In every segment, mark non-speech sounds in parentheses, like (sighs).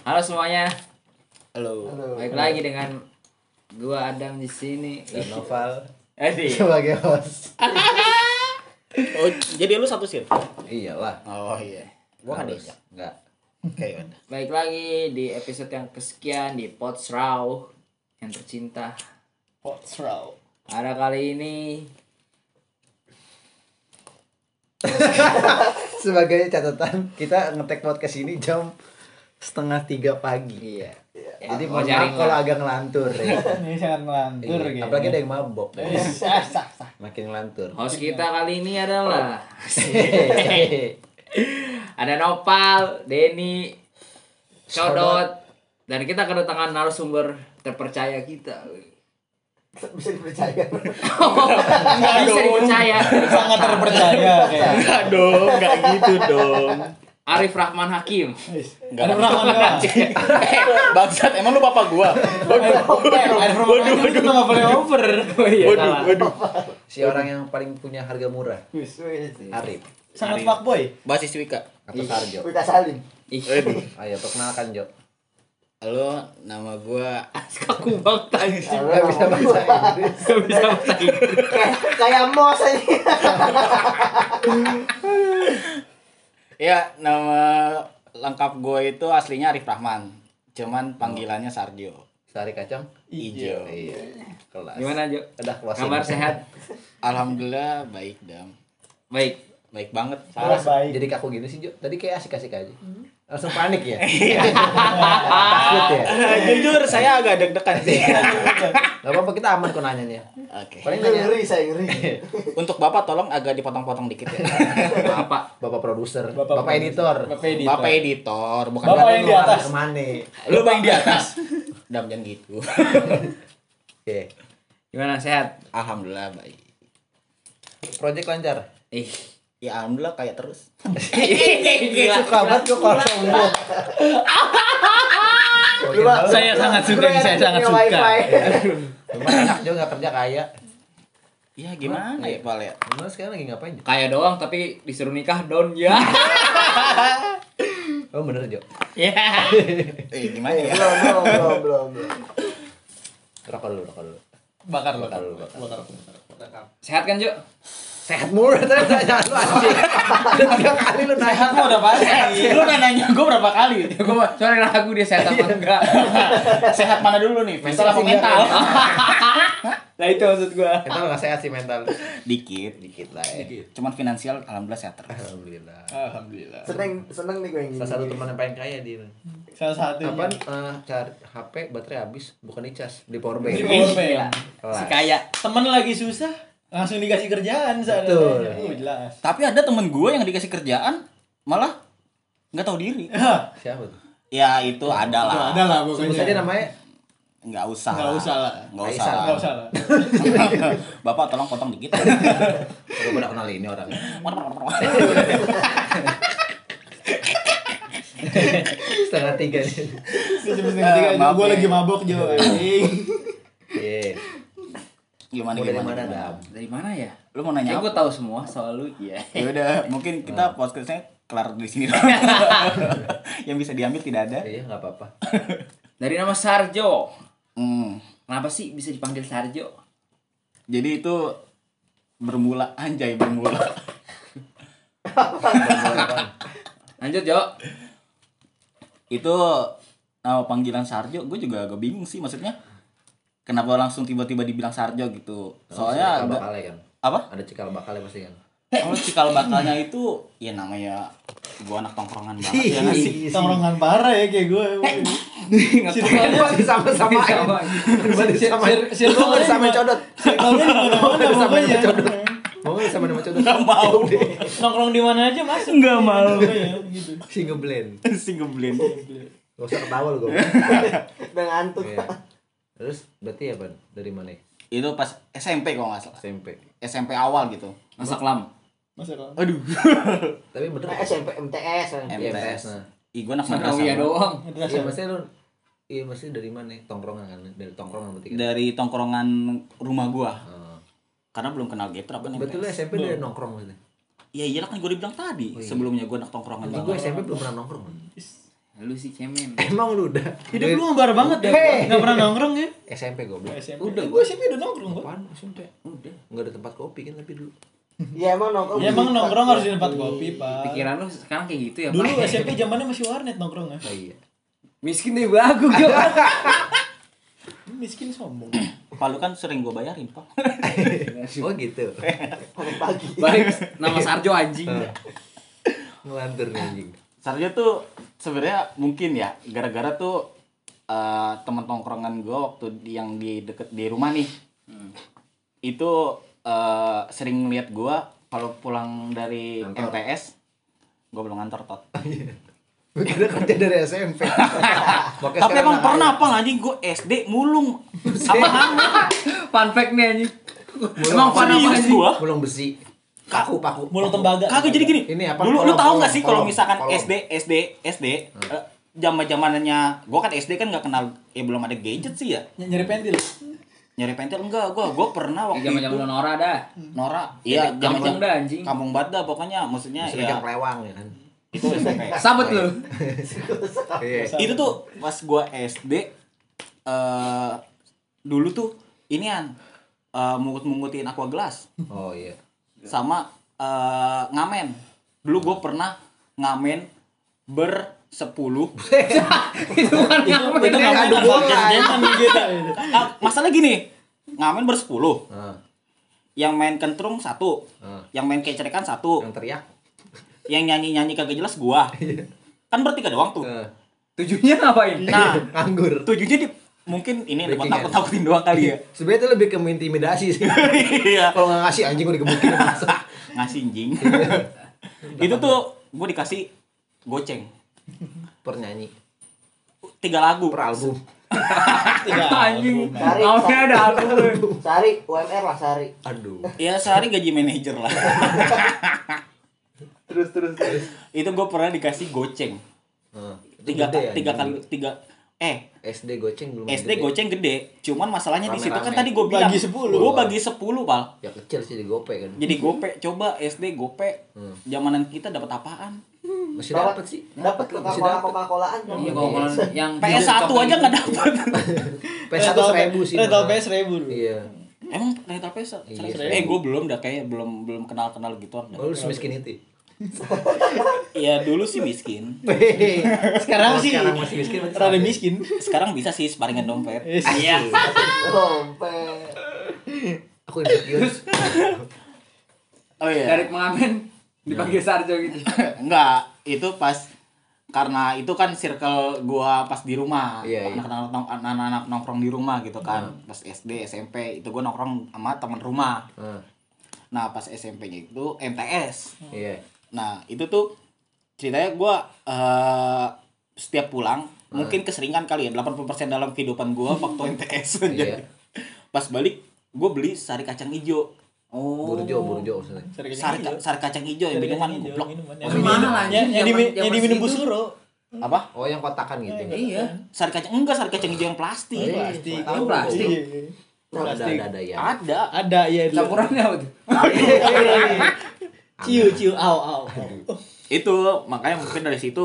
Halo semuanya, Halo. baik lagi dengan gua Adam di sini. dan Noval Edi. (laughs) sebagai host (laughs) Oh, jadi lu satu sih? iyalah Oh iya. Gua kan diajak. enggak Oke, udah. Baik lagi di episode yang kesekian di Potsraw yang tercinta. Potsraw. Ada kali ini (laughs) sebagai catatan kita ngetek podcast ini jam setengah tiga pagi iya. jadi mau mohon jaring maaf kalau agak ngelantur ya. (laughs) Ini sangat melantur Iya, gitu. apalagi ada yang mabok (laughs) Sah, sah, sah. makin ngelantur Host kita kali ini adalah (laughs) ada Nopal, Denny, Sodot, dan kita kedatangan narasumber terpercaya kita. bisa dipercaya Bisa dipercaya. Sangat terpercaya kayak. Enggak dong, enggak gitu dong. Arif Rahman Hakim. Ada perawan doang. (laughs) Bangsat, emang lu bapak gua? Waduh. Air perawan itu nggak boleh over. (laughs) Waduh, waduh. si orang yang paling punya harga murah Arif Sangat fuckboy. Basis Wika. atau Sarjo Wika Salim. Ih, Waduh. ayo perkenalkan Jo Halo, nama gua kaku banget anjing. nggak bisa bahasa Inggris Gak bisa bahasa Inggris. Kayak mos aja. (laughs) Ya, nama lengkap gue itu aslinya Arif Rahman. Cuman panggilannya Sardio. sari kacang Ijo. iya kelas Gimana, Jo? udah kelas Kabar sehat? Alhamdulillah baik, Dam. Baik. Baik banget. Sangat baik. jadi kaku gini sih Jo tadi kayak asik-asik aja langsung panik ya (laughs) takut ya Jujur saya agak deg-degan sih. (laughs) Gak apa-apa kita aman kok nanyanya Oke. paling nanya Ngeri saya ngeri. (laughs) Untuk Bapak tolong agak dipotong-potong dikit ya. Apa? bapak produser Bapak bapak, editor Bapak editor. Bapak editor, bukan Bapak yang di atas. ke mana Lu bang di atas. Dam jangan gitu. oke Gimana sehat? Alhamdulillah baik. project lancar Ih. Ya alhamdulillah kayak terus. Gila. suka banget kok kalau sombong Saya sangat suka, saya sangat suka. Cuma enak juga kerja kaya Ya gimana ya Pal ya? Gimana sekarang lagi ngapain Jo? Kaya doang tapi disuruh nikah down ya. (laughs) Oh bener Jo Ya. (laughs) Eh gimana ya? Belum belum belum belum. belum. Rokok dulu, rokok dulu Bakar lo. Bakar dulu, bakar. Bakar. Sehat kan, Jo? Sehat mulu (laughs) ternyata nanya lu anjing tiga kali lu nanya Sehat mah udah pasti. Lu udah nanya gue berapa kali? (laughs) Gue mau soalnya ragu dia sehat apa enggak. (laughs) Sehat mana dulu nih? Mental apa mental? Nah itu maksud gua. Mental gak sehat sih mental Dikit. Dikit lah ya Cuman finansial alhamdulillah sehat terus. Alhamdulillah Alhamdulillah. Seneng seneng nih gue yang Salah satu teman yang paling kaya dia Salah satu. Apa eh, cari HP baterai habis bukan dicas di power bank. Di power bank. Kelas. Si kaya. Temen lagi susah, langsung dikasih kerjaan Betul. seadanya. Oh, jelas. Tapi ada temen gue yang dikasih kerjaan malah nggak tahu diri. Siapa tuh? Ya itu ada lah. Ada lah Sebut pokoknya. saja namanya Nggak usah. Nggak usah lah. Nggak usah. Enggak usah lah. (laughs) Bapak tolong potong dikit. Gue udah kenal ini orang. (laughs) Setengah tiga nih. Setengah tiga gue ya. lagi mabok Jo. (laughs) Iya. Gimana Mau dari gimana? mana, gimana? Dari mana ya? Lu mau nanya Ya gue tahu semua soal lu. Iya. Ya udah, (laughs) mungkin kita podcastnya kelar di sini dong. (laughs) yang bisa diambil tidak ada. Iya nggak apa-apa. (laughs) Dari nama Sarjo. Hmm. Kenapa sih bisa dipanggil Sarjo? Jadi itu bermula anjay bermula. Lanjut, Jo. itu nama panggilan Sarjo gue juga agak bingung sih maksudnya kenapa langsung tiba-tiba dibilang Sarjo gitu soalnya cikal agak, bakalnya kan. apa Ada cikal bakalnya pasti kan. kalau cikal bakalnya itu ya namanya gue anak tongkrongan banget ya nggak sih Tongkrongan parah ya kayak gue. Circle-nya Masih sama-sama. Masih sama. circle Mau sama codot. mana-mana Sama codot. Mau sama nama codot? nggak mau Nongkrong di mana aja masuk. nggak mau Pokoknya gitu. Si ngeblend. si ngeblend Gak usah ketawa lu gue. udah ngantuk. Iya. Terus berarti apa? Dari mana? itu pas SMP kalau nggak salah SMP. SMP awal gitu Masa kelam. Masa kalau aduh (laughs) Tapi bener Nah, kan? SMP MTS. kan. Iya, MTS MTS, nah. Ih, gue anak madrasah. ya doang. Iya, maksudnya lu Iya, maksudnya dari mana? Tongkrongan kan? Dari tongkrongan berarti kan? Dari tongkrongan rumah gua. Oh. Karena belum kenal Gaptra kan Betul lu MTS. SMP dari nongkrong maksudnya? Ya iyalah kan gue dibilang tadi. Oh, iya. Sebelumnya gue anak tongkrongan gue SMP belum pernah nongkrong. Lu sih cemen. Emang lu udah Hidup lu ngebar banget ya. Hey. Enggak pernah nongkrong ya. SMP goblok. SMP. Udah. Gue SMP udah nongkrong, Bang. Apaan SMP? Udah. Enggak ada tempat kopi kan tapi dulu. Ya emang nongkrong. Ya emang nongkrong harus di tempat kopi, Pak. Pikiran lu sekarang kayak gitu ya, Dulu Pak? SMP zamannya masih warnet nongkrongnya. Oh iya. Miskin deh bagus (laughs) yo. Miskin sombong. Palu kan sering gue bayarin pak (laughs) Oh gitu. pagi. Baik, nama Sarjo anjing. Ngelantur anjing. Sarjo tuh sebenarnya mungkin ya gara-gara tuh eh, teman tongkrongan gue waktu di- yang di deket di rumah nih itu eh, sering lihat gue kalau pulang dari Ngantor. MTS gue belum ngantor tot (laughs) Gue kerja dari SMP. (laughs) Tapi emang pernah apa anjing gue SD mulung sama Fun fact nih anjing. Emang serius anjing? gue Mulung besi. Kaku paku. Mulung tembaga. kagak jadi gini Ini apa? dulu lu tahu nggak sih kalau misalkan kolom. SD SD SD zaman zamannya gue kan SD kan nggak kenal ya belum ada gadget sih ya Ny- Nyari pentil. nyari pentil enggak gue gue pernah waktu Zaman itu zaman lu Nora dah. Nora iya Kampung zaman dah, anjing. kampung banget dah pokoknya maksudnya Bisa ya pelewang ya kan. itu SMP (laughs) Sabut lu. (laughs) Iya. itu tuh pas gue SD eh dulu tuh inian eh mungut-mungutin aqua gelas Oh iya. Sama eh ngamen dulu gue pernah ngamen bersepuluh (laughs) Itu kan Itu itu adu bola. jangan nih kita. Ah, masalah gini ngamen bersepuluh Ah, yang main kentrung satu ah. yang main kecerekan satu Yang teriak. yang nyanyi nyanyi kagak jelas gua (laughs) kan bertiga doang tuh. Tujuannya ngapain? nah (laughs) Nganggur. tujuannya di mungkin ini Backing takut takutin doang kali ya (laughs) Sebenarnya itu lebih ke intimidasi sih. (laughs) iya Kalau nggak ngasih anjing gue digebukin. (laughs) ngasih anjing itu tuh gua dikasih goceng per nyanyi tiga lagu per album. Tiga. Anjing. Cari, Awalnya ada album. Sari, UMR lah Sari. Aduh. ya sehari gaji manajer lah Terus terus terus. itu gua pernah dikasih goceng Ah, itu tiga gede, tiga kali tiga eh SD goceng belum SD gede. goceng gede cuman masalahnya di situ kan tadi gue bilang Bagi 10. gue bagi 10 pal Ya kecil sih di gope kan. jadi gope coba SD gope Hmm. zamanan kita dapat apaan Masih dapat sih. Dapat Masih dapat. Kan. Iya kalau (laughs) yang PS 1 aja nggak dapat PS (laughs) satu seribu sih. Rental malah. PS seribu dulu. Iya. emang rental PS Iya. eh gue belum dah kayak belum belum kenal kenal gitu. Oh, lu semiskin itu. Iya dulu sih miskin Sekarang Kalau sih sekarang masih miskin, rada miskin. sekarang bisa sih sparingan dompet Iya. Dompet. Aku insecure. oh iya dari pengamen dipanggil Sarjo gitu. enggak itu pas karena itu kan circle gua pas di rumah Iya, iya. anak-anak nong- anak-anak nongkrong di rumah gitu kan pas SD SMP itu gua nongkrong sama teman rumah Ah, nah pas SMP-nya itu MTS Iya. Nah, itu tuh ceritanya gua eh setiap pulang mungkin keseringan kali ya 80% dalam kehidupan gua (laughs) waktu MTS. Iya. Jadi, Pas balik gua beli sari kacang hijau. Oh. Burjo, burjo maksudnya. Sari, ka- sari kacang hijau yang minuman goblok. Yang Oh, diminum, mahal, yang, yang, yang diminum segitu. busuro. Apa? Oh, yang kotakan gitu. Iya. Sari kacang enggak sari kacang hijau yang plastik. Iya. Plastik. Oh, plastik. Iya. Ada, ada, ada ya. Ada. Ada ya itu. Campurannya apa tuh? (laughs) Ciu ciu au au. au. (laughs) Itu makanya mungkin dari situ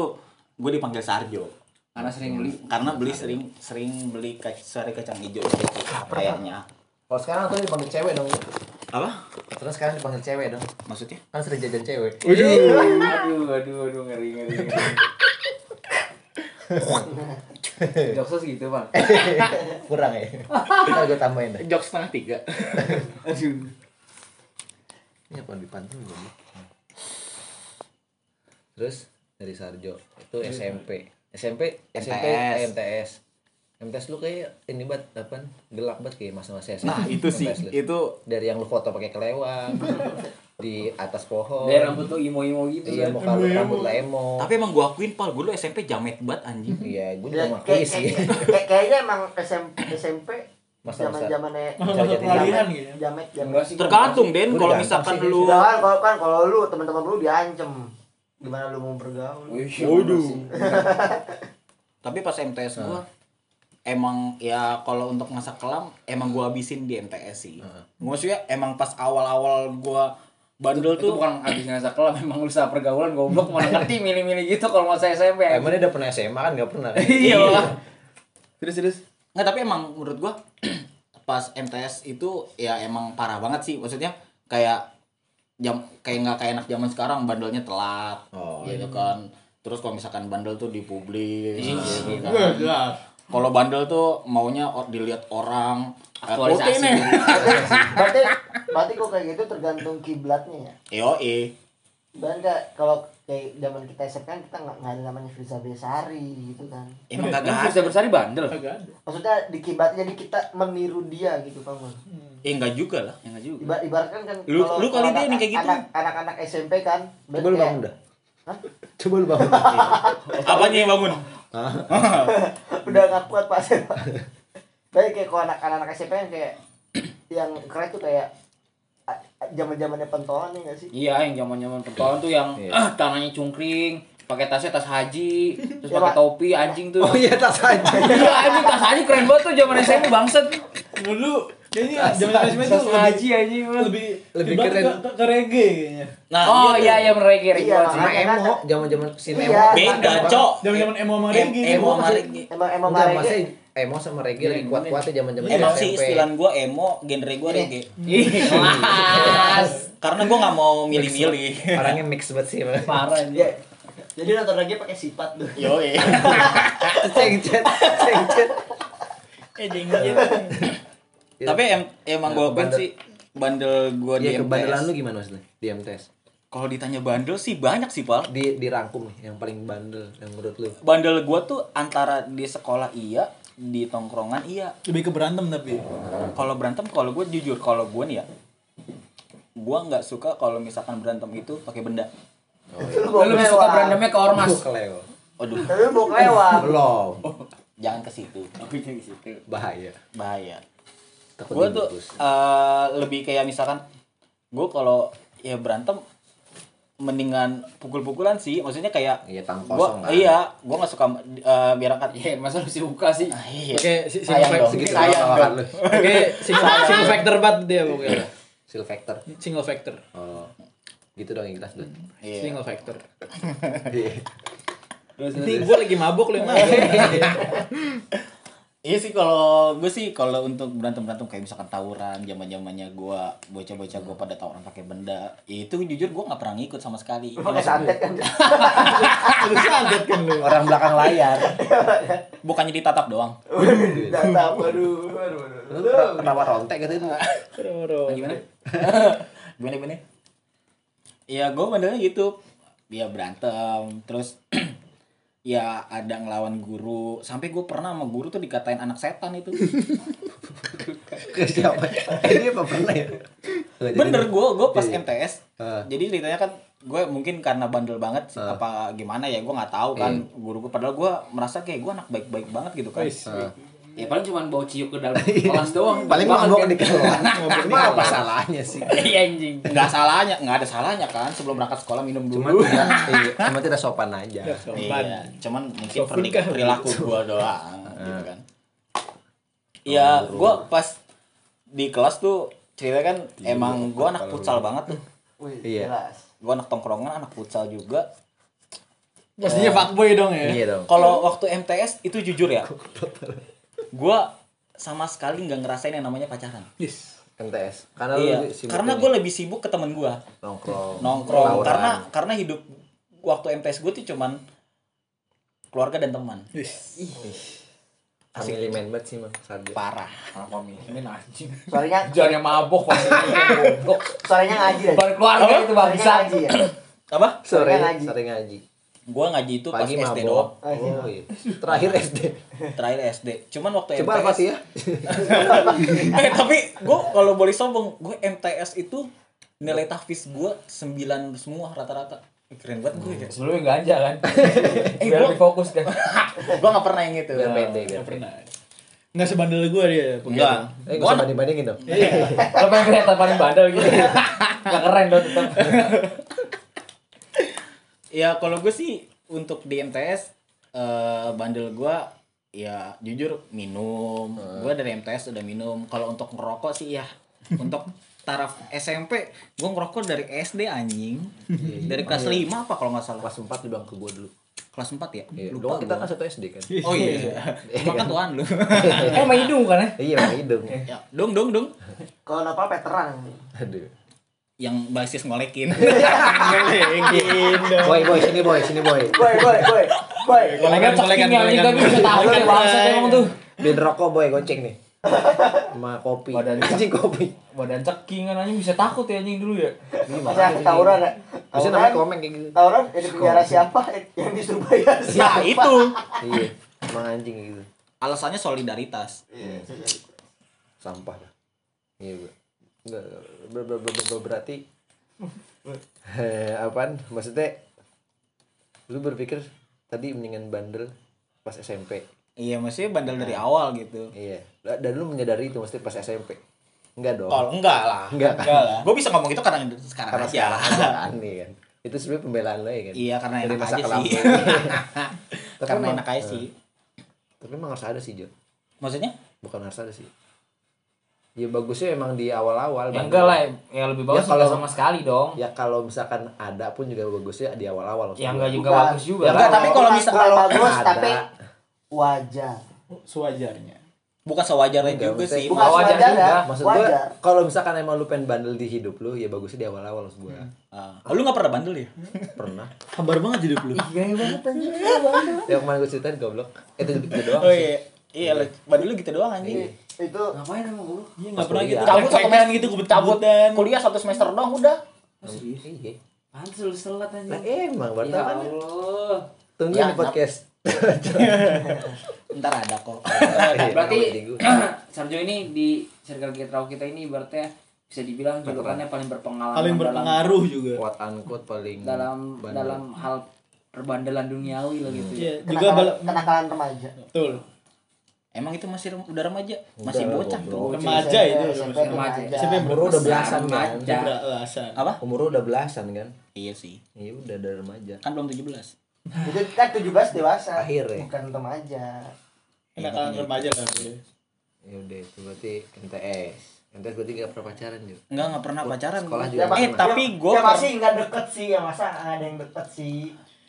gue dipanggil Sarjo. Karena sering beli. Karena beli sering sering beli kac- sari kacang hijau itu kayaknya. Kalau sekarang tuh dipanggil cewek dong. Apa? Terus sekarang dipanggil cewek dong. Maksudnya? Kan sering jajan cewek. Aduh, aduh, aduh, ngeri, ngeri. ngeri. Joksos gitu, Pak. (laughs) Kurang ya. Ntar gue tambahin deh. Jok setengah tiga. Aduh. Ini apa dipantun belum? Terus dari Sarjo itu SMP. SMP SMP MTS. MTS. MTS lu kayak ini banget apa gelap banget kayak masa-masa SMP. Nah, itu sih. MTS lu. Itu dari yang lu foto pakai kelewang (laughs) di atas pohon. Dia rambut tuh imo-imo gitu. Iya, muka lu rambut lu emo. Tapi emang gua akuin pal, gua dulu SMP jamet banget anjing. Iya, gue Ya, juga makis sih. kayak- kayak- Kayaknya emang SMP SMP Masa-masa- zaman-zamannya Masa-masa jamet- gitu ya. Jamet jamet. Enggak sih. Tergantung Den Gua kalau misalkan sih, lu Udah kalau kan kalau lu teman-teman lu diancem. Gimana lu mau bergaul? Waduh. (laughs) tapi pas MTS gua emang ya kalau untuk masa kelam emang gua habisin di MTS sih. Heeh. Maksudnya emang pas awal-awal gua bandel itu tuh bukan habis ngerasa kelam memang usaha pergaulan goblok mana ngerti milih-milih gitu kalau mau saya SMP Emang dia udah pernah SMA kan nggak pernah. (laughs) iya Terus terus. nggak tapi emang menurut gua (clears throat) pas MTS itu ya emang parah banget sih maksudnya kayak jam kayak nggak kayak anak zaman sekarang bandelnya telat Oh, gitu kan. Terus kalau misalkan bandel tuh dipublis gitu kan. Kalau bandel tuh maunya dilihat orang eh, Aktualisasi. nih. (laughs) Berarti berarti kok kayak gitu tergantung kiblatnya ya? Yo eh dan nggak? Kalau kayak zaman kita SMP kan kita nggak ada namanya Firza Besari gitu kan. Emang Emang kagak bisa bersari bandel? Kagak ada. maksudnya di kiblatnya jadi kita meniru dia gitu kamu eh enggak juga lah ya nggak juga Iba, ibaratkan kan Lu- kalau- lu kali dia nih kayak gitu. anak- anak-anak SMP kan Coba lu bangun dah. Hah? Coba lu bangun. (laughs) apanya yang bangun (laughs) udah nggak kuat pak saya (laughs) Tapi kayak kalau anak anak SMP yang kayak yang keren tuh kayak zaman zamannya pentolan nih nggak sih iya yang zaman zaman pentolan tuh yang Iya. ah tangannya cungkring pakai tasnya tas haji terus Ya, pakai Pak. topi anjing tuh Oh iya tas aja. iya anjing tas haji keren banget tuh zaman SMP bangset Dulu kayaknya zaman tas tuh haji anjing lebih Lebih lebih keren. keren ke, ke reggae kayaknya. nah oh tuh. iya iya mereka Iya, sih Sama emo, kan- zaman-zaman sin Iya. emo. beda cok Zaman-zaman emo sama reggae. emo sama reggae Enggak, mereka masih emo sama reggae lagi kuat-kuatnya zaman-zaman emang sih SMP. istilah gua emo genre gua reggae Ih, kelas karena gua nggak mau milih-milih Orangnya mix banget sih, parah ya jadi nonton lagi pakai sifat tuh yo eh (laughs) Cengcet, cengcet. eh jenggot tapi em emang Nah, gua akuin bandel- sih. Bandel gua di Iya, kebandelan MTS lu gimana maksudnya di MTS? kalau ditanya bandel sih banyak sih pal. Di dirangkum nih yang paling bandel yang menurut lu. bandel gua tuh antara di sekolah iya di tongkrongan iya. Lebih ke berantem tapi. kalau berantem kalau gue jujur kalau gue nih ya gue nggak suka kalau misalkan berantem itu pakai benda. Lu lu lebih suka berantemnya ke ormas. Keleo. Aduh, tapi lu mau kelewat. Belum. jangan ke situ. Tapi kayak gitu Bahaya. bahaya gue tuh eh, lebih kayak misalkan gue kalau ya berantem mendingan pukul-pukulan sih maksudnya kayak Iya, tangan gua, kosong kan. iya gue nggak suka uh, biar angkat iya masa lu sih buka sih Ah, iya. Oke, si- sayang single dong Segitu sayang dong. Oke, single, single factor banget dia pokoknya. Seal factor. Single factor. Oh. Gitu dong yang jelas, Dut. Iya. Single factor. Iya. Ini gue lagi mabuk lu yang mabuk. (laughs) Iya sih kalau gue sih kalau untuk berantem berantem kayak misalkan tawuran zaman zamannya gue bocah bocah gue pada tawuran pakai benda itu jujur gue nggak pernah ngikut sama sekali. Pakai santet kan? (laughs) Lu santet kan lu. Orang belakang layar. bukannya ditatap doang? Waduh waduh Lu kena- kenapa rontek gitu itu? (laughs) gimana? Gimana gimana? Ya gue bandelnya gitu. Dia berantem terus (clears throat) ya ada ngelawan guru sampai gue pernah sama guru tuh dikatain anak setan itu siapa? (laughs) Ini apa pernah ya? bener gue gue pas Iya. MTS Ah. jadi ceritanya kan gue mungkin karena bandel banget Ah. apa gimana ya gue nggak tahu kan Iya. guru gue padahal gue merasa kayak gue anak baik-baik banget gitu kan Ah. Ya paling cuma bawa ciuk ke dalam (laughs) kelas doang Paling mabok di kelas. (laughs) Ini apa salahnya sih? (laughs) iya anjing nggak salahnya nggak ada salahnya kan sebelum berangkat sekolah minum dulu Cuman tidak, iya, cuma tidak sopan aja. Iya, cuman mungkin Sopan perilaku gua doang gitu kan. Iya, gua pas di kelas tuh cerita kan emang gua anak futsal banget tuh. Wih, Iya. jelas Gua anak tongkrongan, anak futsal juga. Pastinya fuckboy dong ya. Iya dong. Kalau waktu MTS itu jujur ya. Gua sama sekali nggak ngerasain yang namanya pacaran. Yes. MTS. Karena lu Iya, sibuk karena gue lebih sibuk ke temen gua nongkrong. nongkrong tawuran. karena karena hidup waktu MTS gue tuh cuman keluarga dan teman Yes. family man banget sih, Bang. Sadar. parah apa ini anjing suaranya jangan yang mabok pasti goblok (laughs) suaranya ngaji ya bukan keluarga itu bangsa ngaji ya apa Sore Sore ngaji. Gua ngaji itu pas Pagi SD mabok. doang Oh, iya. Terakhir SD. terakhir SD cuman waktu Coba MTS apa sih ya? (laughs) eh tapi gue kalau boleh sombong gue MTS itu nilai tahfiz gue 9 semua rata-rata keren banget gue ya sebelumnya ganja kan (laughs) Eh, biar gua- lebih fokus kan (laughs) gue gak pernah yang itu Biar pede, biar Gak pernah. Nggak sebandel gue dia. enggak Eh, Gua gua banding bandingin dong. kalau pengen kelihatan paling bandel gitu nggak keren dong tetap ya kalau gue sih untuk di MTS eh, bandel gue ya jujur minum. Gue dari MTS udah minum. Kalau untuk ngerokok sih ya. (laughs) Untuk taraf SMP gue ngerokok dari SD anjing. Dari kelas 5 apa kalau nggak salah? Kelas 4 lu bilang ke gua dulu. kelas 4 ya? Iya, lupa doang kita kan satu SD kan. oh iya. (laughs) Cuma kan tuan lu. (laughs) Eh main hidung kan ya? Iya, Bang hidung. ya, dong dong dong. Kalau napal veteran. Aduh. Yang basis ngolekin (laughs) Boy, boy, sini boy, sini boy. Boy, boy, boy. Boy. Ceking anjing tapi bisa tahu kan bangsa emang tuh. Biar rokok boy, goceng nih. Sama kopi. Badan (laughs) Anjing kopi. Badan ceking kan anjing bisa takut ya anjing dulu ya. Masa tawuran ya? Bisa namanya komeng kayak gitu. Tawuran yang di penjara siapa? Yang di Surabaya nah itu Iya, emang anjing gitu. alasannya solidaritas Sampah lah. Iya, gua. Enggak, ber- ber- ber- ber- berarti eh, apaan? Maksudnya lu berpikir tadi mendingan bandel pas SMP. iya maksudnya bandel dari awal gitu Iya. Dan lu menyadari itu mesti pas SMP. Enggak dong. kalau enggak lah Enggak kan? enggak lah gue bisa ngomong itu karena sekarang Karena aja sekarang aja kan nih (laughs) kan. Itu sebenarnya pembelaan lo ya kan. iya karena Dari enak aja sih (laughs) karena emang- enak aja sih Tapi emang harus ada sih, Jo. maksudnya Bukan harus ada sih. Ya bagusnya emang di awal-awal. Ya enggak lah, ya lebih bagus Ya, kalau- sama sekali dong. Ya kalau misalkan ada pun juga bagusnya di awal-awal. Ya enggak juga Bukan. bagus juga. Ya enggak, tapi kalau misal- kalau bagus Ada. tapi wajar. Sewajarnya. bukan sewajarnya Enggak, juga sih Bukan wajar juga. ya. Maksud Wajar. kalau misalkan emang lu pengen bandel di hidup lu ya bagusnya di awal-awal maksud gua. Ah. Oh, lu gak pernah bandel ya Pernah. Hambar banget hidup lu. Gaya banget anjing. Yang kemarin gua ceritain goblok. Itu itu doang. oh iya iya lu- bandel lu gitu doang anjing Iya. Itu Ngapain emang guru? Iya Pas enggak pernah gitu. cabut satu Cabut gitu gitu cabut kebut-kebutan. kuliah satu semester doang udah Iya. Pantes lu selat Nah, anjing. emang Ya berarti kan Allah. tunggu Ya, di podcast. ntar ada kok (laughs) Iya, (laughs) Berarti. (clears throat) Sarjo ini di circle Getrau kita ini berarti ya bisa dibilang julukannya paling berpengalaman Paling dalam berpengaruh juga. quote unquote paling dalam bandel. dalam hal perbandelan duniawi lah gitu. Iya, juga kenakalan, kenakalan remaja. betul. Emang itu masih rem- udah remaja masih Udah, bocah tuh Remaja SMP, itu. SMP remaja. remaja. SMP Umur udah belasan kan. Remaja. Beralasan. apa Umur udah belasan kan. iya sih Iya udah dari remaja. kan belum 17 Itu kan 17 dewasa. Akhir ya? Bukan remaja. Kenakalan remaja lah udah. Ya udah itu berarti MTS. MTS berarti gak pernah pacaran juga. Enggak, enggak pernah pacaran Sekolah juga Ya, Eh, pernah. tapi gua ya masih nggak deket sih ya masa ada yang deket sih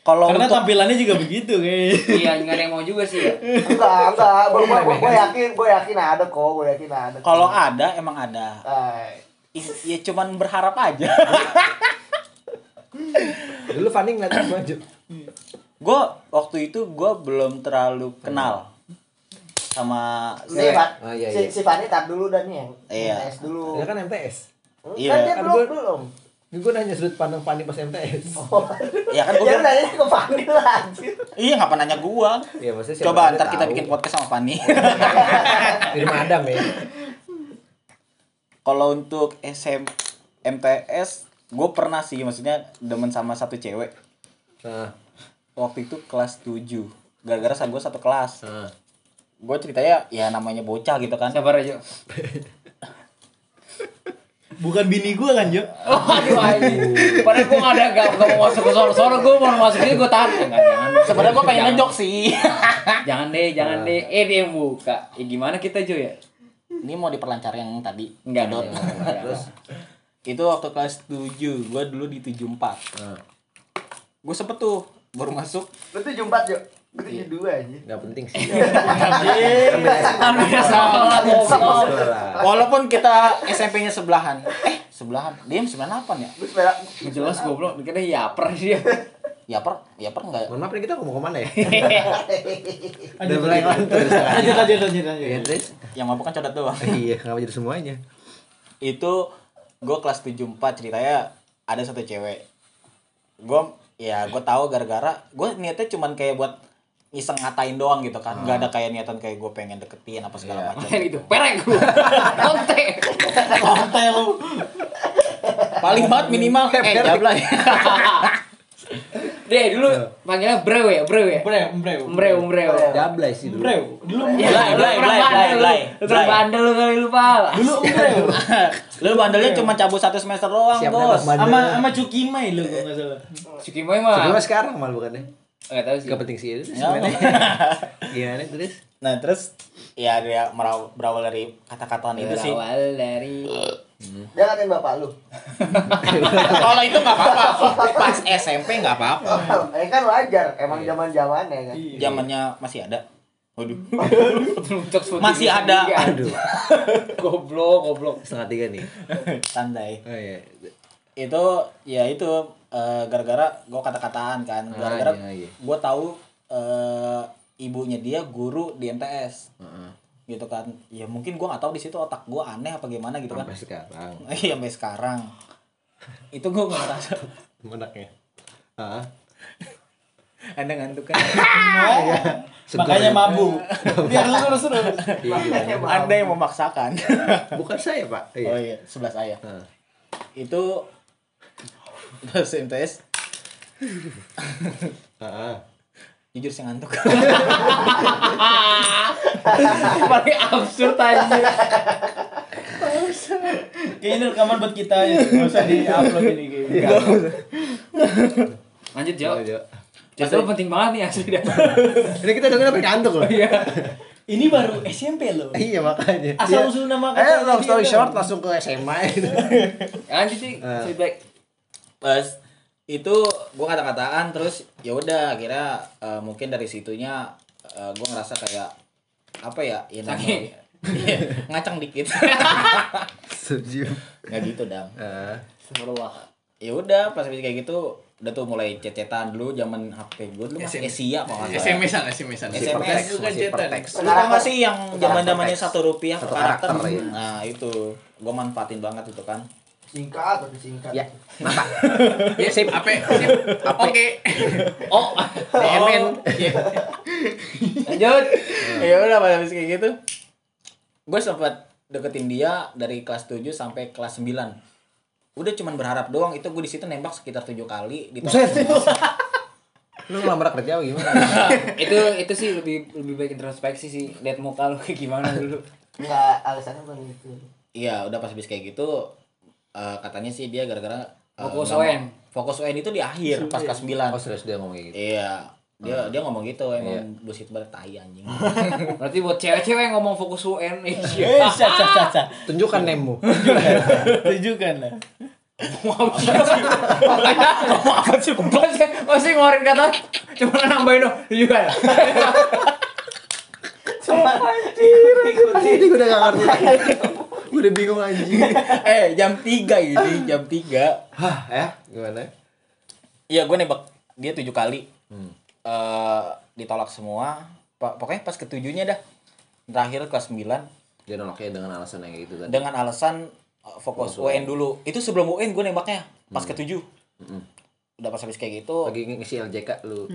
kalau Karena untuk tampilannya juga begitu kayaknya. Iya, enggak ada yang mau juga sih ya. enggak enggak gue gue yakin gue yakin ada kok gue yakin ada kalau ada emang ada. Eh, Is- Ya cuman berharap aja. Dulu Fanny ngeliat aja? gue waktu itu gue belum terlalu kenal sama si si Fan Oh, iya, si, iya. si Fanny tar dulu dan nih yang Iya. MTS dulu Ya kan MTS. Iya. kan dia belum belum gue nanya sudut pandang Fanny pas MTS. (laughs) ya kan gue ya udah nanya ke Fanny lah anjir. iya ngapa nanya gue Iya maksudnya coba tahu ntar kita tahu. bikin podcast sama Fanny Di (laughs) rumah Adam ya. kalau untuk SM MTS gue pernah sih maksudnya demen sama satu cewek Nah, waktu itu kelas 7 gara-gara sa gue satu kelas nah. gue ceritanya ya namanya bocah gitu kan Sabar aja. (laughs) Bukan bini gua kan, Jo. Aduh anjing. Padahal gua enggak ada enggak enggak mau masuk ke soro-soro, gua mau masuk ini gua tahan. Enggak, jangan. sebenarnya gue pengen ngejok sih (laughs) Jangan deh, jangan deh. Eh dia yang buka. Ya gimana kita Jo ya? ini mau diperlancar yang tadi Enggak. Enggak. Terus itu waktu kelas 7 gue dulu di 74 nah, gue sempet tuh baru masuk lu tuh jumpat yuk gue tuh dua aja nggak penting sih. Kan sekolah goblok. Sekolah. walaupun kita SMP-nya sebelahan eh sebelahan dia 98 ya gue Jelas goblok, dikira yaper dia. ya per ya per enggak Mohon maaf nih kita ngomong ke mana ya? (laughs) Udah mulai sekarang. Lanjut, lanjut, lanjut, lanjut. Iya yang mabuk kan codot doang (laughs) Iya, kenapa jadi semuanya? itu gue kelas 74 ceritanya ada satu cewek gue ya gue tahu gara-gara gue niatnya cuman kayak buat iseng ngatain doang gitu kan nggak ada kayak niatan kayak gue pengen deketin apa Iya. segala macam (laughs) Main itu, perek gua. (laughs) Konte. Santai lu. paling banget minimal eh jablay (laughs) Deh dulu panggilnya Brew ya, Brew ya. Bre, bre. Brew, Brew. Jablay sih dulu. Bre. Dulu Blay, blay, blay, bandel blay, blay, bandel lu kali lu pala. dulu bre. lu bandelnya cuma cabut satu semester doang bos? Sama sama Cukimai lu kalau enggak salah. Sukimoy mah. Sebelumnya sekarang malah bukan Enggak tahu sih. Gak penting sih itu Ya. sebenarnya. (laughs) Gimana terus? Nah terus ya dia meraw- berawal dari kata-kataan itu sih. Berawal dari Dia ngatain bapak lu. (laughs) Kalau itu nggak apa-apa. Pas SMP nggak apa-apa. Eh kan wajar, emang zaman-zamannya kan. Zamannya masih ada. Waduh. Masih ada. kan. Aduh, (laughs) Goblok, goblok. setengah tiga nih. Santai. Oh iya. Itu ya itu eh, gara-gara gue kata-kataan kan. Ah, Gara-gara iya, iya. gue tahu eh, ibunya dia guru di MTS. Heeh. gitu kan ya mungkin gua nggak tahu di situ otak gua aneh apa gimana gitu kan Sampai sekarang. (laughs) iya sampai sekarang itu gua nggak ngerasa (laughs) Menaknya. Heeh. anda ngantuk kan (laughs) Makanya mabuk. Biar lu terus terus. Iya. anda yang memaksakan Bukan saya, Pak. Iya. oh iya sebelah saya Heeh. itu pas MTS Heeh. jujur saya ngantuk (laughs) Paling absurd aja. Kayaknya ini rekaman buat kita ya. Enggak usah di-upload ini kayaknya. Lanjut, Jo. Iya. Jadi lu penting banget nih asli dah. Ini kita dengerin apa ngantuk loh. Iya. Ini baru SMP loh. Iya makanya. Asal Iya. usul nama Eh, kata long dia story kan. short langsung ke SMA gitu. Lanjut sih, Eh. feedback. Pas itu gua kata-kataan terus ya udah akhirnya eh, mungkin dari situnya eh, gua ngerasa kayak apa ya ya Sakit. Iya, ngacang dikit (laughs) Setuju. nggak gitu dang Heeh. Astagfirullah. ya udah pas habis kayak gitu udah tuh mulai cecetan dulu zaman HP gue dulu masih Asia kalau nggak salah. SMS-an, SMS-an. SMS perteks, bukan masih cetan. perteks. Lu tau gak sih yang zaman zamannya satu rupiah Satu per karakter? karakter, ya. Nah itu gue manfaatin banget itu kan. Singkat tapi singkat. Ya, mata. Ya, sip. Ape, sip. Oke. Oh, DMN. lanjut. ya udah pas habis kayak gitu, gue sempet deketin dia dari kelas 7 sampai kelas 9 Udah cuman berharap doang itu gue di situ nembak sekitar tujuh kali di. Lu ngelamar kerja apa gimana? (laughs) itu itu sih lebih lebih baik introspeksi sih lihat muka lu kayak gimana dulu Enggak, alasannya bukan itu. Iya udah pas habis kayak gitu eh, katanya sih dia gara-gara eh, Fokus mau- UN. Fokus UN itu di akhir pas kelas 9 Oh, serius dia ngomong gitu. Iya, dia dia ngomong gitu Iya. emang bullshit banget tai anjing. (laughs) berarti buat cewek-cewek yang ngomong fokus UN Eh, iya. Tunjukkan nemu. Tunjukkan lah. ngomong apa sih Bos, masih ngeluarin kata cuma nambahin dong juga Ini gue udah gak ngerti lagi. (laughs) Gue udah bingung anjing. (laughs) eh, jam 3 ini, jam 3. Hah, ya? Gimana? Iya, gue nembak dia tujuh kali. Hmm. Eh, ditolak semua. Pa- Pokoknya pas ketujuhnya dah. Terakhir kelas 9 Dia nolaknya dengan alasan yang gitu tadi. dengan alasan eh, fokus Fokus UN dulu. Itu sebelum UN gue nembaknya pas ketujuh. Mm-mm. Udah pas habis kayak gitu, Lagi ngisi LJK lu.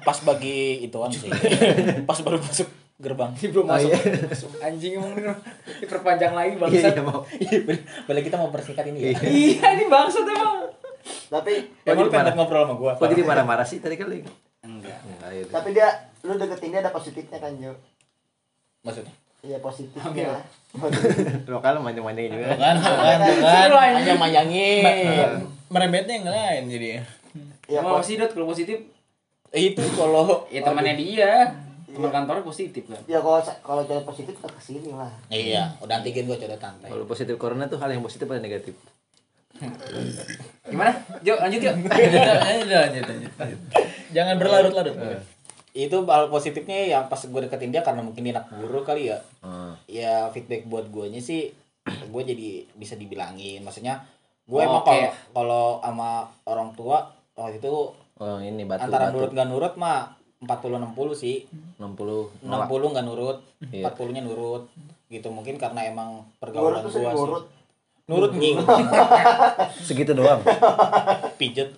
pas bagi ituan sih. (laughs) pas baru masuk gerbang. belum Oh, masuk iya. anjing emang nih diperpanjang lagi Iya, bangsat iya mau. (laughs) Balik kita mau persingkat ini ya. iya ini bangsat emang Tapi Emang lu pengen ngobrol sama gua? Kok jadi marah-marah sih tadi kan lu? enggak Enggak, ya. tapi dia lu deketin dia ada positifnya kan Jo. Maksudnya? Iya. Ambil. Lokal manjang-manjang juga. Tuh kan, tuh kan, tuh kan. Hanya mayangin. Merembetnya yang lain jadi. Iya mau sih dot kalau positif Itu kalau ya temannya dia teman kantornya positif kan Ya kalau kalau cewek positif kita ke sini lah. Iya, udah antigen gua coba santai. Kalau positif corona tuh hal yang positif atau negatif? gimana Jo lanjut yuk (laughs) Lanjut, lanjut, lanjut. Jangan berlarut-larut. Itu hal positifnya yang pas gue deketin dia karena mungkin anak guru kali ya. Hmm. Ya feedback buat guanya sih gue jadi bisa dibilangin. Maksudnya gue Oh, emang kalau kalau sama orang tua waktu itu Oh, ini batu antara batu. nurut gak nurut mah 40 60 sih. 60 60 nolak. nggak nurut, Iya. 40-nya nurut. Gitu mungkin karena emang Nurut pergaulan tuh gua sih. nurut. Nurut nying, (laughs) Segitu doang. pijet.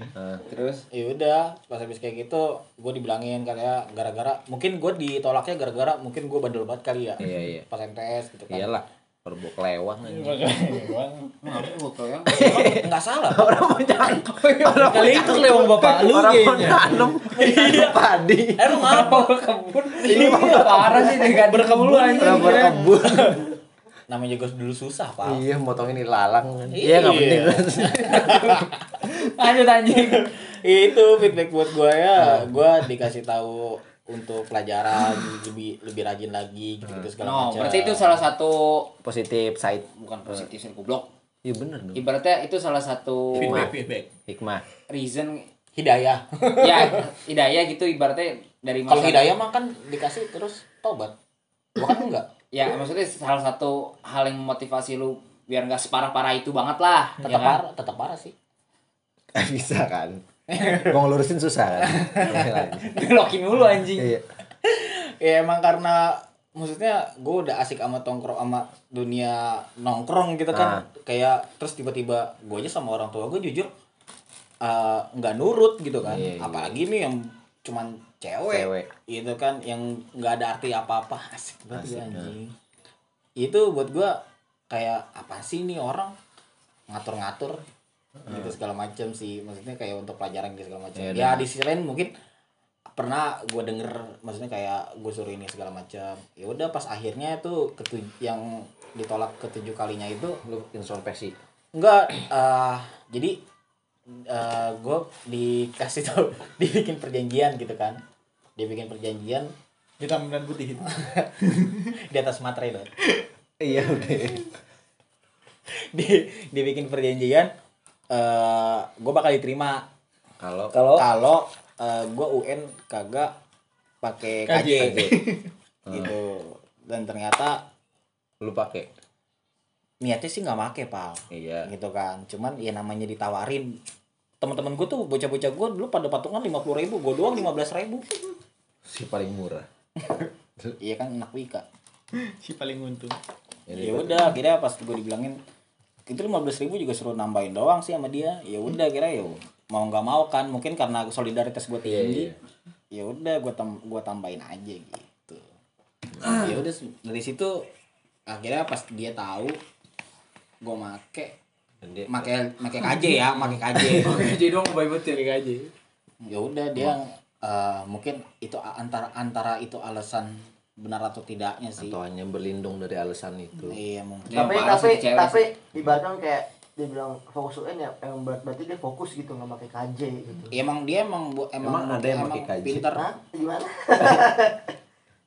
Nah, terus ya udah pas habis kayak gitu gue dibilangin kayak gara-gara mungkin gue ditolaknya gara-gara mungkin gue bandel banget kali ya Iya, iya. pas MTS gitu kan Iyalah. Perbu kelewang aja. ngapain gua kau yang nggak salah Orang mau nyangkut. Orang Kali itu lewang bapak lu Orang mau kayaknya. nanam. Iya. Padi. emang apa kebun ini parah sih dengan berkebun anjing Orang berkebun. namanya juga dulu susah pak Iya, motongin ini lalang kan. Iya. Iya, enggak penting. lanjut anjing itu feedback buat gue ya gue dikasih tahu untuk pelajaran (sighs) lebih lebih rajin lagi gitu, -gitu segala No, macam. berarti itu salah satu positif side bukan positif sih goblok. iya bener dong. Ibaratnya itu salah satu Feedback, feedback. hikmah. reason hidayah. (laughs) Ya hidayah gitu ibaratnya dari kalau hidayah mah kan dikasih terus tobat gua kan (laughs) enggak? Ya maksudnya salah satu hal yang memotivasi lu biar nggak separah-parah itu banget lah ya tetap kan? parah tetap parah sih. (laughs) Bisa kan (laughs) mau ngelurusin susah. (laughs) Kan Ngelokin mulu anjing. Iya. (laughs) Ya emang karena maksudnya gue udah asik sama tongkrong sama dunia nongkrong gitu kan. Ah. kayak terus tiba-tiba gue aja sama orang tua gue jujur eh, nggak nurut gitu kan. Iya, iya. apalagi nih yang cuman cewek, Cewek. gitu kan yang nggak ada arti apa-apa. Asik banget Asik, gua, anjing. Itu buat gue kayak apa sih nih orang? Ngatur-ngatur gitu segala macam sih. Maksudnya kayak untuk pelajaran gitu segala macam Iya, ya dan- di sisi lain mungkin pernah gue denger maksudnya kayak gue suruh ini segala macam ya udah pas akhirnya tuh ketuj yang ditolak ketujuh kalinya itu lu introspeksi? Enggak eh jadi eh gue dikasih tau (laughs) dibikin perjanjian gitu kan. Dibikin perjanjian. Hitam dan putih. (laughs) di atas materai dong iya udah. (laughs) Di dibikin perjanjian eh gue bakal diterima. Kalau kalau kalau gue UN kagak pakai KJ, KJ. (laughs) gitu. Dan ternyata lu pakai? niatnya sih nggak make pal. Iya. Gitu kan. Cuman ya namanya ditawarin. Teman-teman gue tuh bocah-bocah gue dulu pada patungan lima puluh ribu gue doang lima belas ribu. Si paling murah. Iya kan anak wika. Si paling untung. ya udah akhirnya pas gue dibilangin itu lima belas ribu juga suruh nambahin doang sih sama dia. Ya udah kira ya mau nggak mau kan. Mungkin karena solidaritas gue Iya, tinggi iya. ya udah gue tam gua tambahin aja gitu. Ya udah dari situ akhirnya pas dia tahu gue make make make KJ ya make KJ (laughs) Oke jadi dong baik betul aja. ya udah dia eh, mungkin itu antara antara itu alasan benar atau tidaknya sih. Atau hanya berlindung dari alasan itu. Iya mungkin. Tapi parah tapi cewek tapi ibaratnya kayak dia bilang fokus UN ya emang ber- berarti dia fokus gitu nggak pakai KJ gitu. Ya, emang dia emang bu- emang, Emang ada yang pakai KJ? pinter. Hah? gimana? (laughs)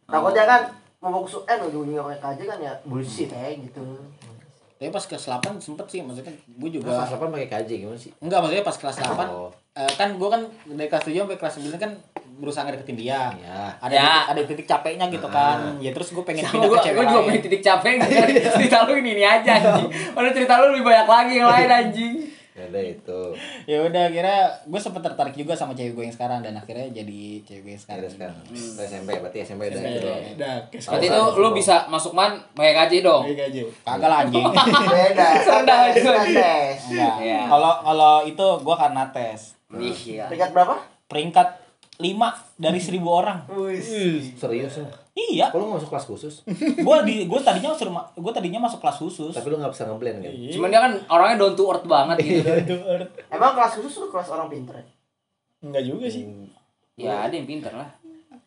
Takutnya kan mau fokus UN ujung-ujungnya pakai KJ kan ya bullshit ya gitu. Tapi pas kelas 8 sempet sih maksudnya gue juga kelas 8 pakai KJ gimana sih? Enggak maksudnya pas kelas 8 Oh. eh, kan gue kan dari kelas 7 sampai kelas 9 kan berusaha ngedeketin dia Iya. ada Ya. titik, ada titik capeknya gitu kan ya terus gue pengen Sama pindah gua, ke cewek gua juga punya titik capek nggak (laughs) cerita lu ini ini aja anjing. Mana cerita lu lebih banyak lagi yang lain anjing. ya udah itu ya udah akhirnya gue sempet tertarik juga sama cewek gue yang sekarang dan akhirnya jadi cewek gue yang sekarang ada sekarang Udah SMP berarti SMP udah itu. Udah, Berarti itu lu bisa masuk man pakai kaji dong. Baik aja. kagak lah anjing (laughs) beda kan kan tes. Iya. kalau kalau itu gue karena tes Ih, iya. peringkat berapa peringkat 5 dari 1000 orang serius lu iya nggak masuk kelas khusus gue di gue tadinya suruh gue tadinya masuk kelas khusus tapi lu nggak bisa ngeblend kan Cuman dia kan orangnya down to earth banget gitu. Itu earth. emang kelas khusus lu kelas orang pinter ya Enggak juga sih. Ya ada yang pinter lah.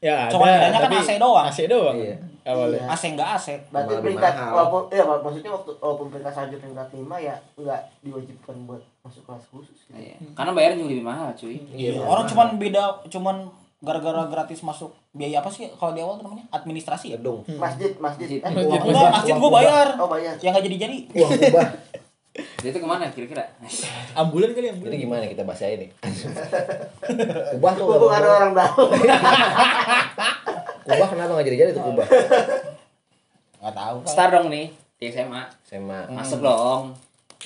Ya, Cuma ada, bedanya kan AC doang. AC doang. Iya. Awalnya. Iya. AC enggak AC berarti Malah peringkat mahal. walaupun iya mak- maksudnya waktu walaupun peringkat selanjutnya peringkat lima ya nggak diwajibkan buat masuk kelas khusus gitu. Iya. Karena bayarnya juga lebih mahal, cuy. Iya, orang cuman beda cuman gara-gara gratis masuk biaya apa sih kalau di awal namanya administrasi ya gedung masjid masjid Masjid. eh, Masjid. uang- enggak masjid gue bayar oh bayar yang nggak jadi jadi uang kubah (laughs) Dia itu ke mana kira-kira? (laughs) Ambulan kali ambulan. ini gimana kita bahas ini (laughs) kubah tuh ada orang tahu kubah kenapa nggak jadi jadi tuh kubah (laughs) nggak tahu Pak. Star dong nih di SMA. SMA Masuk dong.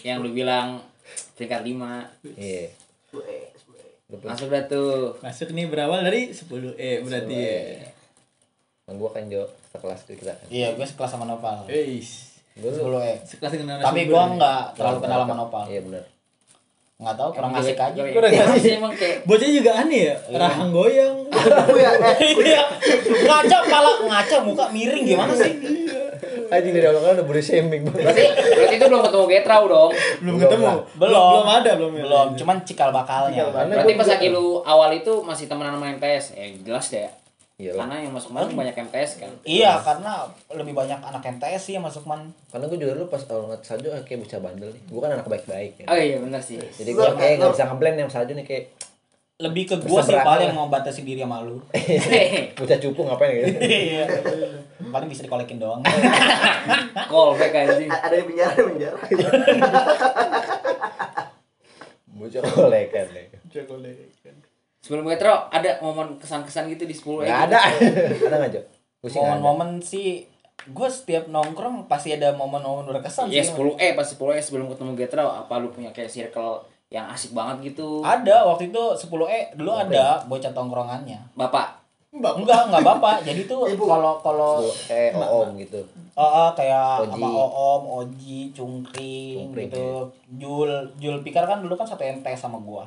Yang lu bilang peringkat 5. iya Masuk dah tuh. Masuk nih berawal dari 10 E berarti ya. Kan gua kan Jo sekelas kita kan. iya gue sekelas sama Nopal Eis. Gua dulu eh Sekelas dengan tapi gue nih. nggak terlalu kenal sama Nopal Iya benar. nggak tahu kurang asik aja (laughs) Kurang Emang asik. emang kayak Bocah juga aneh ya, rahang goyang. Aku ya eh, iya ngaca pala ngaca muka miring gimana sih Anjing dari awal kan udah body shaming banget. berarti, berarti itu belum ketemu Getrau dong. belum ketemu. belum Belum ada belum ya. belum cuman cikal bakalnya Cikal bakal. Berarti pas lagi lu awal itu masih temenan sama MTS. Ya jelas deh. Iya. Karena yang masuk masuk banyak MTS kan. iya karena lebih banyak anak MTS sih yang masuk man Karena gua juga dulu pas awal ngeliat ah, kayak bocah bandel nih. Gua kan anak baik-baik ya. Oh iya benar sih. Jadi gua kayak nggak bisa ngeblend yang Salju nih kayak lebih ke gua sih paling mau batasi diri sama lu. (laughs) Bocah cupu ngapain gitu? Iya. paling bisa dikolekin doang. (laughs) Callback anjing. Ada di penjara di penjara (laughs) Bocah kolekan deh. Sebelum Metro ada momen kesan-kesan gitu di 10 Nggak ada. Ada nggak. Momen-momen sih gue setiap nongkrong pasti ada momen-momen berkesan Iya sih. 10 E pas 10 E sebelum ketemu Getro apa lu punya kayak circle yang asik banget gitu Ada waktu itu 10E dulu ada bocah tongkrongannya. Bapak Enggak, enggak bapak. Jadi tuh kalau kalau Tuh, eh om gitu. Oh, oh, kayak Oji. sama Oom, Oji, Cungkring, Cungkring, gitu. Jul, Jul Pikar kan dulu kan satu MTS sama gua.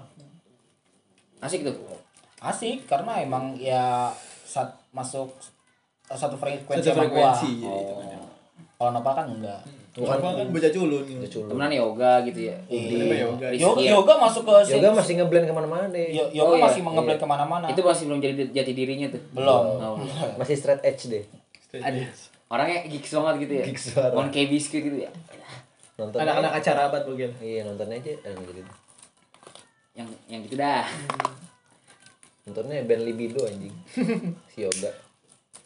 asik tuh Asik karena emang ya saat masuk eh, satu frekuensi Satu sama gua. frekuensi, ya, kan. Kalau Nopal kan enggak. Bukan kan bocah culun temenan yoga gitu ya Iya. yoga. Yoga, ya. yoga masuk ke Yoga masih ngeblend ke mana-mana deh. Yo- yoga Oh, iya. masih mengeblend ke mana-mana. itu masih belum jadi jati dirinya tuh belum. Oh. (laughs) Masih straight edge deh. Aduh. orangnya gigs banget gitu ya Gigs banget. Mon kayak biskuit gitu ya Nonton Anak-anak acara abad mungkin. Iya, nonton aja. Eh, gitu. yang yang gitu dah Nontonnya band libido anjing. (laughs) si Yoga.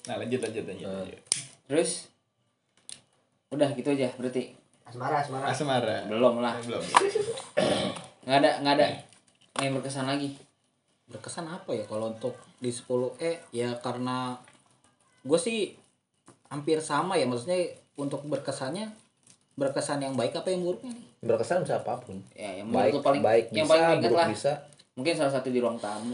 Nah, lanjut lanjut lanjut. Lanjut. terus udah gitu aja berarti. Asmara asmara. Asmara. belum lah. Belum. nggak ada nggak ada yang berkesan lagi. Berkesan apa ya kalau untuk di 10 E ya karena gue sih hampir sama ya maksudnya untuk berkesannya berkesan yang baik apa yang buruknya nih? Berkesan bisa apa pun. ya yang Baik, paling baik yang bisa, paling buruk lah. bisa. mungkin salah satu di ruang tamu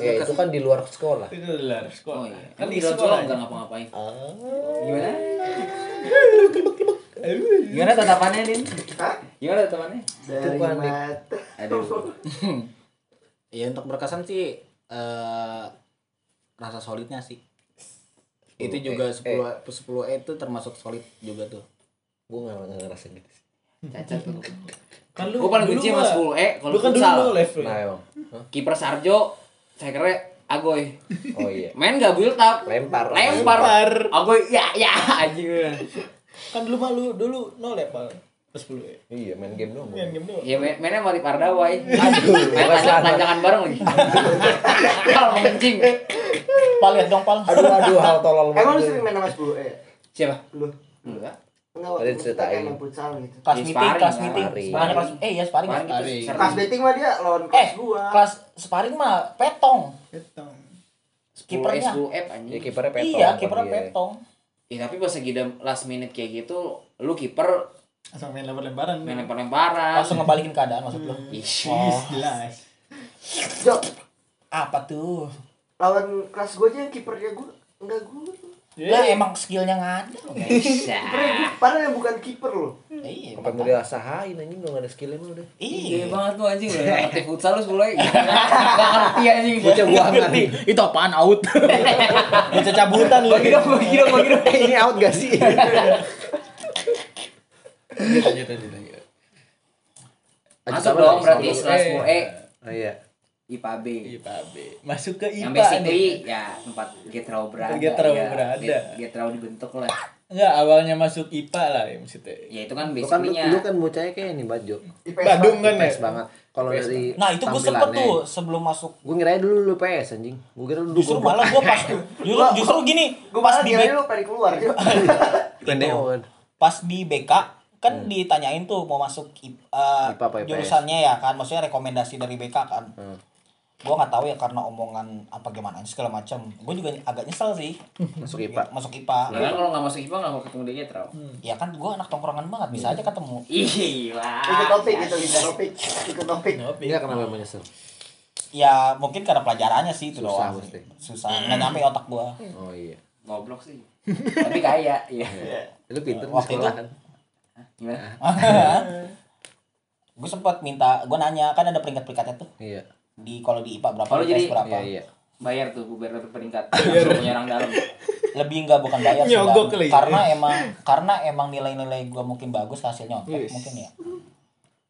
Ya, itu kan di luar sekolah. Itu luar oh sekolah. iya Kan kan di di sekolah. sekolah nggak ngapa-ngapain Ah. gimana gimana tatapannya din Hah? gimana tatapannya dari kan, mata aduh (laughs) ya untuk berkesan sih eh rasa solidnya sih itu 10E. juga 10 10 E itu termasuk solid juga tuh Gue gak, gak ngerasa gitu sih. cacat tuh Kan lu gue paling benci sama mah- 10 E kalau Lu kan dulu futsal lu. Nah emang. Hah? kiper Sarjo saya kira Agoy Oh iya. main gak build up Lempar. lempar Lempar. Agoy ya ya anjing Kan dulu mah lu dulu no level. Pas 10 ya. Iya, main game doang. Main game doang. ya main mainnya mari Pardawai Aduh, main sana. tanjangan bareng lagi kalau mancing Pal lihat dong, Pal. Aduh, aduh, hal tolol emang lu banget. sering main sama 10 eh siapa lu enggak enggak Tadi waktu kita ceritain. kayak main futsal gitu Kelas Di meeting, sparring, kelas meeting. Sparring. Bukannya kelas eh iya sparring. Sparring ya? gitu, Sparring. sering. kelas dating mah dia lawan Eh, kelas gua kelas sparring mah petong. Petong. kipernya Kipernya. 10 F Ya anjing kipernya petong. Iya, kipernya dia. petong. ya tapi pas lagi last minute kayak gitu lu kiper Asal main lempar-lemparan. main lempar-lemparan Langsung ngebalikin keadaan maksud lu. Ih, Jelas. Jo, apa tuh? lawan kelas gua aja yang kipernya gua enggak gua Lah emang skillnya nggak ada. bisa gua padahal yang bukan kiper loh Iya, Sampai mau dirasain anjing udah gak ada skillnya mah udah. Iya Iya. banget lu anjing udah nggak ngerti futsal lu sepuluh (laughs) Gak ngerti anjing Bocah buangan. itu apaan out (laughs) Bocah cabutan lu. Bagi dong, bagi dong, bagi dong Ini out gak sih? Lanjut lanjut lanjut. Masuk dong berarti setelah 10 E Oh iya. IPA B IPA B. Masuk ke IPA Yang basically nih. ya tempat Getrau berada Getrau ya. berada. Get- Getrau dibentuk lah Enggak, awalnya masuk IPA lah ya maksudnya. Ya itu kan Lu kan lu, kan bocahnya kayak ini Bajo. IPS Badung kan ya. Banget. Kalau dari Nah, itu gue sempet tuh sebelum masuk. Gue ngira dulu lu PS anjing. Gue kira lu Justru malah gue pas (laughs) justru, justru gini, gua pas di lu pengen keluar (laughs) pas di BK kan ditanyain tuh mau masuk I- eh, IPA apa IPS? jurusannya ya kan maksudnya rekomendasi dari BK kan Hmm. Gue nggak tahu ya karena omongan apa gimana segala macam. Gue juga agak nyesel sih. Masuk IPA. masuk IPA Lah kan kalau nggak masuk IPA nggak mau ketemu di Getrau ya kan gue anak tongkrongan banget bisa aja ketemu. Iya ikut topik gitu ikut topik. Ikut topik. Enggak kenapa menyesal. ya mungkin karena pelajarannya sih itu Susah doang pasti. susah. Nggak nyampe otak gue Oh iya. Goblok sih. Tapi kaya Iya. Lu pinter Waktu itu-? Gimana? (laughs) gue sempat minta gue nanya kan ada peringkat peringkatnya tuh. Iya. Di kalau di IPA berapa Kalau jadi- berapa? Iya iya. Bayar tuh biar dapet peringkat. (laughs) Menyerang dalam. Lebih enggak bukan bayar sih ya. karena emang karena emang nilai-nilai gue mungkin bagus hasilnya oke Yes. mungkin ya.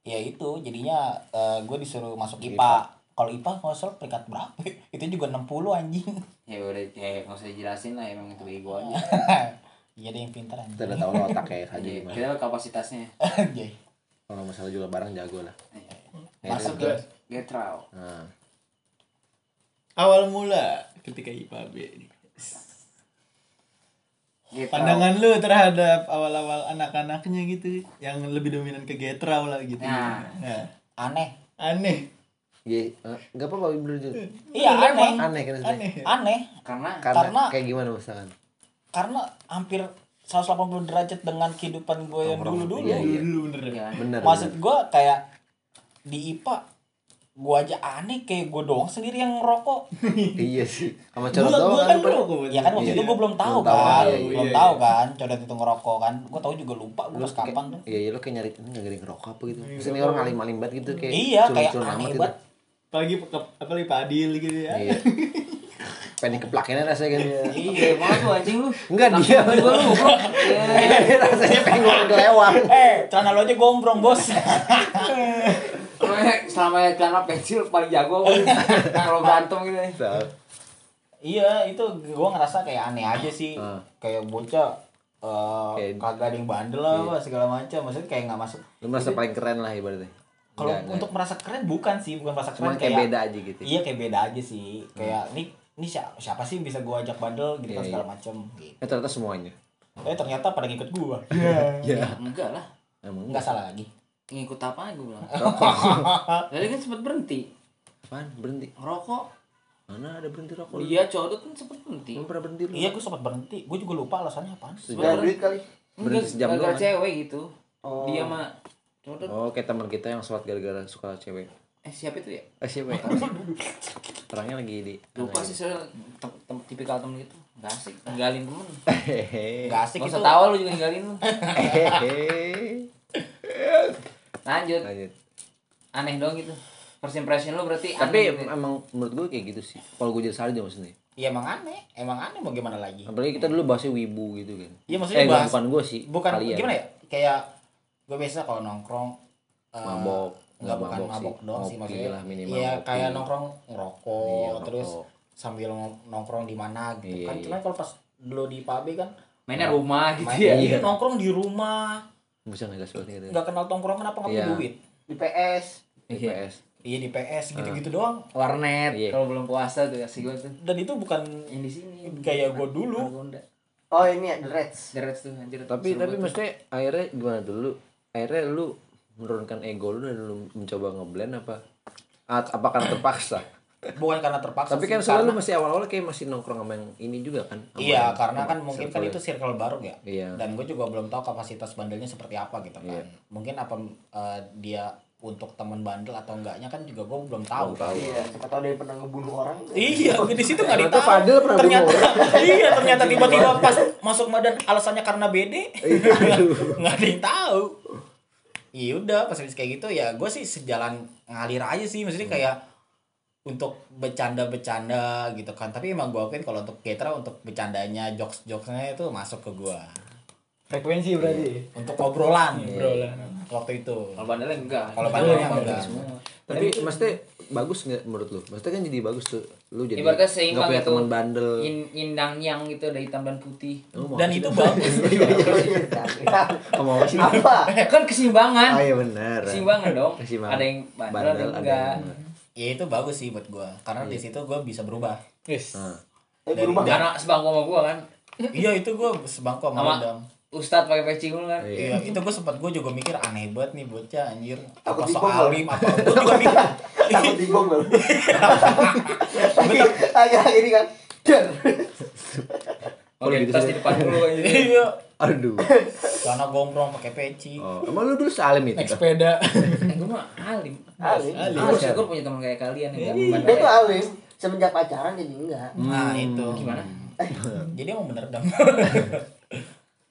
Ya itu jadinya gue disuruh masuk IPA kalau IPA nggak salah peringkat berapa itu juga 60 anjing. Ya udah ya nggak usah dijelasin lah emang itu bego aja. (laughs) Iya deh yang pintar Kita anjing udah tahu lo otak kayak aja Iya, gimana. Kita kapasitasnya. (laughs) Anjay. Kalau masalah jual barang jago lah. Ya, masuk itu. ya Getrau Nah, awal mula ketika IPAB nih. Gitu. Pandangan lu terhadap awal-awal anak-anaknya gitu yang lebih dominan ke getrau lah gitu. Nah. Nah, Aneh. aneh. Iya, eh, nggak apa-apa. Iya aneh. Aneh kan maksudnya. Aneh. Aneh. Karena Karena, Karena- kayak gimana misalkan? Karena hampir 180 derajat dengan kehidupan gue yang dulu-dulu. Iya, iya. Dulu bener. ya, Bener. Maksud gue kayak di IPA gue aja aneh kayak gue doang sendiri yang ngerokok. (laughs) iya sih. Sama Gua, corot doang gua kan. kan Pak. ngerokok. Ya kan waktu Iya. itu gue belum tahu Belum tahu, kan, iya, iya, belum iya. tahu kan, codet itu ngerokok kan. Gue tahu juga lupa gue Lu pas kapan tuh. Iya, iya lu kayak nyari ini nggak ada yang ngerokok apa gitu. Maksudnya orang alim-alim banget gitu kayak Iya, kayak aneh amat gitu. banget. Apalagi ke- apalagi Pak Adil gitu ya. Iya. (laughs) Pengen dikeplakinnya rasanya kan. iya banget lu anjing lu. Enggak dia. Juga lu. Iya. (laughs) rasanya pengen ngomong kelewang. Eh, celana lo aja gombrong bos. Selama celana pensil paling jago (laughs) kalau berantem gitu. iya, itu gue ngerasa kayak aneh aja sih. Ah. Kayak bocah eh, Kayak- kagak ada yang bandel lah apa segala macam. Maksudnya kayak nggak masuk. Lu merasa paling keren lah ibaratnya. Kalau Enggak, enggak. untuk merasa keren bukan sih, bukan merasa Cuman keren kayak beda aja gitu. Iya kayak beda aja sih. Kayak ini ini siapa, siapa sih bisa gue ajak bandel gitu kan Iya, segala iya. macam gitu. Eh ternyata semuanya. Eh ternyata pada ngikut gue. (laughs) Iya. Enggak lah. Emang Nggak salah lagi. Ngikut apa gue bilang. (laughs) Tadi kan sempat berhenti. Apaan? Berhenti. Ngerokok. Mana ada berhenti rokok? Iya, codot kan sempat berhenti. Emang pernah berhenti lu? Iya gue sempat berhenti. Gue juga lupa alasannya apaan. Gak duit kali. Berhenti sejam gara-gara doang. cewek gitu. Oh. Dia mah codot. Oh, kayak teman kita yang sholat gara-gara suka cewek. Eh siapa itu ya? Eh siapa ya? Orangnya lagi di Lupa sih soal tem tem- tipikal temen gitu. Gak asik, ninggalin temen. Hehehe. Gak asik Gak itu. usah tawa lu juga ninggalin lu. (laughs) Lanjut. Lanjut. Aneh dong gitu. First impression lu berarti Tapi aneh gitu. emang menurut gue kayak gitu sih. Kalau gue jadi sarja maksudnya. Iya emang aneh. Emang aneh mau gimana lagi. Apalagi kita dulu bahasnya wibu gitu kan. Iya maksudnya eh, bahas. bukan gue sih. Bukan kalian. gimana ya? Kayak gue biasa kalau nongkrong. eh, Mabok. Enggak Nggak bukan mabok mabok, sih. doang sih maksudnya. lah, minimal Iya ngopi. kayak nongkrong ngerokok Iya, terus sambil nong- nongkrong di mana gitu Iya, kan. iya. Cuman kalau pas dulu di PAB kan Mainnya rumah gitu main ya. iya, nongkrong di rumah, Bisa nggak jelas banget gitu. nggak kenal tongkrongan apa nggak punya Iya. duit. Di PS. IPS. Iya di PS gitu-gitu doang. Warnet Iya. kalau belum puasa tuh asik gue tuh. Dan itu bukan Yang di sini. Kayak gua dulu. Margonda. Oh ini ya, The Reds. Deret tuh anjir. Tapi tapi maksudnya akhirnya gimana dulu? Akhirnya lu menurunkan ego lu dan lu mencoba ngeblend apa? At, apa karena terpaksa? Bukan karena terpaksa. Tapi kan soalnya lu karena- masih awal-awal kayak masih nongkrong sama yang ini juga kan? Iya, yang- karena kan mungkin kan itu circle baru ya. Iya. Dan gue juga belum tahu kapasitas bandelnya seperti apa gitu kan. Iya. Mungkin apa eh, dia untuk teman bandel atau enggaknya kan juga gue belum tahu. Belum tahu. Iya, siapa tahu dia pernah ngebunuh orang. Iya, di situ nggak ditahu. Fadil pernah ternyata, (laughs) iya, ternyata tiba-tiba pas masuk madan alasannya karena BD, Iya, (laughs) nggak ada yang tahu. Iya udah, pas habis kayak gitu ya gue sih sejalan ngalir aja sih, maksudnya Hmm. kayak untuk bercanda-bercanda gitu kan. Tapi emang gue akuin kalau untuk Ketra untuk bercandanya, jokes-jokesnya itu masuk ke gue. Frekuensi berarti. Untuk obrolan, Obrolan. waktu itu. Kalau bandelnya enggak. Kalau bandelnya enggak. semua. Tapi maksudnya bagus nggak menurut lu? Maksudnya kan jadi bagus tuh. Lu jadi Ibaratnya nggak seimbang punya gitu. teman bandel. Yin dan yang gitu ada hitam dan putih. Oh, Dan itu bagus. (laughs) Oh, mau apa kan keseimbangan. Oh iya benar. Keseimbangan dong. Keseimbangan. Ada yang bandel, ada yang ada enggak. Ya itu bagus sih buat gue, karena Iya. di situ gue bisa berubah. Yes. Nah. Eh, Dari- berubah. Karena sebangku sama gua kan. iya itu gue sebangku sama Sama Adam. Ustadz pakai peci mulu kan. Iya. Iya, itu gue sempat gue juga mikir aneh banget nih bocah anjir. Takut Apa dibom, soalim apa gue juga mikir. (laughs) Takut dibom lu. Agak ini kan. Dan. Oke, tas di depan dulu aja. Iya. Aduh. (laughs) Karena gombrong pakai peci. Oh, emang lu dulu salim itu? Naik sepeda. (laughs) Gua mah alim. Alim. Alim. Gua bersyukur punya teman kayak kalian yang Dia enggak tuh alim. Semenjak pacaran jadi enggak. Nah, itu. Gimana? (laughs) Jadi emang bener dong.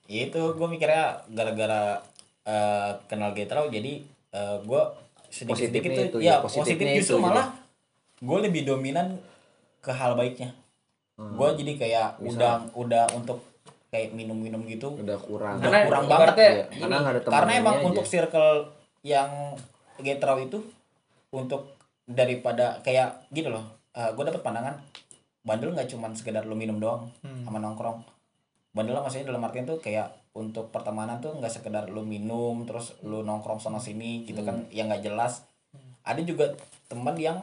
itu gue mikirnya gara-gara eh, kenal Getrau jadi eh, gue sedikit-sedikit tuh itu, ya ya, positif positifnya justru itu, malah gue lebih dominan ke hal baiknya. Gue jadi kayak udah udah untuk kayak minum-minum gitu. Udah kurang. Udah Karena kurang banget, ini, Karena nggak ada teman karena emang aja. untuk circle yang Getrau itu untuk daripada kayak gitu loh. Gue dapet pandangan bandel nggak cuman sekedar lu minum doang sama nongkrong. Bandel lah maksudnya dalam artian tuh kayak untuk pertemanan tuh nggak sekedar lu minum terus lu nongkrong sana sini gitu kan yang nggak jelas. Ada juga teman yang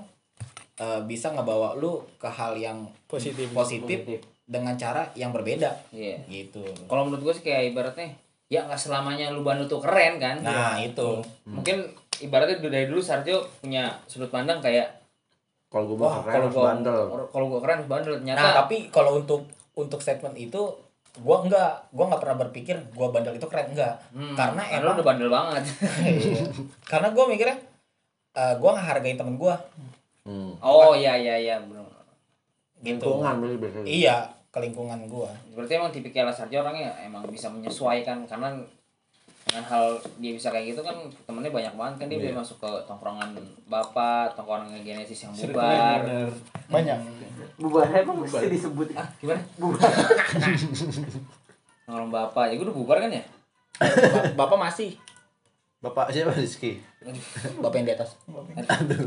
eh, bisa ngebawa lu ke hal yang Positif. positif dengan cara yang berbeda Iya. gitu Kalau menurut gue sih kayak ibaratnya ya nggak selamanya lu bandel tuh keren kan. nah itu Mungkin ibaratnya dari dulu Sarjo punya sudut pandang kayak Kalau gue keren kalau gua bandel. kalau gua keren harus bandel ternyata nah tapi kalau untuk untuk statement itu gua enggak gua nggak pernah berpikir gua bandel itu keren enggak Hmm, karena lu emang udah bandel banget. Iya. karena gua mikirnya eh, gua ngehargain temen gua Hmm. oh iya iya iya gitu Lingkungan biasanya. iya ke lingkungan gua Berarti emang tipikal Sarjo orangnya emang bisa menyesuaikan karena dengan hal dia bisa kayak gitu kan temennya banyak banget kan dia bisa masuk ke tongkrongan bapak, tongkrongan genesis yang bubar. bener. Banyak. bubar emang mesti disebut Ah, gimana? bubar Tongkrongan bapak, ya gue udah bubar kan ya? Ba- bapak masih Bapak siapa Rizky? bapak yang di atas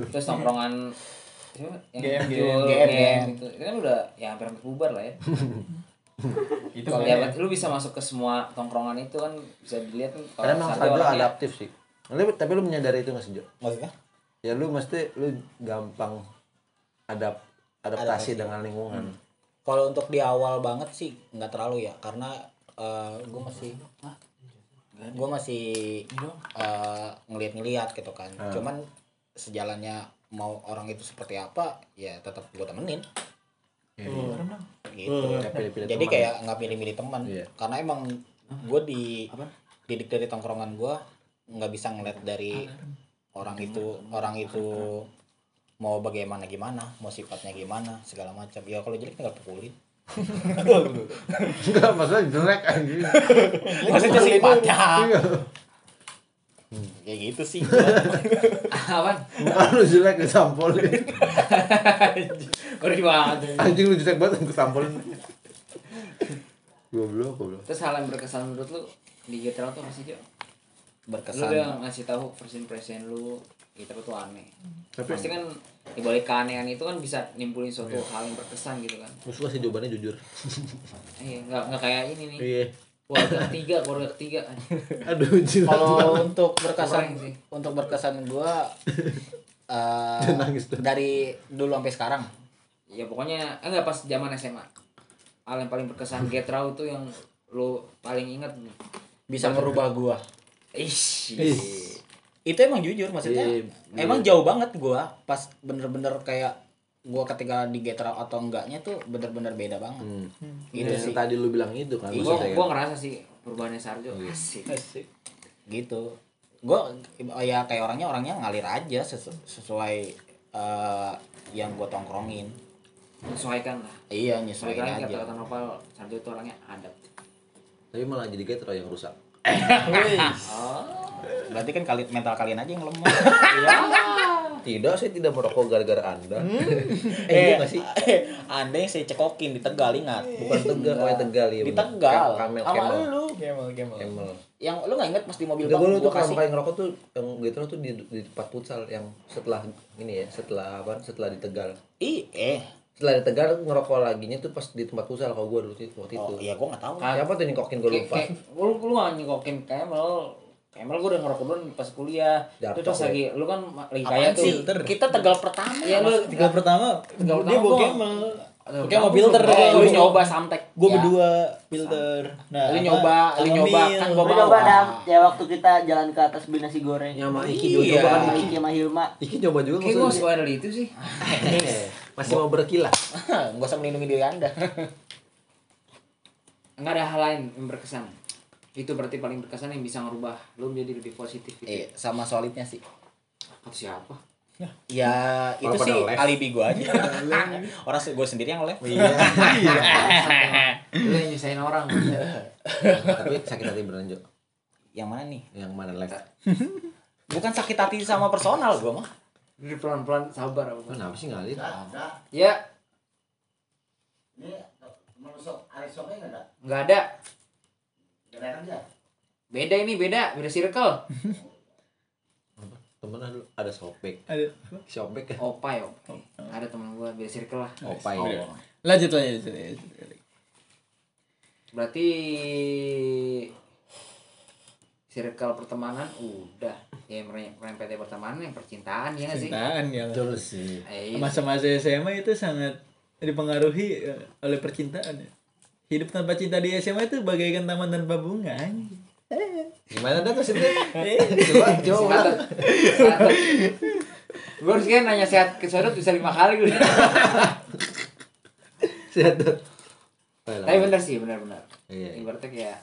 Terus tongkrongan GM, GM, GM. itu. Itu kan udah ya hampir hampir bubar lah ya. (laughs) Itu Kalau kan lihat lu bisa masuk ke semua tongkrongan itu kan bisa dilihat kan Karena emang Sarjo orangnya- adaptif sih. Lu, tapi lu menyadari itu nggak sih Jo? maksudnya Ya lu mesti lu gampang adap adaptasi Adaptasi. dengan lingkungan. kalau untuk di awal banget sih nggak terlalu ya karena gue masih gue masih eh, ngeliat-ngeliat gitu kan Ah. cuman sejalannya mau orang itu seperti apa ya tetap gue temenin. Iya. gitu. Nggak pilih-pilih jadi teman. kayak nggak milih-milih teman. Iya. karena emang gue di didik dari tongkrongan gue nggak bisa ngeliat dari orang itu orang itu mau bagaimana gimana mau sifatnya gimana segala macam. Ya kalau jelek tinggal pukulin. (laughs) Enggak, masalah jelek anjing. maksudnya (laughs) sifatnya Iya. kayak gitu sih. (laughs) Apaan? Bukan lu jelek disampolin. Ngeri (laughs) banget. Anjing lu jelek banget disampolin. Goblok, goblok. Terus hal yang berkesan menurut lu di GTA tuh apa sih Jo? Lu berkesan udah ngasih tahu first impression lu GTA tuh aneh. Tapi Pasti kan di balik keanehan itu kan bisa nimbulin suatu hal yang berkesan gitu kan. gue suka sih jawabannya jujur. Iya, nggak nggak kayak ini nih. Iya. Keluarga ketiga, keluarga ketiga. (laughs) Aduh, jilat. kalau untuk berkesan sih. untuk berkesan gua (laughs) eh, tuh. dari dulu sampai sekarang Ya pokoknya enggak pas zaman SMA. Hal yang paling berkesan Get Raw itu yang lu paling inget nih. bisa merubah gua Ish. itu emang jujur maksudnya Iya, emang jauh banget gua pas bener-bener kayak gua ketika di Getra atau enggaknya tuh bener-bener beda banget Hmm. gitu Yang sih tadi lu bilang itu kan. Gua maksudnya gua kan. ngerasa sih perubahannya Sarjo asik. gitu gua oh ya kayak orangnya orangnya ngalir aja sesu- sesuai eh, yang gua tongkrongin Menyesuaikan lah. iya nyesuaiin Sesuaikan aja kata-kata novel Sarjo itu orangnya adap. Tapi malah jadi getro yang rusak. (laughs) Oh. berarti kan kali mental kalian aja yang lemah (laughs) Tidak, saya tidak merokok gara-gara Anda. eh, iya nggak sih? anda yang saya cekokin di Tegal ingat Bukan Tegal, oh ya Tegal ya. di. Tegal Kamel, sama Camel. lu Camel, camel. Camel. yang lu nggak inget pas di mobil bang gue tuh kalau paling ngerokok tuh yang getro tuh di, di tempat futsal yang setelah ini ya, setelah apa? Setelah di Tegal. ih eh Setelah di Tegal ngerokok laginya tuh pas di tempat futsal kalau gue dulu itu waktu itu. oh iya gua nggak tahu Siapa tuh nyengkokin gue lupa. lu lu gak nyekokin Camel. Camel gua udah ngerokok dulu pas kuliah. Jatuh, Itu pas ya. lagi lu kan lagi kaya tuh. sih kita Tegal pertama Iya lu Tiga pertama, dia pertama bawa gua- camel. Aduh, Oke, mau filter deh. eh, Lu nyoba samtek. Gue Ya. berdua filter. Nah, Lu nyoba, lu nyoba kan gua bawa. coba dah ya waktu kita jalan ke atas beli nasi goreng. Ya sama Iki Iya. juga coba kan Iki. Sama Hilma. Iki coba juga Kayak gua dari itu sih. (laughs) Masih mau berkilah. (laughs) nggak usah melindungi diri anda (laughs) Enggak ada hal lain yang berkesan. Itu berarti paling berkesan yang bisa ngerubah lu menjadi lebih positif gitu. eh sama solidnya sih Atau siapa? ya itu Kalau pada sih les. alibi gua aja (laughs) orang gue sendiri yang live Iya. (laughs) Lu yang nyusahin orang. Tapi sakit hati Jo. yang mana nih Yang mana live? (laughs) bukan sakit hati sama personal gua mah Jadi pelan-pelan sabar apa. Kenapa sih ngalir? Ya, Ini menusuk arisoknya enggak ada? nggak ada. Enggak ada aja. Beda ini beda, beda circle. (laughs) Temen ada, ada sobek. Ada. Sobek ya? Opai, opai. Ada temen gua beda circle lah. Opai. Lanjut lanjut. lanjut. Berarti circle pertemanan udah. ya merempet pertemanan yang percintaan ya sih Cintaan ya. Betul sih. Eh, iya. Masa-masa SMA itu sangat dipengaruhi eh, oleh percintaan. ya. Hidup tanpa cinta di SMA itu bagaikan taman tanpa bunga. Gimana dah terus itu? Coba coba ulang. gue harus kan nanya sehat ke Sodot bisa lima kali gue Sehat tuh. tapi bener sih bener-bener Iya. ibaratnya kayak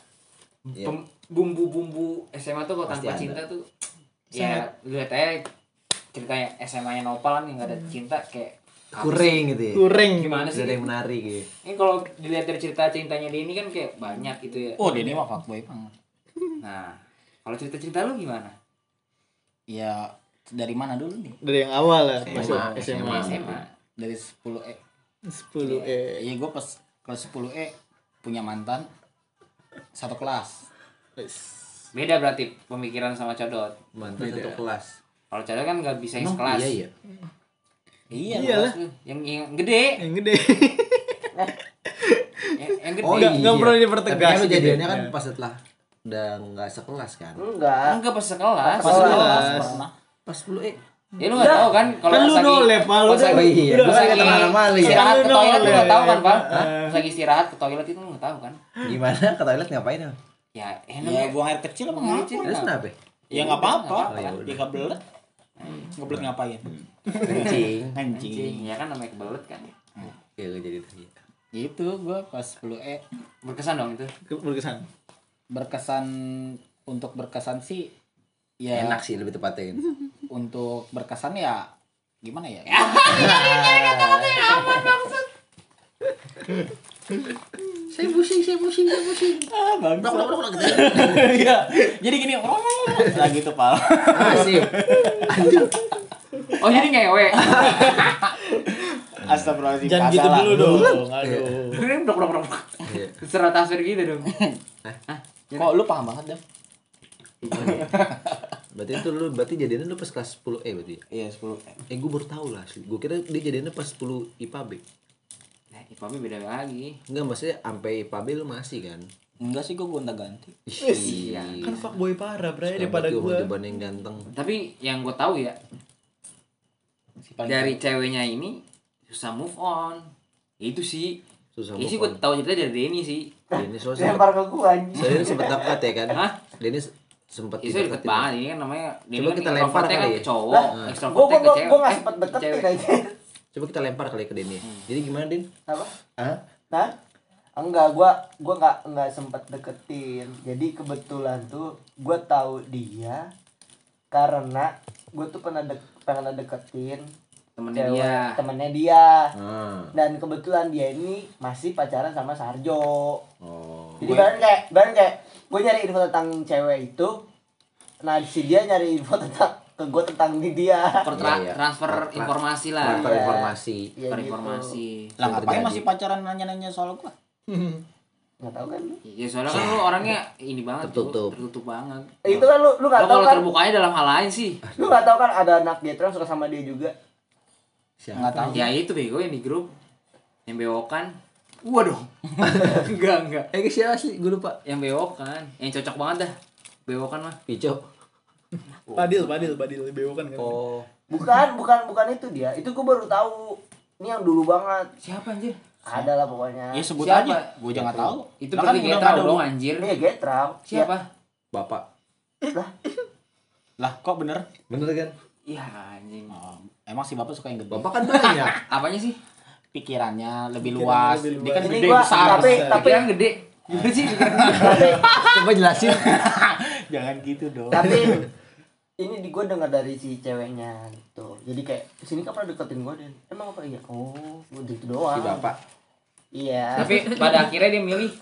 Iya. bumbu-bumbu SMA tuh kalau tanpa ada. cinta tuh ya lu lihat aja ceritanya SMA nya Nopal kan yang gak ada cinta kayak? Kuring gitu ya. Kurang gimana sih ada yang menarik gitu. ini kalau dilihat dari cerita cintanya dia ini kan kayak banyak gitu ya Oh, dia ini mah fuckboy banget. nah kalau cerita-cerita lu gimana Ya dari mana dulu nih? dari yang awal lah SMA, masuk SMA. SMA SMA Dari 10 E. 10 eh Iya, gue pas kelas 10 E punya mantan satu kelas. beda berarti pemikiran sama Codot Mantan satu kelas. kalau Codot kan gak bisa yang sekelas Iya iya. Iya, Iyalah. Kelas lu. yang yang gede yang gede (laughs) yang, yang gede Oh Nggak- iya. nggak perlu dipertegas Tapi jadiannya kan Iya. pas setelah udah nggak sekelas kan. enggak enggak pas sekelas Pas kelas pernah. Pas 10 eh. ya lu gak tahu kan kalau Kan lu pas lagi nolep, Pak. Lu pas lagi Oh iya, udah- gua saya kata malu ya. istirahat ke Lu toilet lu gak tahu kan pak Hah? pas lagi istirahat ke toilet itu lu gak tahu kan Gimana ke toilet ngapain ya Ya enak buang air kecil apa Buang air ngapa? kecil. Terus kenapa? Ya nggak apa-apa. Oh, ya. Ya kebelet. Kebelet ngapain? Kencing. Anjing. ya kan namanya kebelet kan Ya gua jadi tadi. Itu gue pas 10 E berkesan dong itu berkesan berkesan untuk berkesan sih ya Enak sih lebih tepatnya kan. untuk berkesan ya gimana ya? Saya pusing, saya pusing, saya pusing. Ah, bagus. Blok, blok, blok, blok, gitu. (laughs) Iya. Jadi gini, (laughs) nah gitu, Pal. Ah, sip. Anjir. oh jadi ngewe (laughs) Astagfirullahaladzim. jangan gitu dulu dong aduh Ini blok blok blok Iya. serat taswir gitu dong Kok lu paham banget, Dev? Berarti itu lu berarti jadinya lu pas kelas 10 E berarti. ya? Iya, 10 E. Eh gue baru tahu lah asli. Gue kira dia jadinya pas 10 IPA B. nah IPA beda lagi Enggak maksudnya sampai IPA B lu masih kan. Enggak sih, gue gonta-ganti. Iya. kan fuckboy parah bre daripada gue. yang ganteng. tapi yang gue tahu ya Si dari ceweknya ini susah move on itu sih Susah ini sih move gue tahu cerita dari Denny sih Ini soalnya lempar ke gua anjing Soalnya sempet dekat ya kan. Hah? Dia ini sempat itu deket banget ini kan namanya Denny Coba kan kita lempar introvertnya kali kan ya. ke cowok ke gua, cewek gua nggak eh, sempet ke deketin cewek. Coba kita lempar kali ke Denny. Jadi gimana Din? apa Hah? Hah? Enggak, gua gua nggak nggak sempet deketin. Jadi kebetulan tuh gua tahu dia karena gua tuh pernah dek pernah deketin temennya cewek dia temennya dia. Ah. Dan kebetulan dia ini masih pacaran sama Sarjo. Oh. Jadi bareng kayak bareng kayak gue nyari info tentang cewek itu. Nah si dia nyari info tentang ke gue tentang di dia. per tra- Iya, iya. transfer Tra- tra- informasi lah Transfer Iya. informasi. Iya transfer gitu. informasi Lah masih pacaran nanya-nanya soal gua? (laughs) Nggak tahu kan? lu? ya soalnya kan lu orangnya ini banget tuh, Tertutup. tertutup banget Eh, itu kan lu lu nggak tahu kalau kan? terbukanya dalam hal lain sih Lu nggak tahu kan ada anak dia yang suka sama dia juga. Enggak tahu. ya itu bego yang di grup yang bewokan waduh (laughs) enggak enggak Eh siapa sih? Gue lupa. yang bewokan yang cocok banget dah bewokan mah Pico. (laughs) padil padil padil bewo kan kan Oh. Bukan, bukan, bukan itu dia. Itu gue baru tahu. Ini yang dulu banget. siapa anjir Ada lah pokoknya. Ya sebut Siapa? aja. Gue jangan tahu. itu Lah kan berarti nggak ada dong anjir Iya, Getrau. siapa Bapak. Lah, kok bener? Bener kan? iya anjing Oh, emang si bapak suka yang gede. Bapak kan banyak. (laughs) apanya sih Pikirannya lebih Pikirannya luas. lebih Dia kan luas. Ini gede gua- besar. tapi- tapi yang gede gimana sih (laughs) Tapi, Coba jelasin. Jangan gitu dong. tapi ini di gue dengar dari si ceweknya gitu. Jadi kayak sini kan pernah deketin gue dan emang apa iya? Oh, udah itu doang. Si bapak. Iya. tapi pada akhirnya dia milih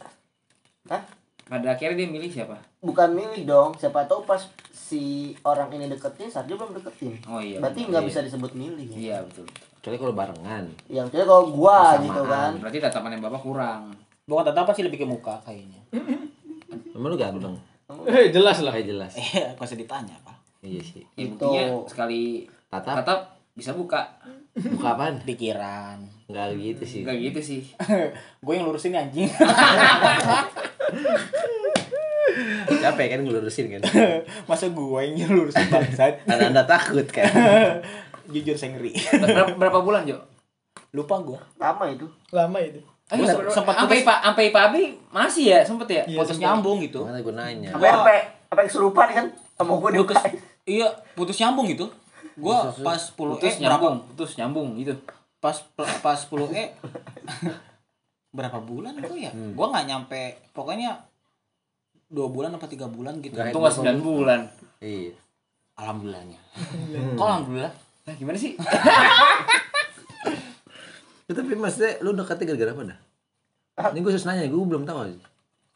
Hah? pada akhirnya dia milih siapa Bukan milih dong. Siapa tahu pas si orang ini deketin, Sarjo belum deketin. oh iya Berarti nggak bisa disebut milih. Ya. iya betul Kecuali kalau barengan. Yang jadi kalau gua Bersamaan. gitu kan. berarti tatapannya bapak kurang Bukan tatapan sih lebih ke muka kayaknya. Emang lu ganteng? eh jelas lah Kayak jelas. Eh, kok usah ditanya, Pak. Iya sih. ya, Itu. buktinya sekali Tatap. tatap bisa buka Buka apaan? Pikiran. Enggak gitu sih. enggak gitu sih (laughs) gue yang lurusin nih, anjing. (laughs) capek kan ngelurusin kan (laughs) Masa gue yang ngelurusin bangsat? anda anda takut kan Jujur saya ngeri. berapa, berapa bulan Jo Lupa gue. lama itu Lama itu. Ah, Gua iya, sempat sampai Pak sampai Pak Abi masih ya sempet ya Iya, Putus nyambung gitu. mana gue nanya apa apa apa yang kesurupan kan sama gue di iya, putus nyambung gitu. Gua pas 10 putus eh berapa? nyambung putus nyambung gitu Pas pas 10 eh (laughs) berapa bulan tuh ya? Gua nggak nyampe pokoknya dua bulan apa tiga bulan gitu. Itu nggak sembilan bulan iya Alhamdulillahnya. kok alhamdulillah nah gimana sih (laughs) Ya, tapi maksudnya lu dekatnya gara-gara apa dah ini gue harus nanya gue belum tahu aja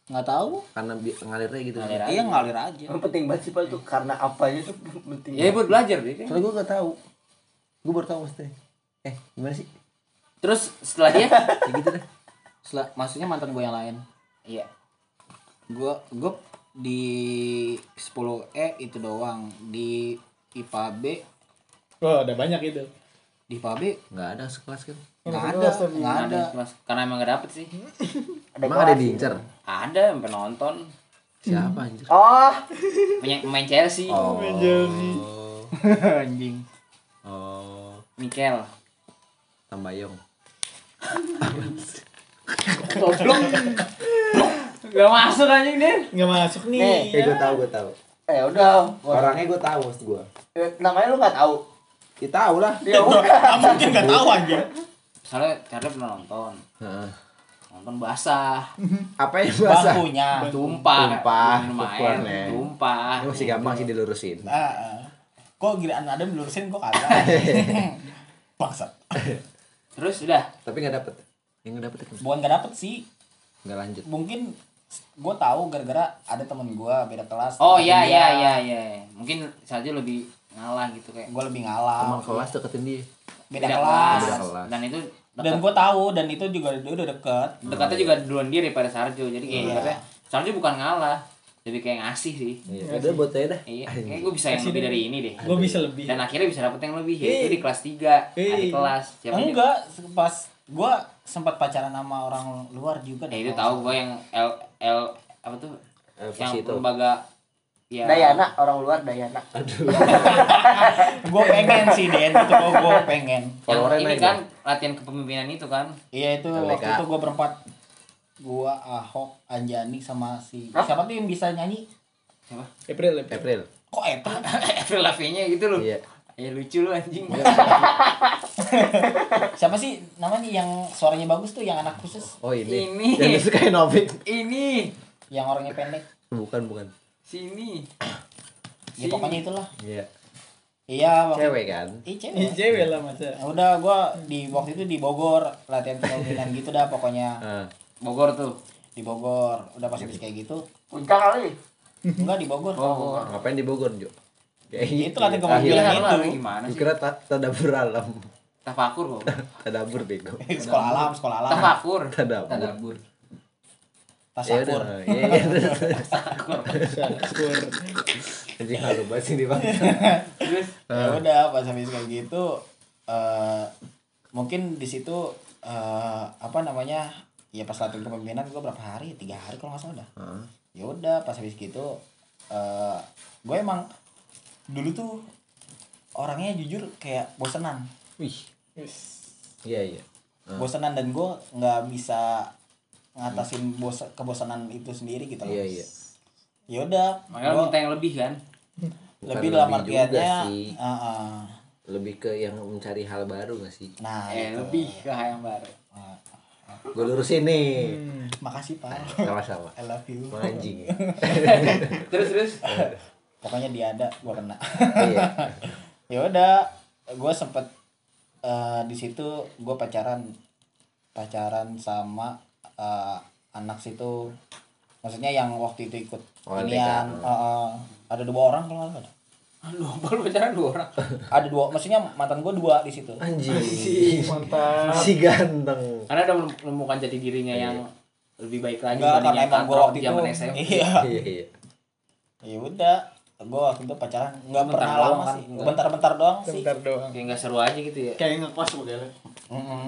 Nggak tahu. karena bi- ngalirnya gitu Ngalir aja. Iya ngalir aja. yang penting banget sih pak itu karena apanya tuh (laughs) penting ya buat belajar deh soalnya gue gak tahu gue baru tahu maksudnya eh gimana sih terus setelah dia (laughs) ya gitu deh Sel- maksudnya mantan gue yang lain. iya Gua gue di 10 E itu doang. Di IPA B Oh, ada banyak itu. di IPA B nggak ada sekelas kan nggak ada nggak ada kelas. Karena emang gak dapet sih. Ada emang ada kelas. diincar ada sampai nonton siapa anjir? Oh. Main, main Chelsea. Oh. (laughs) Anjing. Oh. Mikel. Tambayong gak masuk anjing dia Nggak masuk nih. Nih, eh gue tahu gue tahu. Eh udah. Orangnya gue tahu maksud gue Eh, namanya lu nggak tahu? Ya tahu lah. Ya udah. mungkin nggak tahu aja soalnya Charlie pernah nonton. Heeh. nonton basah. (laughs) Apa yang basah? bangkunya tumpah. Tumpah, pukulannya. tumpah ini masih gampang sih dilurusin. Ah, ah. kok giliran ada dilurusin kok kagak? (laughs) Bangsat. (laughs) Terus udah. Tapi nggak dapet. Yang nggak dapet itu bukan gak dapet sih. Nggak lanjut. Mungkin gue tahu gara-gara ada temen gue beda kelas. Oh iya iya iya iya. Mungkin saja lebih ngalah gitu kayak gue lebih teman ngalah kelas deketin dia. Beda, beda kelas, dan itu dan dekat, gue tahu dan itu juga dia udah deket. Dekatnya juga duluan dia daripada Sarjo. Jadi kayak Iya. ibaratnya Sarjo bukan ngalah jadi kayak ngasih sih. Iya. Udah buat saya dah. Iya. Kayak gue bisa yang lebih dari ini deh. Gue bisa lebih. dan akhirnya bisa dapet yang lebih. Ya itu di kelas 3 Hei. adik kelas. Siapa aja? enggak pas gue sempat pacaran sama orang luar juga ya deh, itu tahu gue yang L L apa tuh? Eh, yang lembaga ya Dayana orang luar Dayana. (laughs) Gue pengen sih Den itu gue gue pengen. Yang Followernya ini naik kan latihan kepemimpinan itu kan? Iya itu LDK. waktu itu gue berempat. Gue Ahok Anjani sama si Hah? siapa tuh yang bisa nyanyi? Siapa? April, April. April. Kok Eta (laughs) Avril Lavigne gitu loh. Iya. Ya lucu lu anjing. (laughs) Siapa sih namanya yang suaranya bagus tuh yang anak khusus? Oh ini, Ini. yang disukain Novik. Ini. Yang orangnya pendek. Bukan bukan sini ya pokoknya itulah. Iya. Iya waktu cewek kan? Ih, cewek. Ini cewek lah masa. Ya udah gua di waktu itu di Bogor latihan kepemimpinan gitu dah pokoknya. Ah. Bogor tuh? Di Bogor udah pas habis kayak gitu. Puncak kali? Enggak di Bogor. Bogor. Ngapain di Bogor Jo? Ya, itu Iya, latihan kepemimpinan Pilihan itu. lah gimana sih? Dikira ta- tadabur alam. Tafakur kok tadabur bego. (laughs) Sekolah alam sekolah alam. Tafakur tadabur. Tadabur ya tasakur udah iya iya Syukur. anjing halu banget sih bang. Terus ya udah pas habis kayak gitu eh mungkin di situ eh apa namanya ya pas latihan kepemimpinan gue berapa hari tiga hari kalau nggak salah dah Heeh. ya udah pas habis gitu eh gue emang dulu tuh orangnya jujur kayak bosenan. Wih. Wis. iya iya. Ah. bosenan dan gue nggak bisa ngatasin bos kebosanan itu sendiri gitu loh. Iya iya. Ya udah makanya lu gua minta yang lebih kan? Bukan lebih dalam artiannya sih. ah, ah. lebih ke yang mencari hal baru gak sih? Nah eh gitu. lebih ke yang baru. Ah, gue lurusin nih. Hmm. makasih pak. Sama-sama. I love you. Anjing ya? (laughs) Terus terus? Pokoknya dia ada gue kena. Iya. (laughs) Ya udah gue sempet eh, di situ gue pacaran. Pacaran sama eh, anak situ maksudnya yang waktu itu ikut Oh, inian eh, ada dua orang kalau nggak salah Aduh, baru pacaran dua orang. (laughs) ada dua maksudnya mantan gue dua di situ anjing Mantap. si ganteng Karena udah menemukan jati dirinya yang lebih baik lagi enggak karena yang emang gue waktu itu SMA. iya (laughs) iya iya ya udah gue waktu itu pacaran nggak Bentar pernah lama kan? sih bentar-bentar doang sih Sebentar doang. Kayak nggak seru aja gitu ya. Kayak ngekos begini. Mm-mm.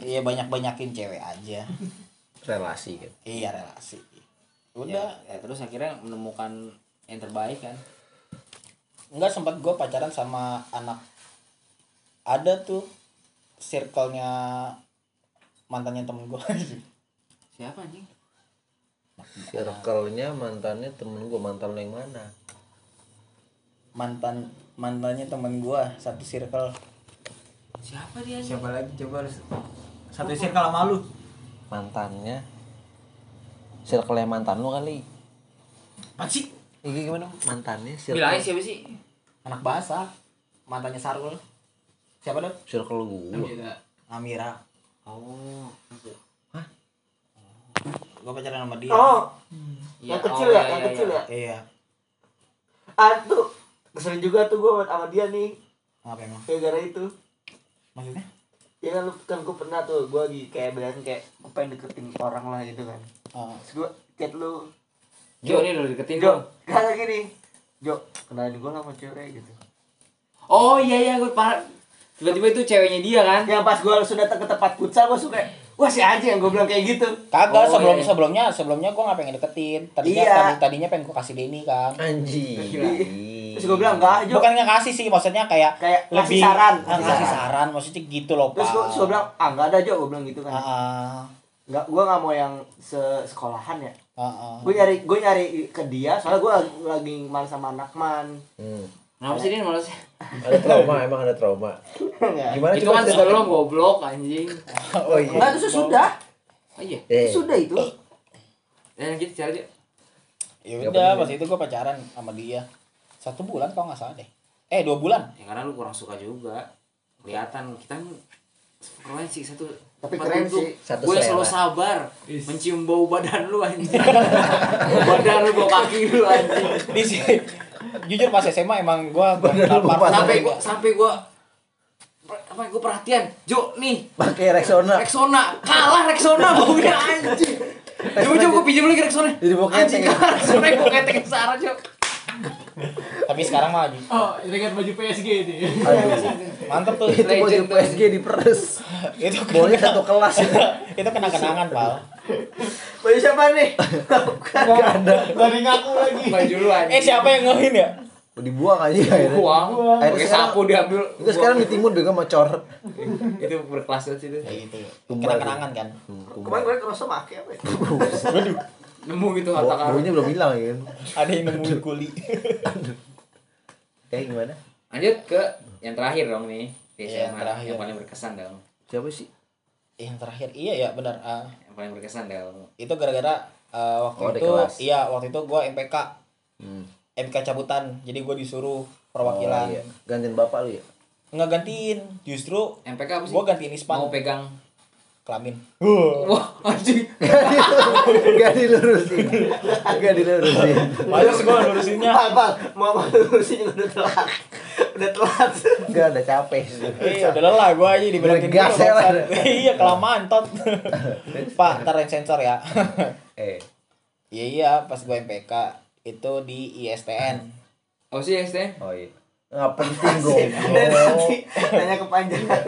iya banyak banyakin cewek aja relasi kan iya relasi. Udah. Ya, terus akhirnya menemukan yang terbaik kan. Nggak sempat gue pacaran sama anak. Ada tuh circle-nya mantannya temen gue (laughs) siapa anjing? Circle-nya mantannya temen gue mantan lo yang mana? Mantan mantannya temen gue satu circle. Siapa dia? Siapa lagi? Coba harus satu circle sama lu. Mantannya. Circle yang mantan lo kali. Apa sih? ini gimana? Mantannya circle. Bilangnya siapa sih? Anak bahasa. Mantannya Sarul. Siapa dong circle gue. Amira. Oh gue pacaran sama dia. Oh, Iya, yang kecil oh, ya, iya, yang iya, kecil iya. ya. iya. Ah tuh kesel juga tuh gue sama dia nih. Apa emang? Gara-gara itu. maksudnya Ya kan, lu- kan gue pernah tuh gue lagi kayak bilang kayak gue pengen deketin orang lah gitu kan. Ah, Terus gue chat lu, Jo nih lo deketin Jo, dong kata gini, Jo, kenalin gue lah sama cewek gitu. oh iya iya gue parah tiba-tiba itu ceweknya dia kan Yang pas gue langsung datang ke tempat futsal gue suka, wah si aja yang gue bilang kayak gitu. kagak Oh, sebelum iya. sebelumnya sebelumnya gue nggak pengen deketin tadinya Iya. tadi, tadinya pengen gue kasih Denny kan anjing Terus gue bilang enggak, Jo. bukan nggak kasih sih maksudnya kayak Kayak lebih ngasih saran, Ah, ngasih ngasih saran. saran maksudnya gitu loh pak Terus gue, terus gue bilang, ah enggak ada Jo, gue bilang gitu kan. ah, Enggak, gue nggak mau yang se sekolahan ya. ah, ah. Gue nyari, gue nyari ke dia, soalnya gue lagi, lagi main sama anak man. hmm. kenapa sih dia malas ada trauma emang ada trauma Enggak, gimana itu kan sebelum goblok anjing oh iya Enggak, itu sudah. oh iya eh Sudah itu. dan gitu cara dia ya Nggak udah penting. pas itu gue pacaran sama dia satu bulan kalau nggak salah deh. Eh dua bulan? Ya karena lu kurang suka juga. Kelihatan kita kan keren sih satu Tapi keren sih. Satu gue selalu sabar mencium bau badan lu anjing. Bau (laughs) badan lu bau kaki lu anjing. Di sini jujur pas SMA emang gue sampai gua sampai gua apa gua perhatian. Jo nih. Pakai Rexona. Rexona. Kalah Rexona (laughs) baunya anjing. Coba coba gua pinjam lagi Rexona. Jadi bau anjing kalah Rexona gua ketek Sarah Jo tapi sekarang mah lagi Oh, dengan baju PSG ini. mantep tuh itu baju. PSG diperes itu boleh satu kelas. (laughs) Itu kena kenangan pal. Baju siapa nih? Bukan. (laughs) ada. Dari ngaku lagi. baju lu eh siapa yang ngehin ya? Dibuang aja akhirnya. Buang pakai sekarang- sapu diambil itu sekarang di timur juga macor itu berkelas itu. Kayak gitu. Tumbal kena tuh. kenangan kan? Kemarin gue kerasa make apa ya? (laughs) nemu gitu harta karun baunya belum hilang ya. Kan ada yang nemuin kuli. Kayak gimana? Lanjut ke yang terakhir dong nih Iya, yang terakhir. yang paling berkesan dong siapa sih? Yang terakhir iya ya benar. Ah, yang paling berkesan dong itu gara-gara eh, waktu Oh, itu kelas. iya waktu itu gue MPK hmm. MPK cabutan jadi gue disuruh perwakilan. Oh, iya. gantiin bapak lu ya? Nggak gantiin justru MPK apa sih? gue gantiin ispan. Mau pegang kelamin. Wah anjing. Gak dilurusin. Gak dilurusin. Males gue lurusinnya. Bang, mau mau lurusin udah telat. Udah telat. gak ada capek. Iya udah lelah gue aja dibilangin Udah gas ya. Iya kelamaan tot. Pak ntar yang sensor ya. Eh. Iya iya pas gue MPK itu di ISTN apa sih ST oh iya. Nggak penting (laughs) Udah gue nanti. Nanya kepanjangan.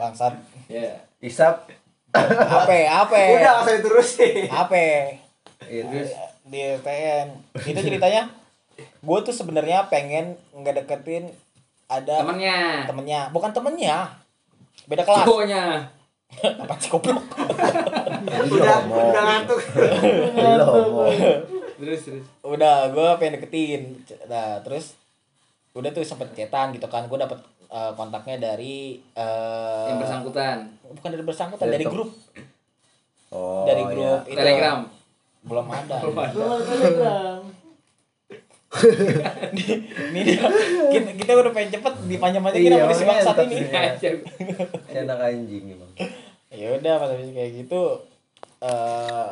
Bangsat. Ya isap. HP HP Udah nggak usah diterusin. HP Iya, terus? Di ISTN itu ceritanya gue tuh sebenarnya pengen nggak deketin ada temennya. temennya. Bukan temennya. Beda kelas. Cowoknya. (laughs) Apa sih goblok? Jadi lo Udah udah ngantuk. terus terus? Udah gue pengen deketin. Nah terus udah tuh sempet cetan gitu kan. Gue dapet eh, kontaknya dari eh, yang bersangkutan. bukan dari bersangkutan Dari dari grup. Oh dari iya. grup itu. Telegram. Belum ada. Oh, Telegram. (laughs) ini dia kita, kita udah pengen cepet dipanjang-panjangin Iya, sama si bangsat makanya ini. anak anjing emang. Ya udah pas habis kayak gitu eh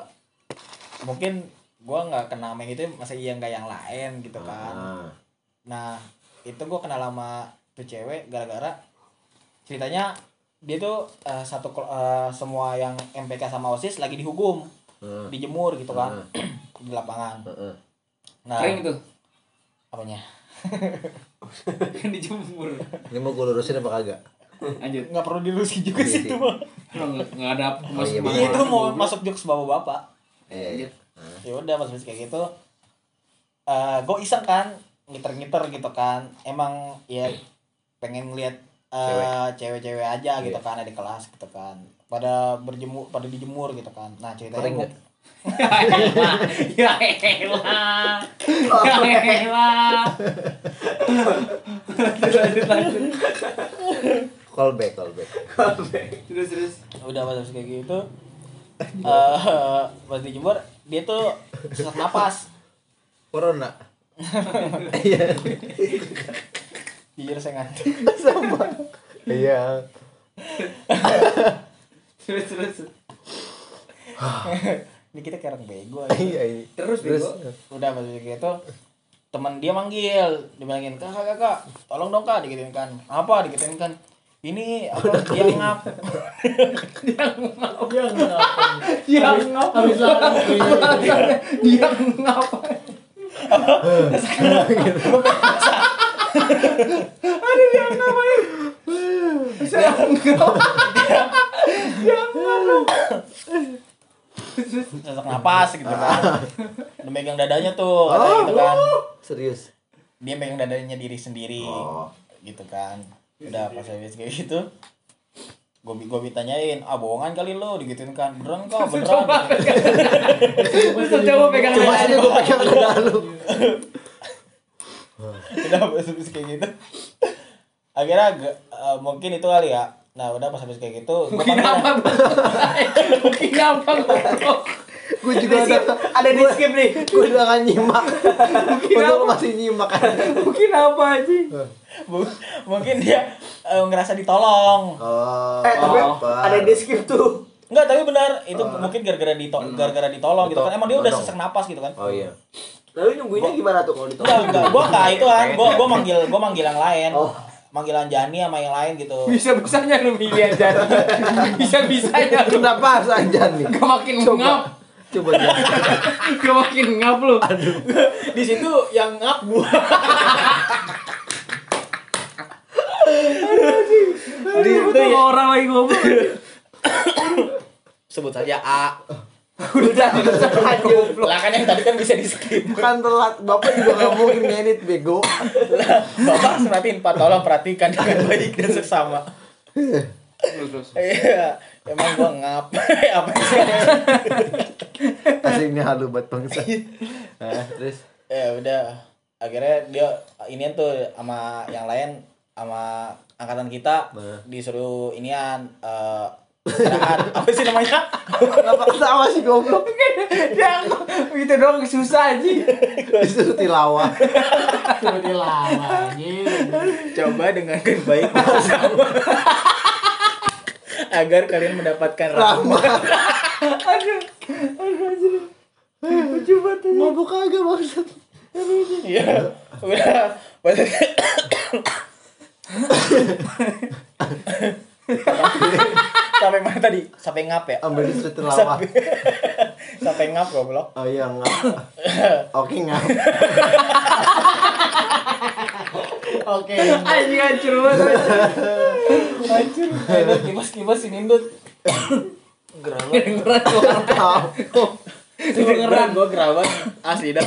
mungkin gua nggak kenal sama yang itu masa iya nggak yang lain gitu kan. Ah. nah itu gua kenal sama tuh cewek gara-gara ceritanya dia tuh eh, satu eh, semua yang MPK sama OSIS lagi dihukum Hmm. dijemur gitu kan (clears throat) di lapangan. Heeh. nah kering itu apanya? Kan (laughs) dijemur. Ini mau gue lurusin apa kagak? Lanjut. Nggak perlu dilurusin juga Iya sih itu mah nggak ada Oh, iya, itu mau masuk jokes bapak bapak eh ya udah pas kayak gitu eh gue iseng kan ngiter-ngiter gitu kan. Emang ya pengen lihat eh, cewek-cewek aja gitu kan ada di kelas gitu kan. Pada berjemur pada dijemur gitu kan. Nah ceritanya nggak? ya elah ya elah lanjut lanjut Call back, call back. terus terus. Udah pas habis kayak gitu eh pas dijemur dia tuh sesak napas. Corona. (laughs) Iya. jujur saya ngantuk. (laughs) Sama. Iya. terus terus. Ini kita kayak orang bego Iya, iya. Terus, terus. Bego. udah kayak gitu teman dia manggil. Dibilangin kakak kakak tolong dong kak digituin kan. Apa? digituin kan. Ini apa (laughs) dia ngap dia ngap. Habis dia ngap (laughs) aduh dia ngap aja saya ngap sesak napas gitu kan udah megang dadanya tuh katanya gitu kan. Serius. dia megang dadanya diri sendiri Oh. gitu kan. Udah pas habis kayak gitu gue gue ditanyain ah bohongan kali lo? Digituin kan. Beneran kok beneran. Terus (laughs) coba pegang gue pegang dada lu. Udah pas habis kayak gitu akhirnya agak, eh, mungkin itu kali ya nah udah pas habis kayak gitu (laughs) mungkin apa mungkin apa. Gue juga ada ada di skip nih Gue udah gak nyimak. Untung lu masih nyimak kan. mungkin apa aja mungkin dia eh, ngerasa ditolong Oh. eh tapi apa? ada di skip tuh Enggak, tapi benar itu mungkin gara-gara dito gara-gara ditolong gitu kan. Emang dia udah sesak napas gitu kan. Oh iya. Lalu nyungguinnya gimana tuh kalau Enggak, enggak. Gua enggak itu kan. Gua gua manggil gua manggil yang lain. Oh. Manggilan Jani sama yang lain gitu. bisa bisanya lu milih aja bisa bisanya lu Kenapa harus aja nih? gak makin ngap Coba jangan. gak makin ngap lu Di situ yang ngap gua. di itu ya. orang lagi ngomong Sebut saja A. udah lanjut Lah kan yang tadi kan bisa di skip. Kan telat. Bapak juga gak mungkin ngedit bego. Lah, Bapak harus perhatiin Pak, tolong perhatikan dengan baik dan seksama. terus Iya, emang gua ngap. (laughs) Apa sih? Asiknya halu buat bangsa. Nah, terus. ya udah akhirnya dia ini tuh sama yang lain sama angkatan kita Nah. disuruh inian eh istirahat. Apa sih namanya? Kenapa ketawa sih goblok? yang itu doang susah aja Disuruh tilawah. suruh dilama anjing. Coba dengarkan baik agar kalian mendapatkan rahmat. Aduh aduh aduh. Lucu banget ini. Mabuk kagak maksud. iya udah sampai mana tadi? Sampai ngap ya? Ambil disuruh tilawah. sampai sampai ngap goblok. Oh iya ngap. Oke ngap. oke. Anjing hancur banget hancur. Indut kibas kibas ini Indut kedengeran suara Tahu. kedengeran gua gerawan asli dah.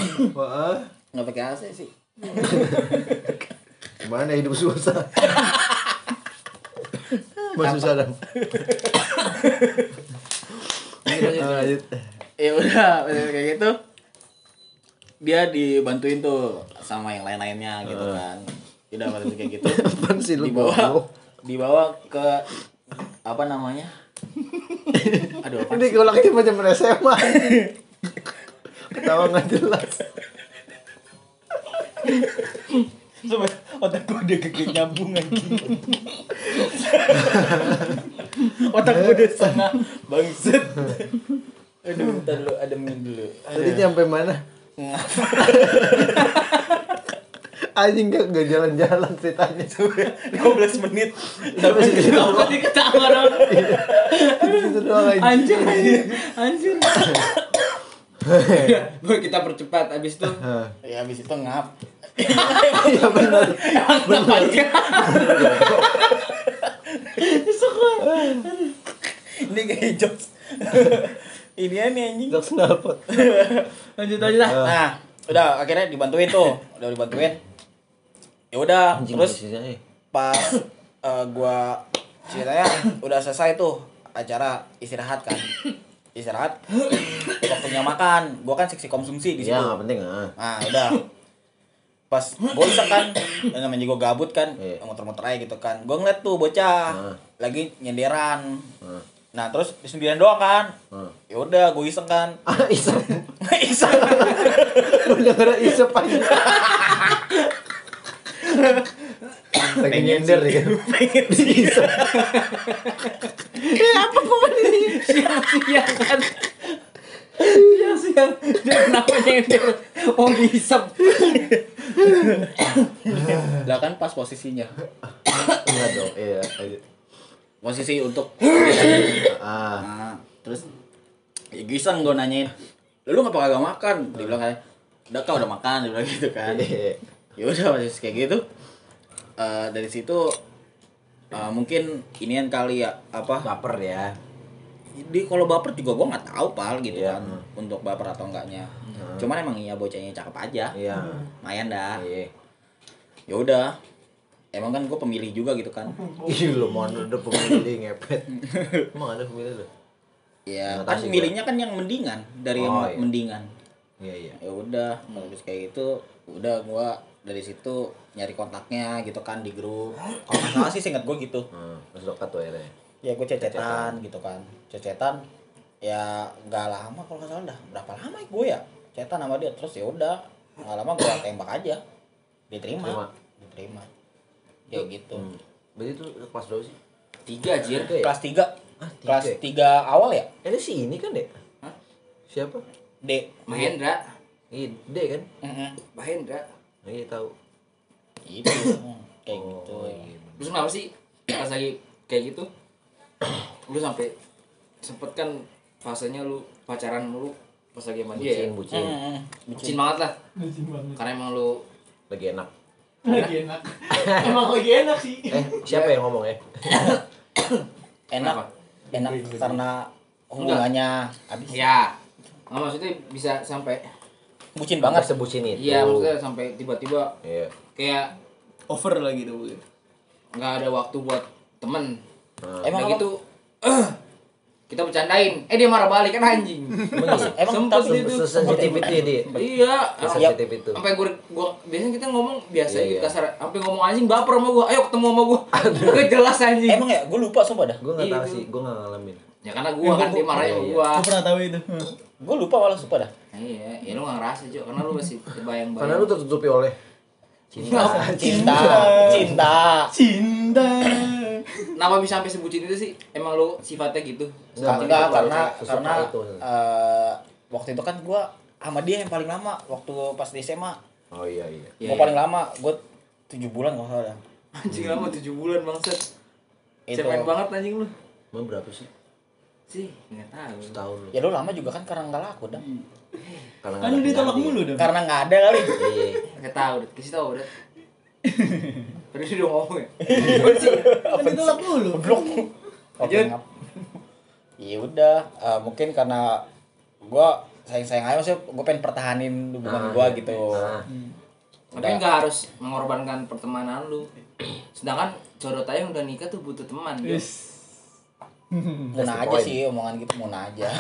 Nggak pakai AC sih. Gimana hidup susah? Mas. (coughs) Lanjut. ya udah kayak gitu dia dibantuin tuh sama yang lain-lainnya gitu kan udah pas kayak gitu (laughs) sih dibawa dibawa ke apa namanya aduh apa Ini kalau lagi macam SMA. Ketawa nggak jelas. (laughs) Sumpah, otak gue udah kagak nyambung anjing otak gue udah setengah bangset aduh bentar dulu ademin dulu. Tadi nyampe mana? Anjing gak, gak jalan-jalan ceritanya. 15 menit. Sampai segitu doang. tadi ketawa dong. Segitu doang anjing. anjir Udah, kita percepat abis itu. Ya habis itu ngap Iya benar. ini kayak jokes ini nih anjing Jokes knalpot. Lanjut aja dah. nah udah akhirnya dibantuin tuh udah dibantuin ya udah terus eh. pas eh, gua ceritanya udah selesai tuh acara istirahat kan istirahat waktunya makan gua kan seksi konsumsi di situ Iya, nggak penting ah. nah udah pas iseng kan namanya gue gabut kan Iya. muter-muter aja gitu kan gue ngeliat tuh bocah Ah. lagi nyenderan Ah. nah terus di sendirian doang kan Ah. ya udah gue iseng kan (laughs) Ah, isep. iseng Udah ada isep aja. Lagi nyender ya (laughs) kan. Isep. siang kan siang siang dia kenapa nyender oh diisep lah kan pas posisinya Enggak dong, iya. posisi untuk Ah. nah, terus ya iseng gue nanyain lu ngapa kagak makan dia bilang kayak udah kau udah makan dia bilang gitu kan Iya. ya udah masih kayak gitu Eh, dari situ eh, mungkin inian kali ya apa Baper ya. Di kalau baper juga gua nggak tahu pal gitu Iya. kan untuk baper atau enggaknya cuman emang iya bocahnya cakep aja Iya. lumayan dah Iya. ya udah emang kan gue pemilih juga gitu kan (laughs) Ih, lu mau ada pemilih ngepet. (laughs) Emang ada pemilih lu? ya kan tahu sih milihnya kan yang mendingan dari yang Oh, iya. mendingan Iya, iya. ya udah habis kayak gitu udah gua dari situ nyari kontaknya gitu kan di grup kalau nggak salah sih singkat gue gitu Hmm, terus dekat tuh akhirnya. Ya gue cecetan gitu kan cecetan ya nggak lama kalau nggak salah dah berapa lama gue ya cecetan sama dia terus ya udah nggak lama gue tembak aja diterima Terima. diterima ya gitu Hmm. Berarti itu kelas berapa sih? tiga Tiga ya? kelas tiga Ah, tiga kelas ya? tiga awal ya Eh, ini si ini kan, Dek? Hah? Siapa? D Mahendra Iya, Dek kan? Mm-mm. Mahendra Iya, tahu. itu kayak gitu Oh, iya. terus kenapa sih pas lagi kayak gitu (clears throat) lu sampai sempet kan fasenya lu pacaran lu pas lagi sama dia ya Bucin, bucin. Mm-mm. bucin banget lah karena emang lu Lagi enak. Lagi enak. Emang lagi enak sih. Eh, siapa yang ngomong ya? (coughs) enak Kenapa? enak karena hubungannya habis ya nggak maksudnya bisa sampai bucin Banget banget sebucin itu. iya maksudnya sampai tiba-tiba Iya. kayak Over lagi tuh. nggak ada waktu buat temen Nah, emang gitu (clears throat) kita bercandain. Eh dia marah balik kan anjing. (laughs) Emang Sempet tapi itu. sesensitif itu dia. iya. Sesensitif itu. sampai gue gua biasanya kita ngomong biasa Iya, gitu iya. kasar sampai ngomong anjing baper sama gue ayo ketemu sama gue gue jelas anjing. Emang ya? Gue lupa sumpah dah. Gue nggak tahu Itu. sih, gue nggak ngalamin. ya karena gue kan dia marahnya sama Iya, gue Gue pernah tahu itu. gue lupa malah sumpah dah. Iya. Ya lu gak ngerasa Jo karena lu masih bayang-bayang Karena lu tertutupi oleh cinta. cinta. Cinta. Cinta. Kenapa bisa sampai sebutin itu sih? Emang lu sifatnya gitu? Nggak, enggak itu karena karena itu. eh, waktu itu kan gue sama dia yang paling lama waktu pas di SMA Oh iya iya. Iya, gue iya. paling lama gue tujuh bulan kalau salah. Dah. anjing lama 7 bulan bangsat. Itu. Cemen banget anjing lu? Emang berapa sih? sih nggak tahu. Setahun. Ya lu lama juga kan karena nggak laku dah Karena Kan lu ada. ditolak mulu dong. karena nggak ada kali. Iya. nggak tahu udah kasih tahu udah (laughs) tadi dia udah ngomong ya Kan ditolak mulu. blok Lanjut. Iya udah, eh, mungkin karena gua sayang-sayang aja maksudnya gue pengen pertahanin hubungan Nah, gua iya. gitu. Nah, tapi nggak harus mengorbankan pertemanan lu sedangkan codot aja yang udah nikah tuh butuh teman. Yes. (laughs) Muna aja point. sih omongan gitu muna aja.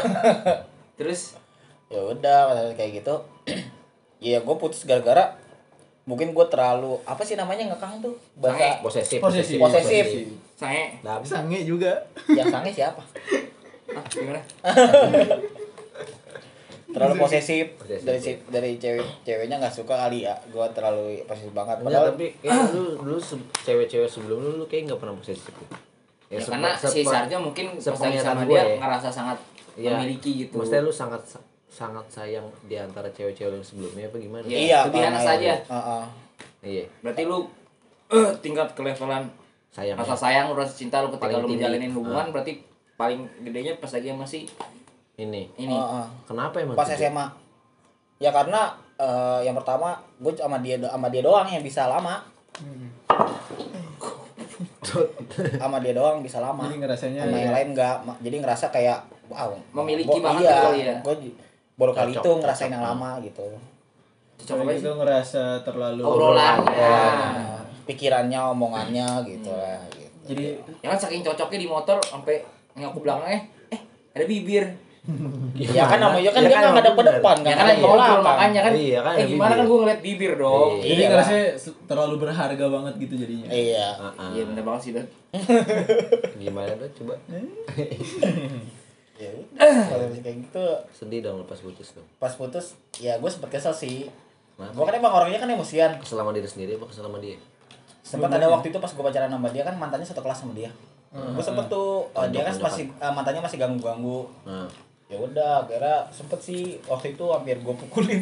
terus (laughs) ya udah kayak gitu. (clears throat) Iya gue putus gara-gara mungkin gue terlalu apa sih namanya ngekang tuh bahasa posesif. Posesif. Posesif. sange Nah, Sange juga. yang sange siapa? Hah, gimana (laughs) Terlalu posesif Posesif. dari si- dari cewek ceweknya nggak suka kali ya. Gue terlalu posesif banget. Enggak, Padahal tapi kayak lu dulu se- cewek-cewek sebelum lu lu kayak nggak pernah posesif. Ya, ya, karena si Sarja mungkin pas lagi sama dia ya. ngerasa sangat Iya. memiliki gitu Maksudnya lu sangat sangat sayang di antara cewek-cewek yang sebelumnya apa gimana? Iya. iya, lebih enak saja. Heeh. Iya, berarti lu eh tingkat ke levelan sayang. rasa sayang lu rasa cinta lu ketika Paling lu tinggi. menjalanin hubungan Ah. berarti paling gedenya pas lagi masih Ini. ini Heeh. Kenapa emang? pas tuh? SMA ya karena eh, yang pertama gue sama dia sama dia doang yang bisa lama (laughs) sama dia doang bisa lama Jadi ngerasanya sama yang lain enggak jadi ngerasa kayak wow Memiliki banget iya, kali ya. Baru kali itu ngerasain cocok. yang lama gitu Cocok sih? ngerasa terlalu Obrolan. Ya. Pikirannya omongannya gitu lah gitu. Jadi Ya kan saking cocoknya di motor sampai ke belakangnya eh ada bibir. (laughs) ya kan namanya kan Ya dia kan, nggak ngadep ke bener. depan Ya kan kan ada lagi ke ngobrol belakang. makanya kan. Iya, kan eh ada gimana kan gue ngeliat bibir dong. Iya. jadi ngerasa terlalu berharga banget gitu jadinya. iya Ah, Iya bener banget sih Dan. (laughs) gimana tuh coba (laughs) ya udah, kalau kayak gitu sedih dong lepas putus dong. pas putus ya gue sempet kesel sih. Gue kan emang orangnya kan emosian. Kesel sama diri sendiri apa kesel sama dia? Sempat ada waktu itu pas gue pacaran sama dia kan mantannya satu kelas sama dia. Gue sempet tuh uh, dia kan masih uh, mantannya masih ganggu ganggu nah ya udah akhirnya sempet sih waktu itu hampir gue pukulin.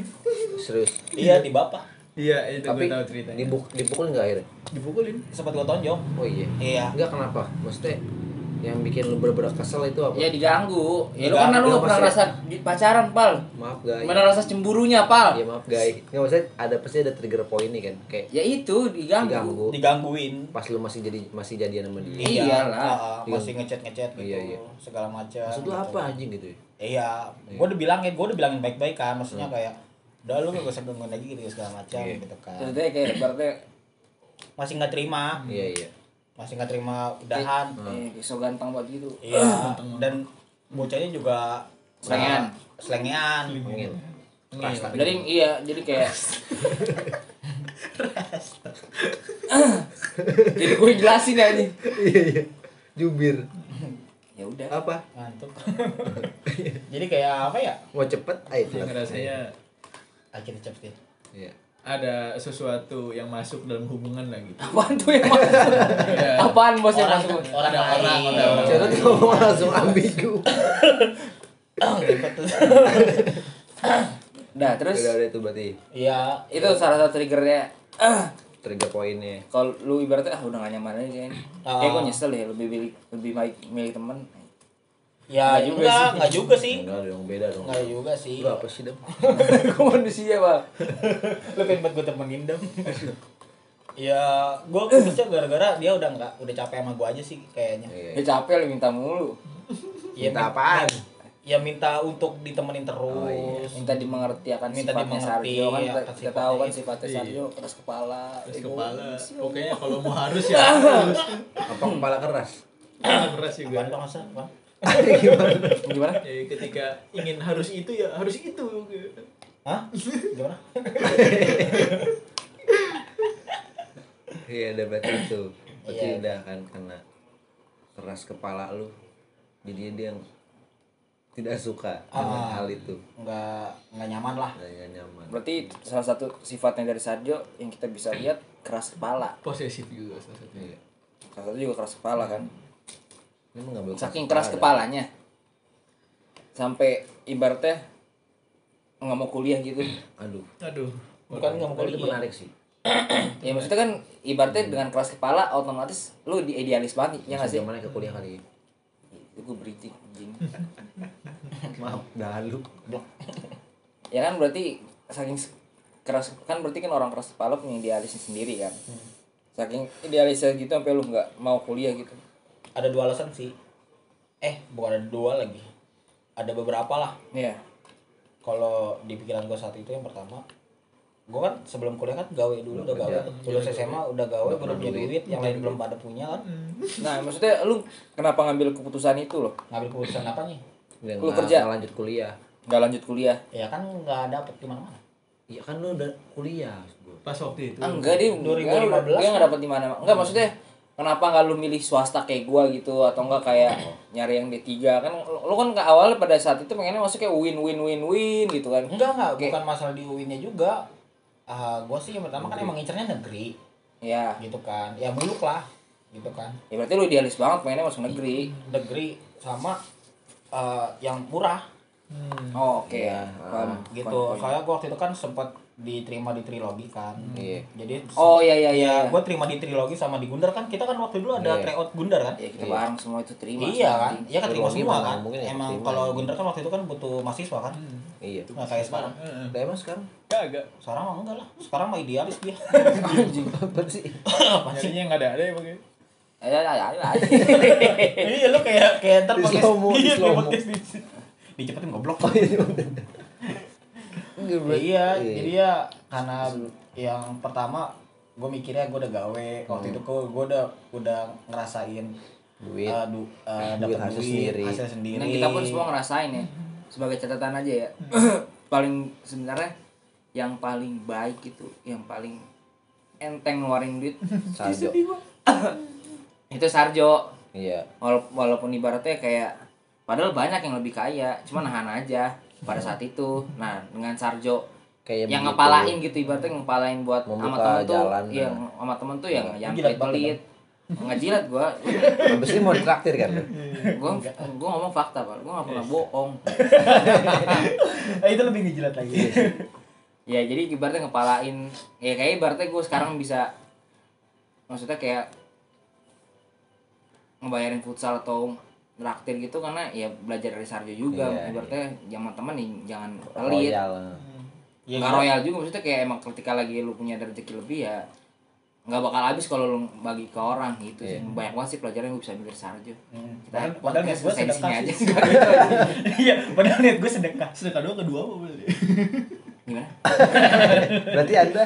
Serius? Iya di bapak. Iya, itu tapi gue tahu ceritanya. dibuk dipukul nggak akhirnya? Dipukulin. sempat gue tonjok oh iya? Iya. Enggak kenapa? Maksudnya yang bikin lu bener-bener kesel itu apa? Ya diganggu. Ya lu karena lu gak pernah rasa di pacaran, Pal. Maaf guys. Gimana rasa cemburunya, Pal? Iya maaf guys. Nggak maksudnya ada pasti ada trigger point nih kan. Kayak Ya itu diganggu. diganggu. digangguin Pas lu masih jadi masih jadian sama dia. Iya. Iyalah. ah, ah, masih ngechat ngechat gitu Iya, iya. segala macam Maksud lu gitu. apa anjing gitu ya? iya gue udah bilangin gue udah bilangin baik baik kan maksudnya kayak udah lu gak usah gangguin lagi gitu segala macam Iya. gitu kan dia kayak berarti masih nggak terima Iya iya. Masih nggak terima udahan eh, so ganteng banget gitu. iya dan bocahnya juga Selengean. selengean Mungkin. Jadi iya, jadi kayak (laughs) Jadi gue jelasin aja. Iya iya. Jubir. Ya udah. Apa? ngantuk (laughs) jadi kayak apa ya Mau cepet? Cepet. rasanya akhirnya cepet Iya. Ada sesuatu yang masuk dalam hubungan lah gitu. Apaan tuh yang masuk? Iya. Apaan bos yang masuk? orang Ada orang, ada orang. Cara tuh ngomong langsung ambigu. (laughs) Nah, terus Udah udah itu berarti iya itu salah satu triggernya. Ah, trigger poinnya. kalau lu ibaratnya ah udah gak nyaman aja kan. Ah. Kayak gue nyesel ya lebih milih lebih baik milih temen. Ya Nggak juga enggak sih. enggak juga sih Enggak dong beda dong. enggak juga sih Lu apa sih dong? Gue manusia bang. lu pengen buat gue temenin dong ya gue putusnya gara-gara dia udah nggak udah capek sama gue aja sih kayaknya Iya. Dia capek lu minta mulu. ya Minta min- apaan? ya minta untuk ditemenin terus Oh, iya. Minta dimengerti akan Minta sifatnya dimengerti, Sarjo kan ya, kita, kita tahu kan sifatnya. Iya. Sarjo keras kepala. Egois. kepala. Pokoknya kalau mau harus ya harus. Apa kepala keras? Keras juga. Apaan masa (laughs) Apaan? Gimana? Ya, ketika ingin harus itu ya harus itu. Hah? Gimana? (laughs) Iya udah berarti itu. Berarti Iya. udah kan kena keras kepala lu. Jadi dia yang tidak suka dengan Ah. hal itu. Nggak nggak nyaman lah. Nggak nyaman. Berarti salah satu sifatnya dari Sarjo yang kita bisa lihat keras kepala. Posesif juga salah satunya. Iya. Salah satu juga keras kepala kan. Ini mah ngambil Saking keras kepalanya sampai ibaratnya nggak mau kuliah gitu. (clears throat) Aduh. Aduh. Bukan nggak mau Kalau itu kuliah. menarik sih. (clears throat) Ya maksudnya kan ibaratnya dengan keras kepala otomatis lu di idealis banget ya nggak sih? Gimana ke kuliah kali? Itu gue beritik anjing. (laughs) Maaf, dah lu. (clears throat) ya kan berarti saking keras kan berarti kan orang keras kepala punya idealisnya sendiri kan. Saking idealisnya gitu sampai lu nggak mau kuliah gitu. Ada dua alasan sih. Eh, bukan ada dua lagi. Ada beberapa lah. Iya. Kalau di pikiran gue saat itu yang pertama, gue kan sebelum kuliah kan gawe dulu udah gawe. Lulus SMA udah gawe, Udah udah punya duit, yang lain belum pada punya kan. Nah, maksudnya lu kenapa ngambil keputusan itu loh? Ngambil keputusan apa nih? Lu nggak- kerja? nggak lanjut kuliah. Gak lanjut kuliah. Ya kan nggak dapet di mana-mana. Iya kan lu udah kuliah. gua. Pas waktu itu. Ah, enggak dia 2015 dia nggak dapat di mana enggak maksudnya kenapa nggak lu milih swasta kayak gua gitu atau enggak kayak nyari yang D3 kan lu kan ke awal pada saat itu pengennya maksudnya kayak win win win win gitu kan Enggak enggak, Oke. bukan masalah di UIN-nya juga. Ah, gue sih yang pertama kan emang ngincernya negeri ya gitu kan. Ya muluk lah gitu kan. ya berarti lu idealis banget pengennya masuk negeri Negeri sama eh, yang murah oh oke Iya. Paham. gitu. Paham. Soalnya gue waktu itu kan sempat diterima di trilogi kan. Iya. Jadi oh iya iya iya gue terima di trilogi sama di Gundar kan kita kan waktu dulu ada Iya. tryout Gundar kan. ya kita bareng semua itu terima Iya kan, anjing. iya kan terima semua kan. mungkin ya Emang kalau. Gundar kan waktu itu kan butuh mahasiswa kan. Iya. Nah kayak sekarang. Heeh. Udah emang sekarang Kagak. Sekarang mah enggak lah. Sekarang mah idealis dia. apa sih? Apa sih? Nyarinya nggak ada ada ya pakai. ya ya ya, ya. Iya lu kayak kayak ntar Di podcast slow-mo, di iya, podcast di dicepetin goblok. Enggak, Ya, Bro. Iya, jadi ya karena yang pertama gue mikirnya gue udah gawe. Waktu itu gue gue udah udah ngerasain Duit. eh, du, eh, Duit dapet hasil duit, sendiri. hasil sendiri. Nah kita pun semua ngerasain ya. Sebagai catatan aja ya. (coughs) Paling sebenarnya yang paling baik itu yang paling enteng ngeluarin duit. (laughs) Sarjo. (coughs) itu Sarjo. Iya. Wala- walaupun ibaratnya kayak padahal banyak yang lebih kaya cuma nahan aja pada saat itu. Nah dengan Sarjo Kayak yang begitu. ngepalain gitu ibaratnya ngepalain buat sama temen tuh jalan, iya nah. sama temen tuh yang yang pelit. nggak jilat gua. Habis ini mau ditraktir kan? gua gua ngomong fakta pak. Gua nggak pernah bohong. Eh, (laughs) itu lebih ngejilat lagi. Ya jadi ibaratnya ngepalain ya kayak ibaratnya gue sekarang bisa maksudnya kayak ngebayarin futsal atau traktir gitu karena ya belajar dari Sarjo juga. Iya, ibaratnya zaman temen nih jangan pelit Royal. Ya, nggak gua- royal juga maksudnya kayak emang ketika lagi lu punya rezeki lebih ya nggak bakal habis kalau lu bagi ke orang gitu sih. Banyak banget sih pelajaran yang gue bisa ambil dari Sarjo. Hmm. kita Padahal, padahal niat gue sedekah aja. (laughs) Iya, padahal niat gue sedekah. sedekah dua kedua apa berarti? Gimana? (laughs) Berarti Anda.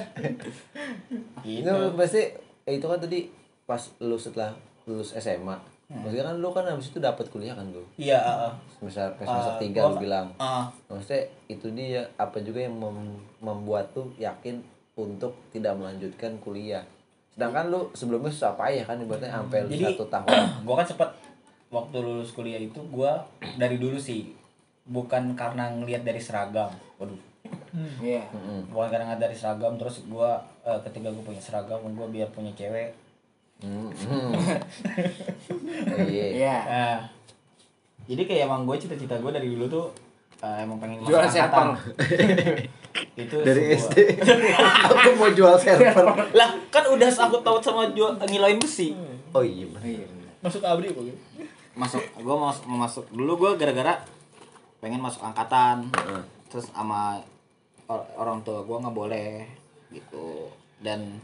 Gitu. Itu pasti eh, itu kan tadi pas lu setelah lulus SMA. Maksudnya kan lu kan habis itu dapat kuliah kan tuh. Iya, heeh. Semester semester 3 gua- lu bilang. Ah, Maksudnya itu dia apa juga yang mem- membuat tuh yakin untuk tidak melanjutkan kuliah. Sedangkan lu sebelumnya susah payah kan ibaratnya sampai Jadi- satu tahun. (clears throat) gue kan sempet waktu lulus kuliah itu gue dari dulu sih bukan karena ngelihat dari seragam. Waduh. iya Mm-mm. Bukan karena dari seragam terus gue ketika gue punya seragam gue biar punya cewek. Iya. iya jadi kayak emang gue cita-cita gue dari dulu tuh eh, emang pengen masuk angkatan. server. (laughs) itu Dari sebuah- SD. Aku mau jual server. lah kan udah sangkut taut sama jual ngiloin besi Oh iya bener. masuk abri apa gitu masuk gue mau mau masuk dulu gue gara-gara pengen masuk angkatan Heeh. terus sama or- orang tua gue nggak boleh gitu dan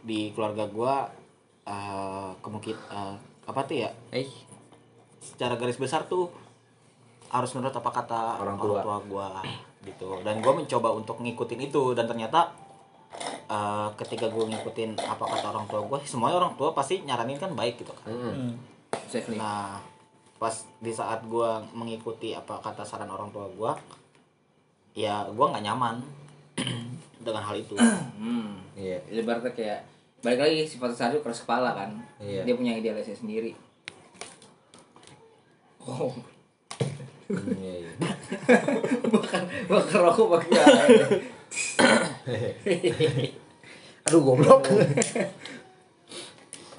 di keluarga gue uh, kemungkin eh, apa tuh ya Eh, secara garis besar tuh harus menurut apa kata Orang orang tua. tua, gue gitu dan gue mencoba untuk ngikutin itu dan ternyata eh, ketika gue ngikutin apa kata orang tua gue semuanya orang tua pasti nyaranin kan baik gitu kan mm-mm. safely Nah, pas di saat gua mengikuti apa kata saran orang tua gua, ya gua nggak nyaman (clears throat) dengan hal itu. hmm Iya. ibaratnya kayak balik lagi sifat Sarjo keras kepala kan Iya. dia punya idealisnya sendiri oh Mm, Iya, iya. (laughs) bakar bakar rokok pakai (laughs) Aduh goblok. (laughs)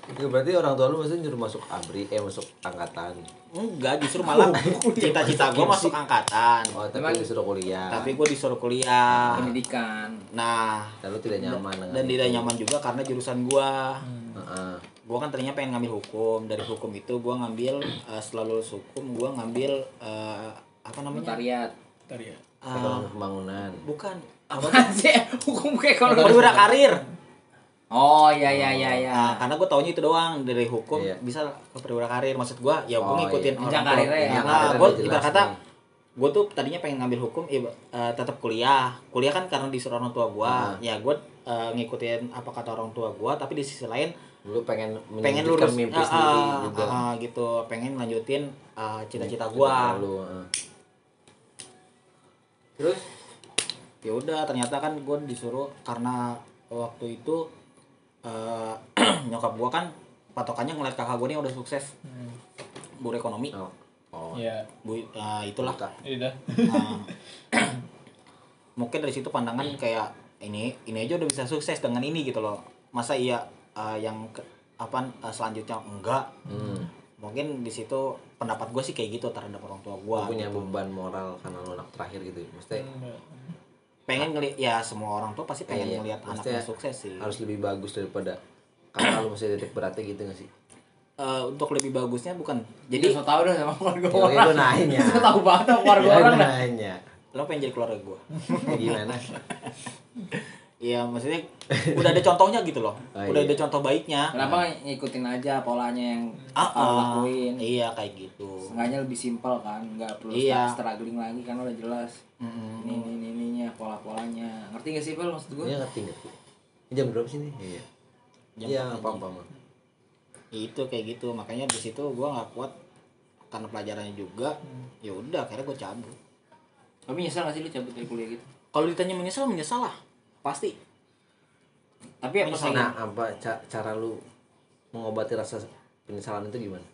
Itu berarti orang tua lu maksudnya nyuruh masuk abri, eh masuk angkatan. Enggak, justru malah (laughs) cita-cita gua masuk angkatan. Oh, tapi Emang- disuruh kuliah. Tapi gua disuruh kuliah. pendidikan Nah, dan lu tidak nyaman dengan dan itu. tidak nyaman juga karena jurusan gua. Heeh. Gua kan tadinya pengen ngambil hukum. Dari hukum itu gua ngambil eh, setelah lulus hukum gua ngambil eh, apa namanya? ya Eh, Ekonomi pembangunan. bukan. apa sih (laughs) hukum kayak kalau Perwira karir. Oh ya ya ya ya Nah, karena gue taunya itu doang dari hukum Iya. bisa ke perwira karir. Maksud gue ya gue Oh, ngikutin iya. orang karirnya ya. Nah, gue ibarat kata gue tuh tadinya pengen ngambil hukum iba- eh, tetap kuliah. Kuliah kan karena disuruh orang tua gue. Ah. Ya gue eh, ngikutin apa kata orang tua gue. Tapi di sisi lain Lu pengen pengen lurus mimpi ah, sendiri ah, juga. ah, gitu. Pengen lanjutin eh, cita-cita gue. Terus ya udah ternyata kan gue disuruh karena waktu itu eh, (clears throat) nyokap gue kan patokannya ngeliat kakak gue nih udah sukses guru ekonomi Oh. Oh. ya bu eh, itulah dah Nah, (clears throat) mungkin dari situ pandangan kayak ini ini aja udah bisa sukses dengan ini gitu loh masa iya eh, yang ke- apa eh, selanjutnya enggak Hmm. mungkin di situ pendapat gue sih kayak gitu terhadap orang tua gue punya beban moral karena lu anak terakhir gitu. ya. Maksudnya pengen ngeliat ya semua orang tua pasti pengen Iya, maksudnya anaknya sukses sih harus lebih bagus daripada kakak lu masih titik beratnya gitu gak sih? Eh, untuk lebih bagusnya bukan jadi so tau dah sama keluarga Ya, orang gue nanya. (laughs) so tau banget sama keluarga Ya, orang nanya. lo pengen jadi keluarga gue (laughs) Gimana? (laughs) ya maksudnya (laughs) udah ada contohnya gitu loh Ah, udah iya. ada contoh baiknya kenapa nggak ngikutin aja polanya yang ah, ah. lakuin iya kayak gitu Sengaja lebih simpel kan, nggak perlu Iya. struggling lagi kan udah jelas. Mm-mm. Ini ini ini ininya pola-polanya. Ngerti gak sih Pel maksud gue? Iya ngerti ngerti. Jam berapa sih nih? Iya. Jam Iya berapa apa apa mah. itu kayak gitu makanya di situ gua nggak kuat karena pelajarannya juga ya udah akhirnya gue cabut Tapi nyesel gak sih lu cabut dari kuliah gitu? kalau ditanya menyesal menyesal lah pasti Tapi apa sih? Nah apa ca- cara lu mengobati rasa penyesalan itu gimana?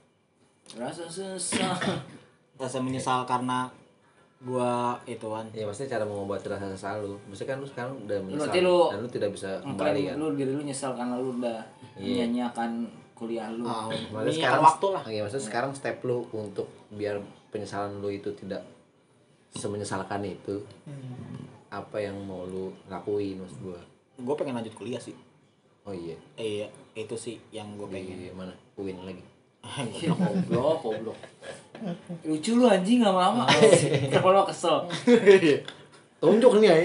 Rasa sesal. (coughs) rasa menyesal karena gua ituan Ya maksudnya cara mengobati rasa sesal lu. Maksudnya kan lu sekarang udah menyesal Berarti lu- dan lu tidak bisa kembali kan. lu diri lu nyesal karena lu udah Iya. menyanyiakan kuliah lu. Ah, Maksudnya ini sekarang waktu lah Iya, maksudnya sekarang step lu untuk biar penyesalan lu itu tidak semenyesalkan itu. Apa yang mau lu lakuin maksud gua? gue pengen lanjut kuliah sih Oh iya. iya itu sih yang gue pengen Di mana? Uin lagi. goblok, goblok. Lucu lu anjing lama-lama. Kenapa lu kesel? Tunjuk nih ya.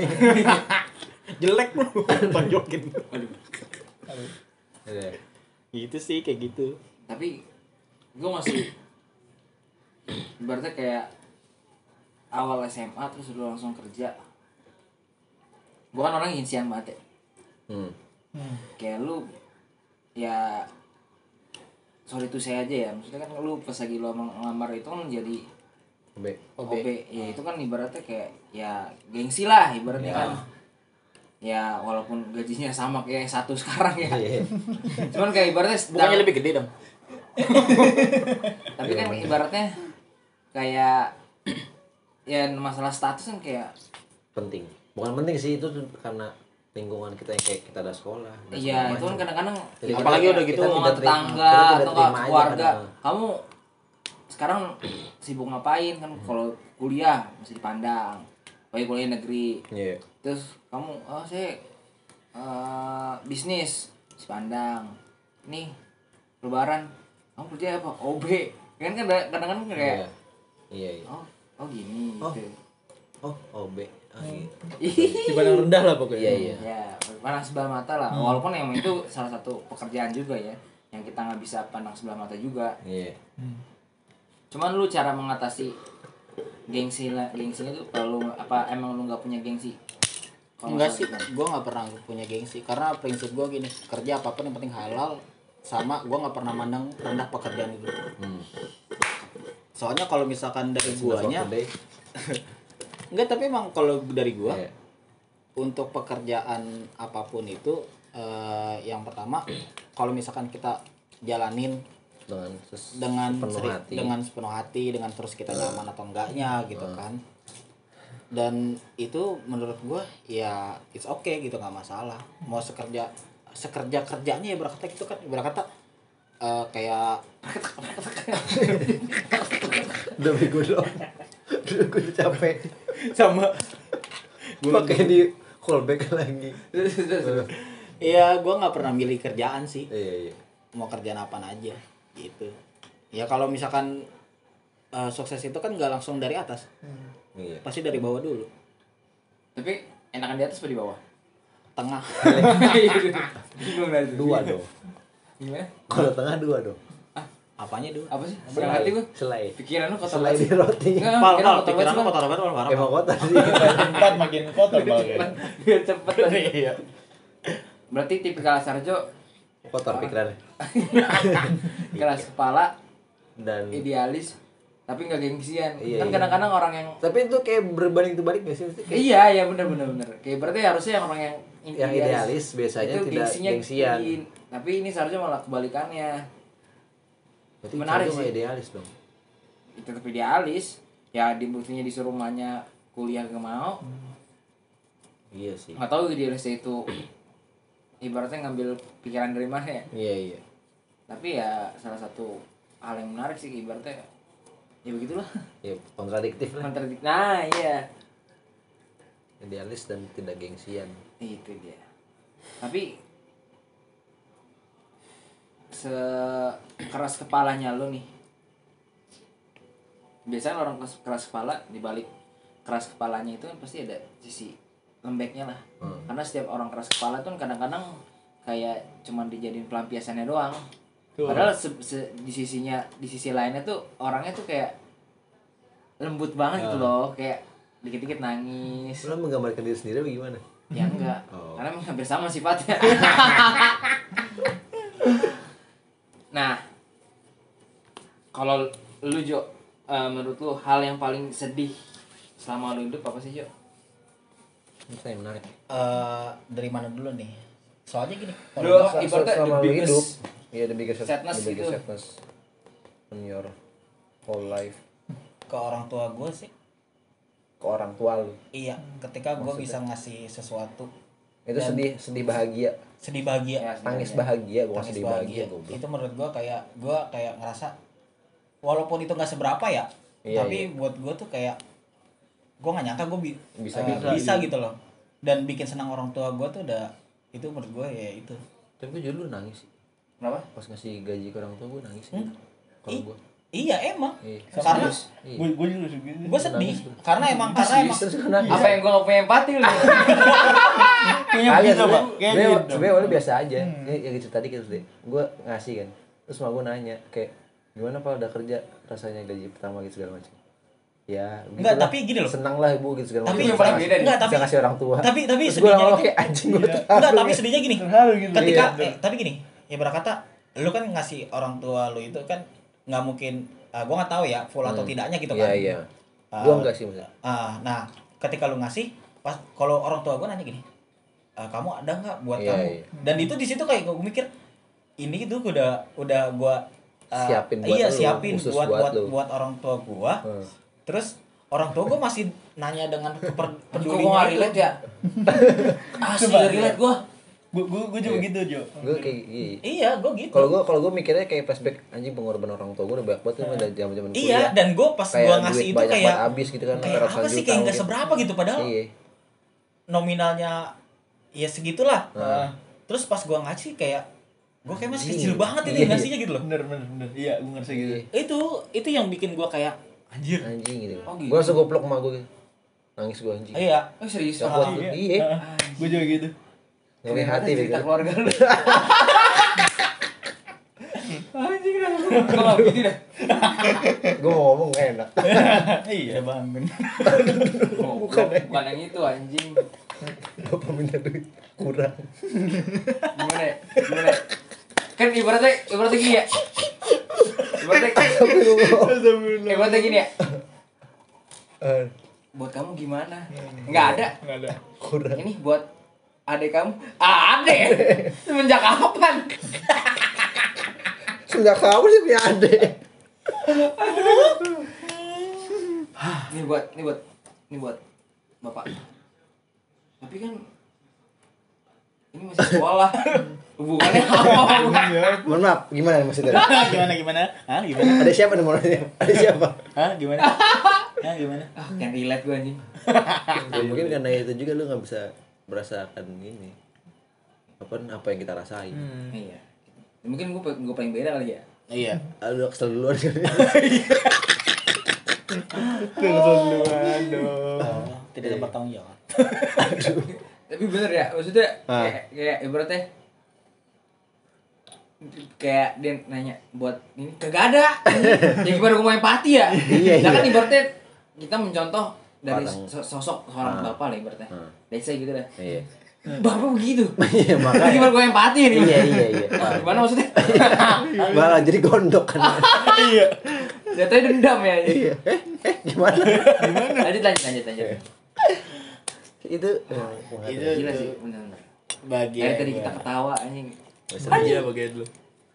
(laughs) jelek lu tonjokin Iya. gitu sih kayak gitu Tapi gue masih berarti kayak awal SMA terus lu langsung kerja. Gue kan orang insian banget ya. Hmm. kayak lu ya sorry itu saya aja ya maksudnya kan lu pas lagi lu ngelamar itu kan jadi Obe. OB. Ya itu kan ibaratnya kayak ya gengsi lah ibaratnya kan. Ya walaupun gajinya sama kayak satu (laughs) sekarang ya. Iya. cuman kayak ibaratnya bukannya lebih gede dong. Tapi kan ibaratnya kayak ya masalah status kan kayak penting bukan penting sih itu tuh karena lingkungan kita yang kayak kita ada sekolah Iya, itu kan kadang-kadang kita- Apalagi udah gitu, kita omongan tidak terima- tetangga kita tidak atau keluarga. kadang. Kamu sekarang (clears throat) sibuk ngapain kan kalau kuliah masih dipandang. Oh, kuliah negeri. Iya. Terus kamu oh saya eh, bisnis masih pandang. Nih lebaran kamu kerja apa? OB. Kan kan kadang-kadang Iya. kayak Iya, iya. oh oh gini Oh. gitu. Oh, OB. Gitu. Dipandang rendah lah pokoknya. Iya, iya. ya pandang sebelah mata lah walaupun emang itu salah satu pekerjaan juga ya yang kita nggak bisa pandang sebelah mata juga Iya. cuman lu cara mengatasi gengsi lah gengsinya tuh kalau lu- apa emang lu nggak punya gengsi Kalau enggak nggak sih gue nggak pernah punya gengsi karena prinsip gue gini kerja apa pun yang penting halal sama gue nggak pernah mandang rendah pekerjaan itu Hmm. soalnya kalau misalkan dari guanya. (laughs) enggak tapi emang kalau dari gua Iya. untuk pekerjaan apa pun itu eh, yang pertama kalau misalkan kita jalanin dengan ses- dengan sepenuh seri- hati. dengan sepenuh hati dengan terus kita nyaman atau enggaknya gitu kan. Dan itu menurut gua ya it's okay gitu nggak masalah. Mau sekerja sekerja kerjanya ya berkata gitu kan berkata eh, kayak Demi gue dong. Udah gue udah capek. sama Pakai di callback lagi. ya gua nggak pernah milih kerjaan sih Iya, iya. mau kerjaan apa aja gitu ya kalau misalkan eh, sukses itu kan nggak langsung dari atas Iya. pasti dari bawah dulu tapi enakan di atas apa di bawah tengah (laughs) bingung dari itu. Dua dong. gimana Kalau tengah dua dong. Apanya dulu apa sih setengah hati gue Selai. pikiran lu kotor Selai banget di roti. Pal pal kotor pikiran lu sih, kotor banget pal Emang kota sih. Tempat makin kotor banget. Bang. biar cepet aja. iya berarti tipikal Sarjo Kotor pikirannya. (laughs) keras kepala Dan idealis tapi nggak gengsian Iya, kan iya. kadang-kadang orang yang tapi itu kayak berbanding terbalik gak sih? Kayak iya iya bener bener bener kayak berarti harusnya yang orang yang yang idealis biasanya itu tidak gengsinya gengsian. tapi ini seharusnya malah kebalikannya Berarti Menarik sih. idealis dong. itu tetap idealis ya di buktinya disuruh rumahnya kuliah gak mau Iya sih. nggak tahu idealisnya itu ibaratnya ngambil pikiran dari mana ya Iya iya. tapi ya salah satu hal yang menarik sih ibaratnya ya begitulah Ya kontradiktif lah. kontradik nah iya Idealis dan tidak gengsian. itu dia tapi sekeras kepalanya lo nih. Biasanya orang keras, kepala di balik keras kepalanya itu kan pasti ada sisi lembeknya lah. Hmm. karena setiap orang keras kepala tuh kadang-kadang kayak cuman dijadiin pelampiasannya doang. Padahal se- se- di sisinya di sisi lainnya tuh orangnya tuh kayak lembut banget gitu loh kayak dikit-dikit nangis. Lo menggambarkan diri sendiri apa gimana? ya enggak. Oh. karena hampir sama sifatnya (laughs) nah kalau lu Jo eh, menurut lu hal yang paling sedih selama lu hidup apa sih Jo Ini saya menarik. Eh, dari mana dulu nih soalnya gini kalau ibaratnya selama the biggest hidup, Iya, the biggest sadness the biggest gitu. sadness in your whole life. ke orang tua gue sih Ke orang tua lu. iya ketika gue bisa ngasih sesuatu Itu Dan- sedih, sedih bahagia. Sedih bahagia Ya, Tangis bahagia, tangis sedih bahagia bahagia, goblok. itu menurut gue kayak gue kayak ngerasa walaupun itu nggak seberapa ya Iya, tapi iya. buat gue tuh kayak gue nggak nyangka gue bi- Bisa eh, gitu. bisa gitu loh dan bikin senang orang tua gue tuh udah itu menurut gue ya itu Tapi gue dulu nangis sih. kenapa Pas ngasih gaji ke orang tua gue nangis sih. Hmm? Kalau gue. Iya emang. Iya. karena Iya. gue gue juga segitu gue sedih karena emang karena emang gue nangis. apa yang gua gak punya empati lu? Kayaknya (laughs) begitu pak. sebenernya kayak sebenernya- gitu awalnya biasa aja. Ini yang gitu tadi gitu deh. Gue ngasih kan. Terus mau gue nanya kayak gimana pak? Udah kerja rasanya gaji pertama gitu segala macam. Ya Enggak, gitulah. tapi gini loh. senang lah ibu gitu segala Tapi macam. yang paling beda nih. enggak tapi ngasih orang tua. tapi tapi terus gue sedihnya lama-lama itu kayak anjing gue enggak tapi sedihnya gini. Gitu. Ketika Iya. eh, tapi gini ya berkata lu kan ngasih orang tua lu itu kan nggak mungkin uh, gue nggak tahu ya full atau Hmm. tidaknya gitu iya kan iya Ah. gue enggak sih maksudnya Ah, nah ketika lu ngasih pas kalau orang tua gue nanya gini "Ah, kamu ada nggak buat Iya, kamu iya. dan itu di situ kayak gue mikir ini itu udah udah gue Siapin buat iya lu, siapin buat buat buat lu. buat orang tua gue Hmm. terus orang tua gue masih nanya dengan (laughs) keper- Kok gua pedulinya gak itu. relate ya (laughs) asli relate gua gue gue gue juga gitu Jo. Gue kayak iya. iya gue gitu. Kalau gue kalau gue mikirnya kayak flashback anjing pengorbanan orang tua gue udah banyak banget tuh dari zaman zaman iya dan gue pas gue ngasih itu kayak habis gitu kan kayak apa sih kayak nggak mungkin. seberapa gitu padahal iya. nominalnya ya segitulah. Nah. terus pas gue ngasih kayak gue kayak masih Iya. kecil banget itu Iya. ngasihnya gitu loh. Bener bener bener. Iya gue ngerasa gitu. Iya. itu itu yang bikin gue kayak anjir. Anjing gitu, Oh, gitu. gue langsung goblok sama gue gitu. nangis gue anjing. Iya. Oh serius? Gue iya. Gue juga gitu ngeri hati cerita gitu. keluarga lu. (laughs) Anjing dah gua gak begitu dah gue mau ngomong enak. (laughs) Iya bangun. Bukan bukan yang itu anjing. Bapak minta duit kurang. Gimana ya? Gimana ya? kan ibaratnya ibaratnya gini ya. Ibaratnya ibaratnya gini ya. Eh, buat kamu gimana? Nggak ada. Nggak ada. Kurang. Ini buat adek kamu? Ah adek semenjak kapan? Sejak kamu sih punya adek ini buat ini buat ini buat bapak. Tapi kan ini masih sekolah. Hubungannya apa? Bukan mohon maaf gimana nih maksudnya? (laughs) Gimana gimana? Ah gimana? Ada siapa nih nanya ada siapa? Ah (laughs) gimana? Ah gimana? Ah kan relate gue anjing. Ya mungkin karena itu juga lu nggak bisa merasakan ini. Apa apa yang kita rasain. Iya. Mungkin gue gue paling beda kali ya. Iya. Aduh kesel duluan. Kan Oh, tidak dapat tanggung jawab. Tapi bener ya maksudnya Ah. kayak kayak ibaratnya kayak dia nanya buat ini kagak ada. (laughs) Ya gimana gue mau empati ya? Iya, nah kan iya. ibaratnya kita mencontoh dari sosok seorang Ah. bapak lah ibaratnya. Ah. let's say gitu dah iya. Bapak begitu. (laughs) Iya makanya. Gimana gue empati nih iya iya iya. (laughs) Ah, gimana maksudnya? (laughs) Malah jadi gondok kan. Iya. Jatuhnya dendam ya. Iya. Eh eh gimana? Lanjut lanjut lanjut lanjut. Itu Itu- gila sih bahagia Kayak tadi kita ketawa anjing. Iya bagian lu.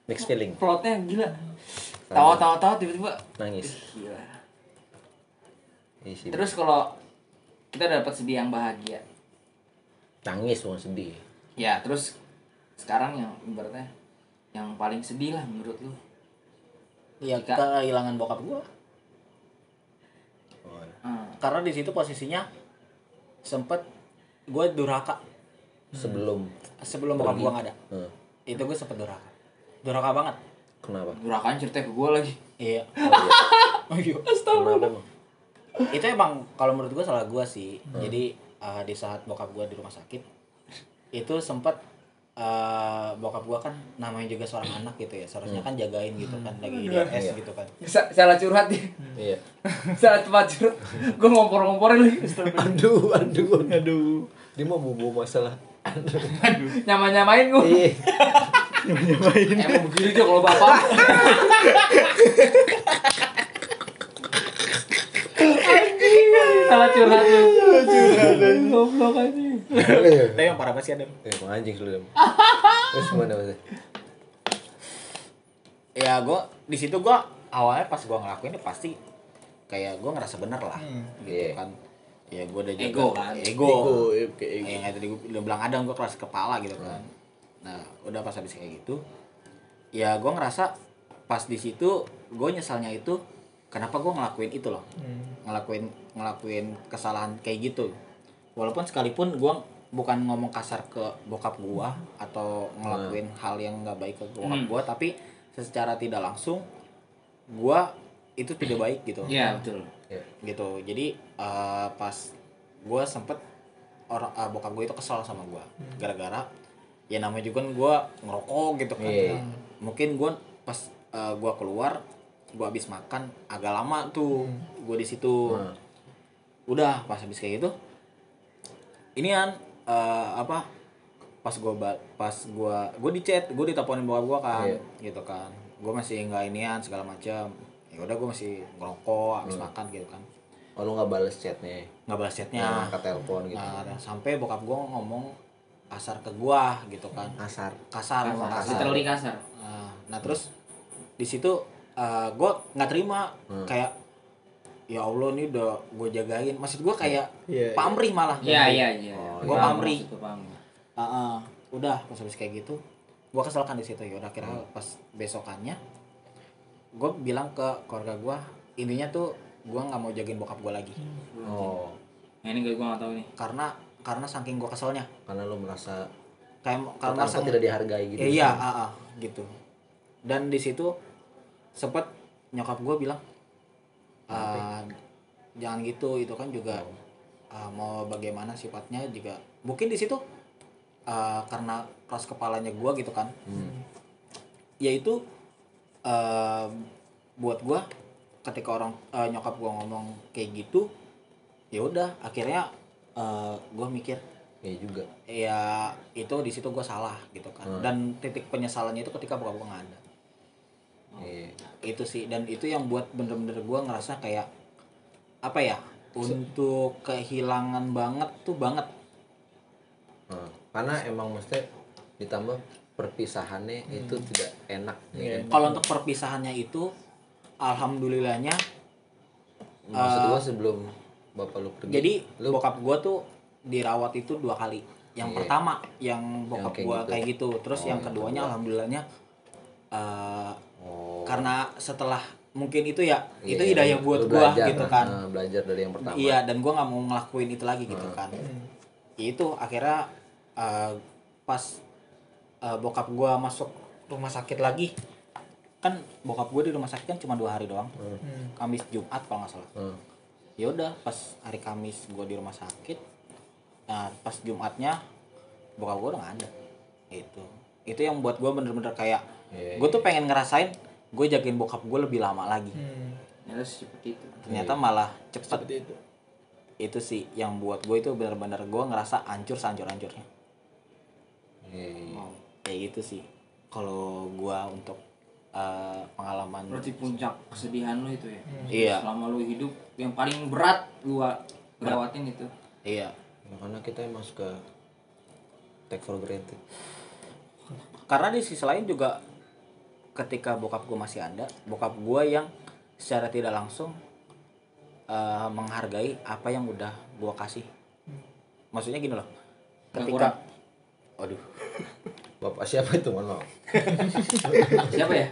Mixed feeling. Plotnya gila. Tawa tawa tawa tiba-tiba. Nangis. Gila Isi. terus kalau kita dapat sedih yang bahagia. Nangis bukan sedih. Ya terus sekarang yang ibaratnya yang paling sedih lah menurut lu. Ya Jika- kehilangan bokap gua. Oh, iya. Hmm. karena di situ posisinya sempet gue durhaka. Sebelum sebelum bokap gua nggak ada. Eh, itu gue sempet durhaka. Durhaka banget. Kenapa? Durakan cerita ke gue lagi. Iya. Oh, iya. (laughs) oh iya. Kenapa emang itu emang kalau menurut gue salah gue sih. Jadi eh, di saat bokap gue di rumah sakit itu sempat eh, bokap gue kan namanya juga seorang (clears throat) anak gitu ya. Seharusnya kan jagain gitu kan lagi di RS Iya. gitu kan. Sa- salah curhat ya? Iya. (laughs) salah tempat curhat. Gue ngompor-ngomporin lagi. (laughs) Aduh, aduh, aduh. Dia mau bawa masalah. nyama-nyamain gue Iya. (laughs) emang begini aja kalau bapak salah curhat lu goblok anjing tapi yang parah banget sih ada Eh, mau anjing lu. (laughs) Terus gimana maksudnya? ya gue di situ gue awalnya pas gue ngelakuin itu pasti kayak gue ngerasa bener lah gitu Iya. kan ya gue udah Ego kan? ego, Ego, ego, ego. yang kayak tadi gue udah bilang ada gue keras kepala gitu kan nah udah pas habis kayak gitu ya gue ngerasa pas di situ gue nyesalnya itu kenapa gue ngelakuin itu loh? Ngelakuin ngelakuin kesalahan kayak gitu. Walaupun sekalipun gue bukan ngomong kasar ke bokap gue atau ngelakuin hal yang nggak baik ke bokap Hmm. gue tapi secara tidak langsung gue itu tidak baik gitu. Iya betul. Iya. gitu. Jadi eh, pas gue sempet orang eh, bokap gue itu kesal sama gue gara-gara ya namanya juga kan gue ngerokok gitu kan. Iya. mungkin gue pas eh, gue keluar gue habis makan agak lama tuh gue di situ Hmm. udah pas habis kayak gitu ini kan eh, apa pas gue pas gue gue di chat gue diteleponin bokap gue kan Iya. gitu kan gue masih nggak inian segala macam ya udah gue masih ngerokok habis Hmm. makan gitu kan Oh, lu nggak bales chatnya? nggak balas chatnya Nah, angkat telepon gitu. nah dan sampai bokap gue ngomong kasar ke gua gitu kan Asar. kasar ngomong kasar literally kasar nah, nah terus di situ eh, gua nggak terima. Hmm. kayak ya allah ini udah gue jagain. Maksud gua kayak Iya, pamrih malah. Iya iya iya. Oh, Gua Paham, pamrih. Ah, ah. udah pas habis kayak gitu gua kesel kan di situ. Ya udah kira Hmm. pas besokannya gua bilang ke keluarga gua intinya tuh gua nggak mau jagain bokap gua lagi. Oh, Nah, ini gue gua nggak tahu nih. Karena karena saking gua keselnya. Karena lu merasa kayak karena karena sang- tidak dihargai gitu. Iya ah, ah, gitu. Dan di situ sempet nyokap gue bilang "Ah, jangan gitu itu kan juga ah, mau bagaimana sifatnya juga mungkin di situ ah, karena keras kepalanya gue gitu kan Hmm. yaitu eh, buat gue ketika orang eh, nyokap gue ngomong kayak gitu ya udah akhirnya gue mikir Iya juga. ya itu di situ gue salah gitu kan Hmm. dan titik penyesalannya itu ketika gue nggak ada Iya. itu sih dan itu yang buat bener-bener gue ngerasa kayak apa ya untuk kehilangan banget tuh banget Nah, karena emang mesti ditambah perpisahannya itu tidak enak ya kan? kalau untuk perpisahannya itu alhamdulillahnya Maksud gua sebelum bapak lu pergi. jadi lu bokap gue tuh dirawat itu dua kali yang Iya. pertama yang bokap gue gitu. kayak gitu terus Oh, yang yang keduanya kedua. alhamdulillahnya eh, karena setelah mungkin itu ya iya, itu hidayah lu buat gua belajar, gitu kan nah, belajar dari yang pertama. iya dan gua nggak mau ngelakuin itu lagi gitu Hmm. kan itu akhirnya eh, pas eh, bokap gua masuk rumah sakit lagi kan bokap gua di rumah sakit kan cuma dua hari doang Hmm. Kamis Jumat kalau nggak salah Hmm. ya udah pas hari Kamis gua di rumah sakit nah pas Jumatnya bokap gua udah nggak ada itu itu yang buat gua bener-bener kayak Iya, gue tuh pengen ngerasain gue jagain bokap gue lebih lama lagi. Hmm. ternyata seperti itu. Ternyata malah cepet Seperti itu. itu sih yang buat gue itu benar-benar gue ngerasa hancur hancur hancurnya Iya. kayak gitu sih. Kalau gue untuk eh, pengalaman berarti puncak kesedihan lu itu ya? Iya. selama lu hidup yang paling berat gua lewatin itu. Iya. Ya, karena kita emang suka take for granted. karena di sisi lain juga ketika bokap gue masih ada bokap gue yang secara tidak langsung eh, menghargai apa yang udah gue kasih maksudnya gini loh Nggak ketika kurang. waduh Bapak siapa itu? Mohon maaf. (laughs) siapa ya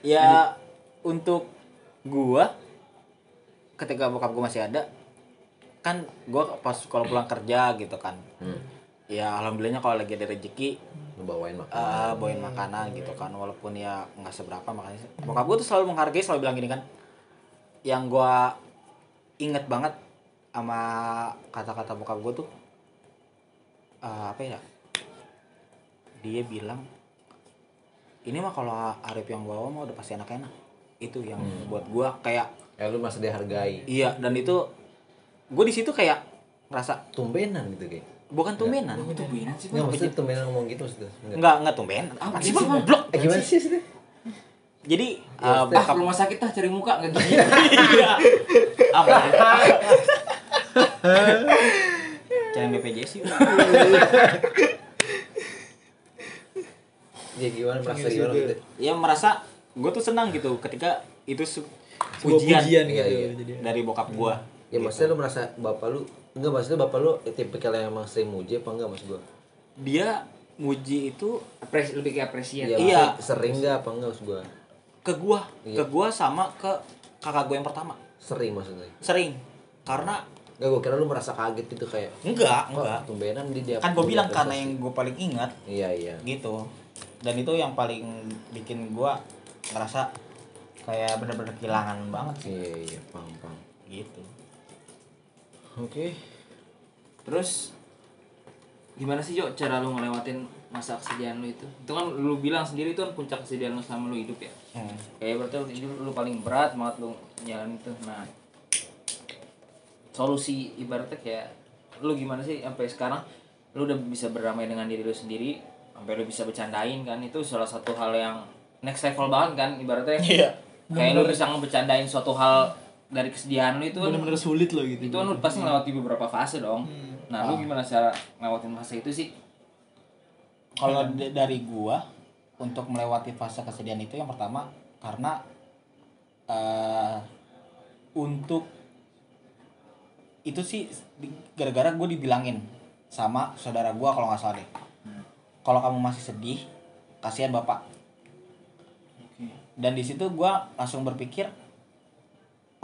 ya untuk gua ketika bokap gua masih ada kan gua pas kalau pulang kerja gitu kan Hmm. Ya alhamdulillahnya kalau lagi ada rezeki bawain makan. eh, bawain makanan gitu kan walaupun ya nggak seberapa makanya bokap gua tuh selalu menghargai selalu bilang gini kan yang gua inget banget sama kata-kata bokap gue tuh eh, apa ya? Dia bilang ini mah kalau Arif yang bawa mah udah pasti enak-enak. Itu yang buat gua kayak ya lu masih dihargai. Iya dan itu gue di situ kayak ngerasa tumbenan gitu kayak bukan tumbenan. Tumbenan sih nggak maksudnya tumbenan ngomong gitu maksudnya. Enggak. nggak nggak tumbenan. Apa sih bang? goblok eh, gimana sih sih jadi Ya, eh, ah bokap rumah sakit ah cari muka nggak gini. (laughs) Iya. Apa? Jangan BPJS sih. Ya gimana merasa gimana gitu ya merasa gue tuh senang gitu ketika itu ujian, pujian Iya, gitu iya. jadi dari bokap gua. Ya maksudnya lu merasa bapak lu enggak maksudnya bapak lu tipikal yang emang sering muji apa enggak maksud gua? Dia muji itu Apres- lebih ke apresiasi. Ya, Iya. maksudnya sering enggak apa enggak maksud gua? Ke gua Iya. ke gua sama ke kakak gua yang pertama. Sering maksudnya? Sering. Karena enggak gua kira lu merasa kaget gitu kayak enggak enggak. tumbenan di dia kan gua bilang karena yang gua paling ingat iya iya. gitu. Dan itu yang paling bikin gua ngerasa kayak bener-bener kehilangan banget sih. Iya iya paham paham. Gitu oke. Terus gimana sih Jo cara lu ngelewatin masa kesedihan lu itu? Itu kan lu bilang sendiri itu kan puncak kesedihan lu selama lu hidup ya? Hmm. kayak berarti lu, hidup lu paling berat banget lu jalan itu. Nah solusi ibaratnya kayak lu gimana sih sampai sekarang? Lu udah bisa berdamai dengan diri lu sendiri sampai lu bisa bercandain kan? Itu salah satu hal yang next level banget kan ibaratnya. Iya kayak lu bisa ngebercandain suatu hal dari kesedihan lu itu kan bener-bener sulit loh gitu. itu kan lu pasti melewati beberapa fase dong. Nah lu gimana cara ngelewatin fase itu sih? Kalau d- dari gua untuk melewati fase kesedihan itu yang pertama karena eh untuk itu sih gara-gara gue dibilangin sama saudara gua kalau nggak salah deh. Kalau kamu masih sedih kasihan bapak. Dan di situ gua langsung berpikir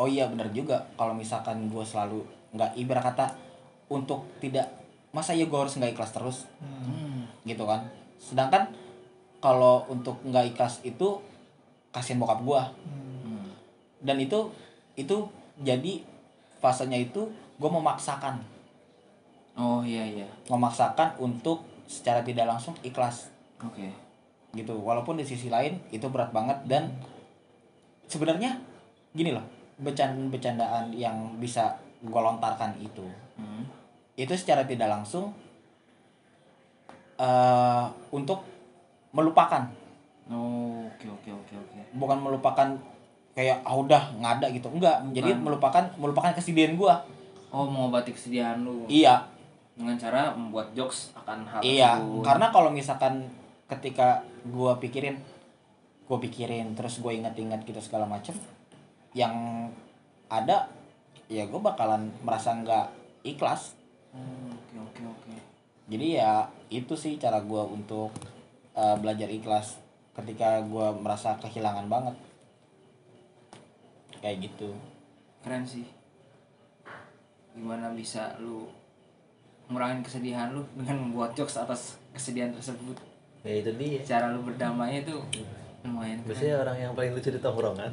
oh iya benar juga. Kalau misalkan gua selalu nggak ibarat kata untuk tidak masa ya gua harus nggak ikhlas terus? Gitu kan. Sedangkan kalau untuk nggak ikhlas itu kasihan bokap gua. Dan itu itu jadi fasenya itu gue memaksakan. Oh iya iya. Memaksakan untuk secara tidak langsung ikhlas. Oke. Gitu. Walaupun di sisi lain itu berat banget dan sebenarnya gini loh bercandaan bercandaan yang bisa gue lontarkan itu. Hmm. itu secara tidak langsung eh untuk melupakan. Oh oke oke oke oke. Bukan melupakan kayak ah udah nggak ada gitu. Enggak jadi melupakan melupakan kesedihan gua. Oh mengobati kesedihan lu. Iya. Dengan cara membuat jokes akan hal iya tersebut. karena kalau misalkan ketika gua pikirin gua pikirin terus gua inget-inget gitu segala macem yang ada ya gua bakalan merasa nggak ikhlas. Oh, oke oke oke. Jadi ya itu sih cara gua untuk eh, belajar ikhlas ketika gua merasa kehilangan banget. Kayak gitu. Keren sih. Gimana bisa lu ngurangin kesedihan lu dengan membuat jokes atas kesedihan tersebut? Ya itu dia. Cara lu berdamainya itu lumayan biasanya orang yang paling lucu di tongkrongan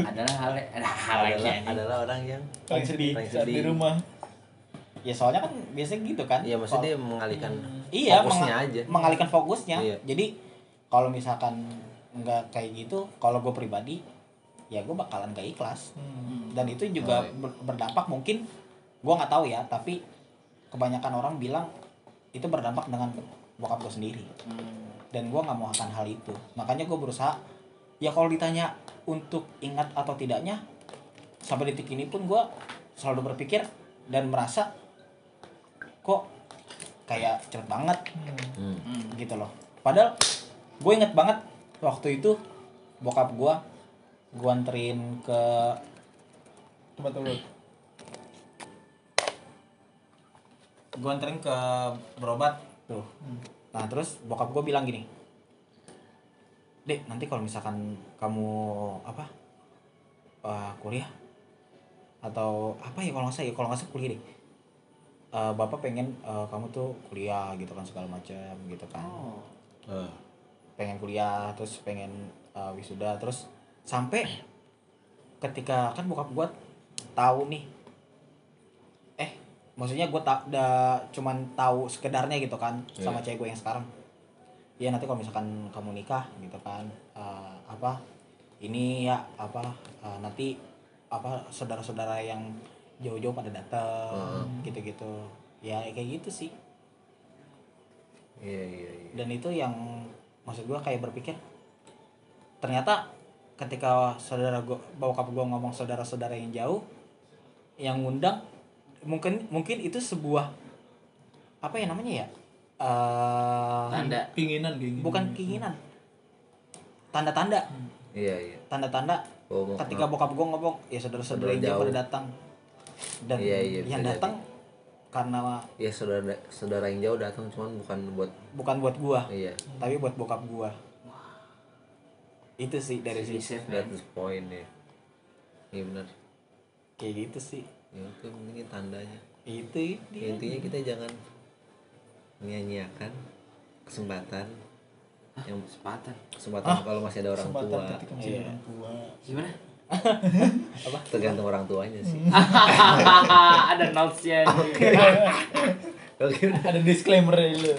adalah hal ada hal adalah, adalah orang yang paling sedih Paling saat di sedih. rumah ya soalnya kan biasanya gitu kan Iya maksudnya dia mengalihkan iya fokusnya menga- aja mengalihkan fokusnya Iya. jadi kalau misalkan nggak kayak gitu kalau gue pribadi ya gue bakalan gak ikhlas Hmm. dan itu juga Oh, iya. ber- berdampak mungkin gue nggak tahu ya tapi kebanyakan orang bilang itu berdampak dengan bokap gue sendiri Hmm. Dan gue nggak mau akan hal itu. Makanya gue berusaha ya kalau ditanya untuk ingat atau tidaknya sampai detik ini pun gue selalu berpikir dan merasa kok kayak cepet banget? Hmm. Hmm. gitu loh. Padahal gue inget banget waktu itu bokap gue gue anterin ke tempat lu? Gue anterin ke berobat. Tuh nah terus bokap gue bilang gini dek nanti kalau misalkan kamu apa eh, kuliah atau apa ya kalau nggak salah ya kalau nggak salah kuliah deh Eh, bapak pengen eh, kamu tuh kuliah gitu kan segala macam gitu kan. Oh. Pengen kuliah terus pengen uh, wisuda terus sampai ketika kan bokap gua tahu nih maksudnya gue tak da, cuman tahu sekedarnya gitu kan sama cewek gue yang sekarang. Ya nanti kalau misalkan kamu nikah gitu kan eh, apa ini ya apa eh, nanti apa saudara-saudara yang jauh-jauh pada datang gitu-gitu. Ya kayak gitu sih. Iya iya iya. Dan itu yang maksud gue kayak berpikir ternyata ketika saudara gue bokap gue ngomong saudara-saudara yang jauh yang ngundang mungkin mungkin itu sebuah apa ya namanya ya? Eh, tanda. Keinginan keinginan. bukan keinginan. Tanda-tanda. Iya iya. Tanda-tanda. Oh, mau- ketika bokap gue ngomong ya saudara-saudara yang jauh pada datang. Dan Iya, iya, yang datang karena ya saudara saudara yang jauh datang cuman bukan buat bukan buat gua. Iya. Tapi buat bokap gua. Itu sih dari sisi point ya. Iya benar. Kayak gitu sih ya itu mungkin tandanya. Itu Ya, intinya kita jangan menyia-nyiakan kesempatan yang kesempatan? kesempatan kalau masih ada orang tua. masih orang tua. gimana? (laughs) Tergantung orang tuanya sih. (laughs) (laughs) Ada notesnya oke. Udah Ada disclaimer dulu.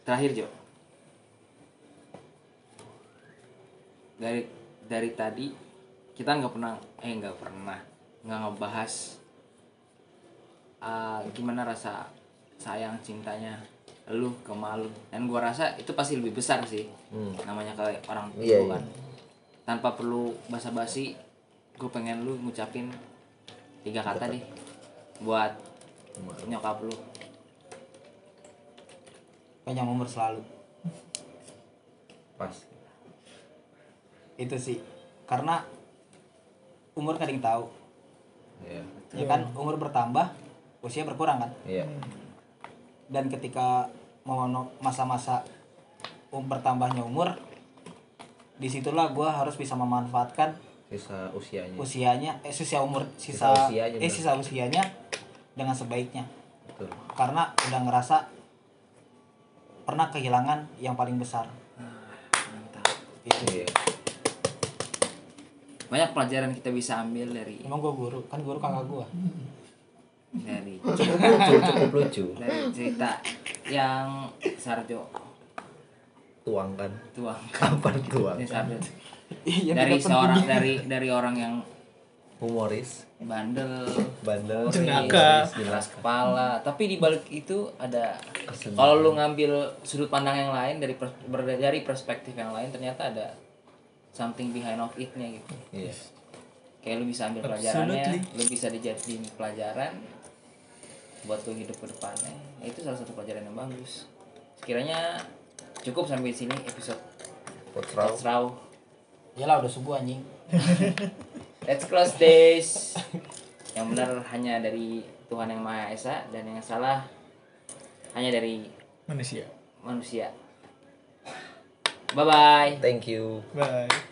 terakhir Jo. Dari dari tadi kita nggak pernah eh nggak pernah nggak ngebahas ah, gimana rasa sayang cintanya lu ke malu dan gua rasa itu pasti lebih besar sih Hmm. namanya ke orang tua Iya, kan. tanpa perlu basa-basi gue pengen lu ngucapin tiga kata deh buat nyokap lu. Panjang umur selalu. Pas. Itu sih. Karena umur kadang tahu. Iya. Ya kan umur bertambah usia berkurang kan? Iya. Dan ketika mau masa-masa um, bertambahnya umur di situlah gue harus bisa memanfaatkan sisa usianya. usianya eh sisa umur Sisa sisa, usianya, eh bener. sisa usianya dengan sebaiknya. Betul. Karena udah ngerasa pernah kehilangan yang paling besar. Mantap. Itu iya banyak pelajaran kita bisa ambil dari emang gue guru? Kan guru kakak gue dari (laughs) cukup lucu cukup lucu. Dari cerita yang Sarjo tuang kan tuang. Kapan tuang ini Sarjo. Yang dari seorang dari dari orang yang humoris. bandel. Bandel. Jenaka. jelas. Kepala. Tapi di balik itu ada kalau lu ngambil sudut pandang yang lain dari pers- ber- dari perspektif yang lain ternyata ada something behind of it-nya gitu. Iya kayak lu bisa ambil pelajarannya Absolutely. lu bisa dijadiin pelajaran buat lu hidup ke depannya. Ya, itu salah satu pelajaran yang bagus. Sekiranya cukup sampai sini episode What's wrong? Let's Raw Yalah udah subuh anjing. (laughs) Let's close this. Yang benar hanya dari Tuhan yang Maha Esa dan yang salah hanya dari Manusia. manusia. Bye bye thank you. Bye.